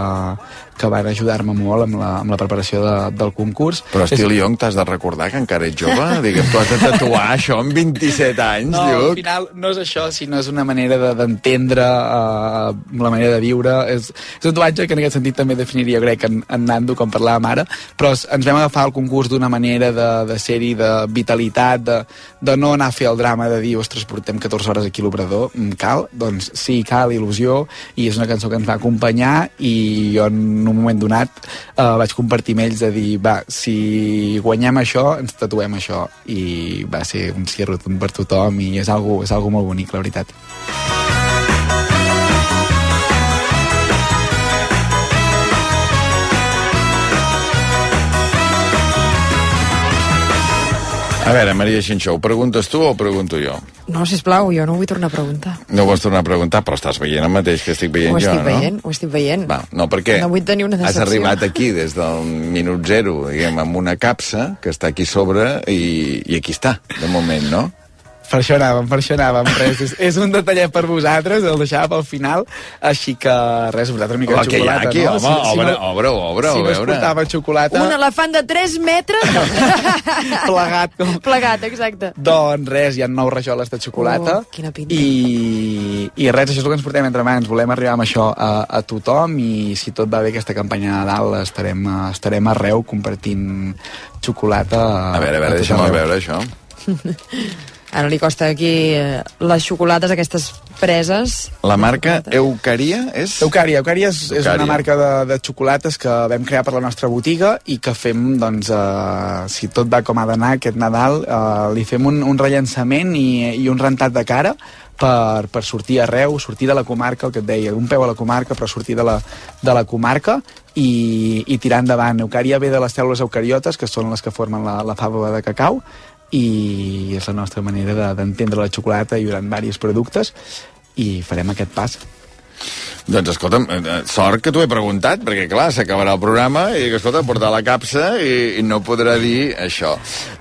Speaker 58: que van ajudar-me molt amb la, amb la preparació de, del concurs.
Speaker 4: Però Estil Young, t'has de recordar que encara ets jove? Digue'm, tu has de tatuar això amb 27 anys,
Speaker 58: No, al
Speaker 4: Lluc?
Speaker 58: final no és això, sinó és una manera de- d'entendre uh, la manera de viure. És, és un tatuatge que en aquest sentit també definiria, crec, en, en Nando, com parlàvem ara, però ens vam agafar el concurs d'una manera de, de ser-hi, de vitalitat, de, de no anar a fer el drama de dir, ostres, portem 14 hores aquí a l'obrador, mm, cal? Doncs sí, cal, il·lusió, i és una cançó que ens va acompanyar i jo en un moment donat eh, vaig compartir amb ells de dir, va, si guanyem això, ens tatuem això. I va ser un sí per tothom i és algo, és algo molt bonic, la veritat.
Speaker 4: A veure, Maria Xinxó, ho preguntes tu o ho pregunto jo?
Speaker 5: No, sisplau, jo no vull tornar a preguntar.
Speaker 4: No vols tornar a preguntar, però estàs veient el mateix que estic veient
Speaker 5: ho
Speaker 4: jo,
Speaker 5: estic
Speaker 4: no?
Speaker 5: veient, ho estic veient.
Speaker 4: Va, no, perquè
Speaker 5: No vull tenir una
Speaker 4: has
Speaker 5: decepció.
Speaker 4: arribat aquí des del minut zero, diguem, amb una capsa que està aquí sobre i, i aquí està, de moment, no?
Speaker 58: Per això anàvem, per això anàvem. Res, és, és un detallet per vosaltres, el deixava pel final, així que res, vosaltres una mica de xocolata,
Speaker 4: aquí,
Speaker 58: no?
Speaker 4: home? Obre, obre, obre,
Speaker 58: si no es portava xocolata,
Speaker 5: Un elefant de 3 metres
Speaker 58: plegat com...
Speaker 5: plegat, exacte.
Speaker 58: Doncs res, hi ha nou rajoles de xocolata.
Speaker 5: Oh, quina pinta.
Speaker 58: I, I res, això és el que ens portem entre mans. Volem arribar amb això a, a tothom i si tot va bé aquesta campanya de Nadal estarem, estarem arreu compartint xocolata a,
Speaker 4: veure, a veure, deixa'm veure això.
Speaker 5: Ara li costa aquí eh, les xocolates, aquestes preses.
Speaker 4: La marca Eucaria és...
Speaker 58: Eucària. Eucària és, és
Speaker 4: Eucària.
Speaker 58: una marca de, de xocolates que vam crear per la nostra botiga i que fem, doncs, eh, si tot va com ha d'anar aquest Nadal, eh, li fem un, un rellançament i, i un rentat de cara per, per sortir arreu, sortir de la comarca, el que et deia, un peu a la comarca, però sortir de la, de la comarca i, i tirar endavant. Eucària ve de les cèl·lules eucariotes, que són les que formen la, la fava de cacau, i és la nostra manera de- d'entendre la xocolata i durant diversos productes i farem aquest pas.
Speaker 4: Doncs escolta'm, eh, sort que t'ho he preguntat, perquè clar, s'acabarà el programa i que, escolta, portar la capsa i, i no podrà dir això.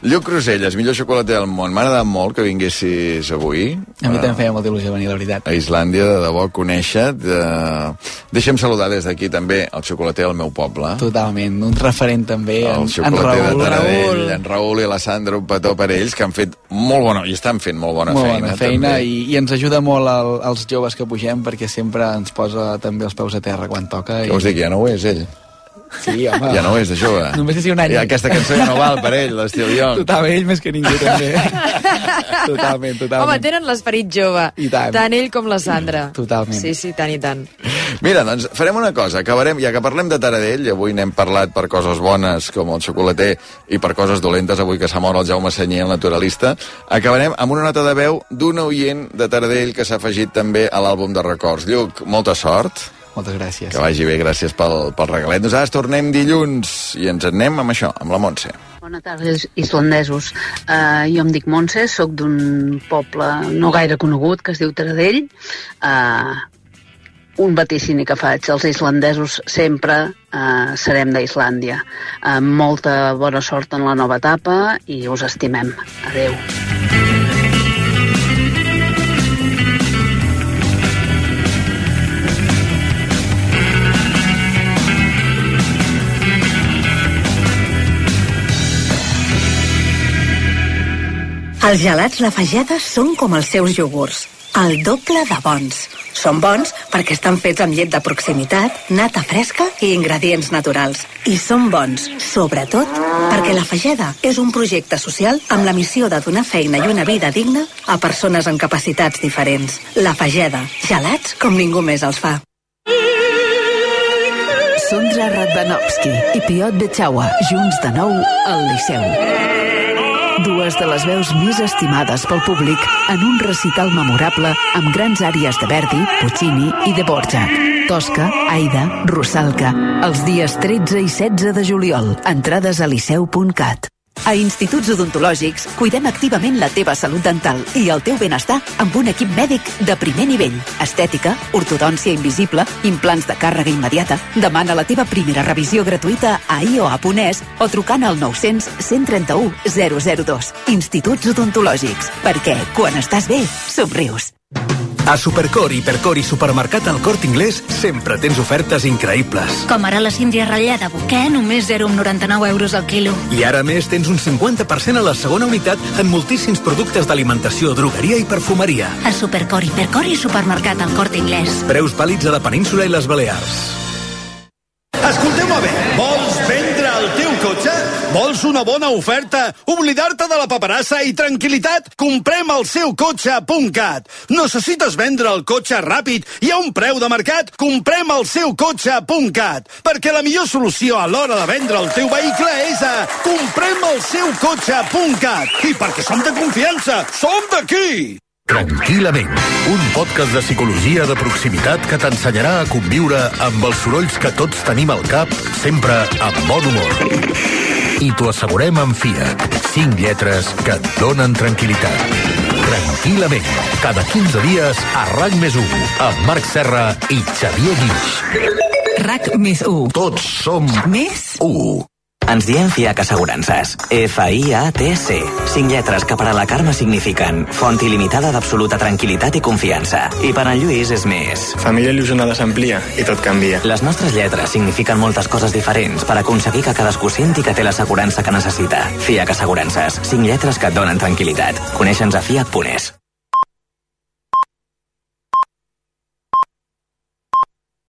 Speaker 4: Lluc Cruselles, millor xocolater del món. M'ha agradat molt que vinguessis avui.
Speaker 58: A mi
Speaker 4: Eh,
Speaker 58: també em feia molta il·lusió venir, la veritat.
Speaker 4: a Islàndia, de debò, conèixer-te. Eh, deixa'm saludar des d'aquí també el xocolater del meu poble.
Speaker 58: Totalment, un referent també, en,
Speaker 4: el
Speaker 58: en
Speaker 4: xocolater
Speaker 58: Raül.
Speaker 4: de Taradell, en Raül i la Sandra, un petó per ells, que han fet molt bona, i estan fent molt bona
Speaker 58: Molt
Speaker 4: feina.
Speaker 58: bona feina
Speaker 4: també.
Speaker 58: i, i ens ajuda molt el, els joves que pugem perquè sempre ens posa també els peus a terra quan toca.
Speaker 4: Què vols dir, que ja no ho és, ell?
Speaker 58: Sí, home.
Speaker 4: Ja no ho és, de jove.
Speaker 58: Només és un any.
Speaker 4: I aquesta cançó ja no val per ell, l'estil Young.
Speaker 58: Totalment, ell més que ningú també. totalment, totalment.
Speaker 5: Home, tenen l'esperit jove.
Speaker 58: I tant.
Speaker 5: Tant ell com la Sandra.
Speaker 58: Totalment.
Speaker 5: Sí, sí, tant i tant.
Speaker 4: Mira, doncs farem una cosa, acabarem, ja que parlem de Taradell, avui n'hem parlat per coses bones, com el xocolater, i per coses dolentes, avui que s'ha mort el Jaume Senyer, el naturalista, acabarem amb una nota de veu d'un oient de Taradell que s'ha afegit també a l'àlbum de records. Lluc, molta sort.
Speaker 58: Moltes gràcies.
Speaker 4: Que vagi bé, gràcies pel, pel regalet. Nosaltres tornem dilluns i ens en anem amb això, amb la Montse.
Speaker 60: Bona tarda, is- islandesos. Uh, jo em dic Montse, sóc d'un poble no gaire conegut que es diu Taradell. Uh, un vaticini que faig. Els islandesos sempre uh, serem d'Islàndia. Uh, molta bona sort en la nova etapa i us estimem. Adeu.
Speaker 61: Els gelats La Fageda són com els seus iogurts, el doble de bons. Són bons perquè estan fets amb llet de proximitat, nata fresca i ingredients naturals. I són bons, sobretot, perquè La Fageda és un projecte social amb la missió de donar feina i una vida digna a persones amb capacitats diferents. La Fageda, gelats com ningú més els fa.
Speaker 56: Sondra Radvanovski i Piot Betxaua, junts de nou al Liceu. Dues de les veus més estimades pel públic en un recital memorable amb grans àries de Verdi, Puccini i de Borjak. Tosca, Aida, Rusalka, els dies 13 i 16 de juliol. Entrades a liceu.cat. A Instituts Odontològics cuidem activament la teva salut dental i el teu benestar amb un equip mèdic de primer nivell. Estètica, ortodòncia invisible, implants de càrrega immediata. Demana la teva primera revisió gratuïta a ioa.es o trucant al 900 131 002. Instituts Odontològics. Perquè quan estàs bé, somrius.
Speaker 62: A Supercor, Hipercor i Supermercat al Cort Inglés sempre tens ofertes increïbles.
Speaker 63: Com ara la síndria ratllada Boquer, només 0,99 euros al quilo.
Speaker 62: I ara més tens un 50% a la segona unitat en moltíssims productes d'alimentació, drogueria i perfumeria.
Speaker 63: A Supercor, Hipercor i Supermercat al Cort Inglés.
Speaker 62: Preus vàlids a la península i les Balears.
Speaker 64: Escolteu-me bé, vols Vols una bona oferta? Oblidar-te de la paperassa i tranquil·litat? Comprem el seu cotxe.cat. Necessites vendre el cotxe ràpid i a un preu de mercat? Comprem el seu cotxe.cat. Perquè la millor solució a l'hora de vendre el teu vehicle és a comprem el seu cotxe.cat. I perquè som de confiança, som d'aquí!
Speaker 2: Tranquil·lament, un podcast de psicologia de proximitat que t'ensenyarà a conviure amb els sorolls que tots tenim al cap, sempre amb bon humor. I t'ho assegurem amb Fiat. 5 lletres que et donen tranquil·litat. Tranquil·lament, cada 15 dies a RAC més 1, amb Marc Serra i Xavier Guix.
Speaker 56: RAC més 1.
Speaker 2: Tots som
Speaker 56: més
Speaker 2: 1.
Speaker 53: Ens diem FIAC Assegurances. F-I-A-T-C. Cinc lletres que per a la Carme signifiquen font il·limitada d'absoluta tranquil·litat i confiança. I per en Lluís és més.
Speaker 65: Família il·lusionada s'amplia i tot canvia.
Speaker 53: Les nostres lletres signifiquen moltes coses diferents per aconseguir que cadascú senti que té l'assegurança que necessita. FIAC Assegurances. Cinc lletres que et donen tranquil·litat. Coneixe'ns a fiac.es.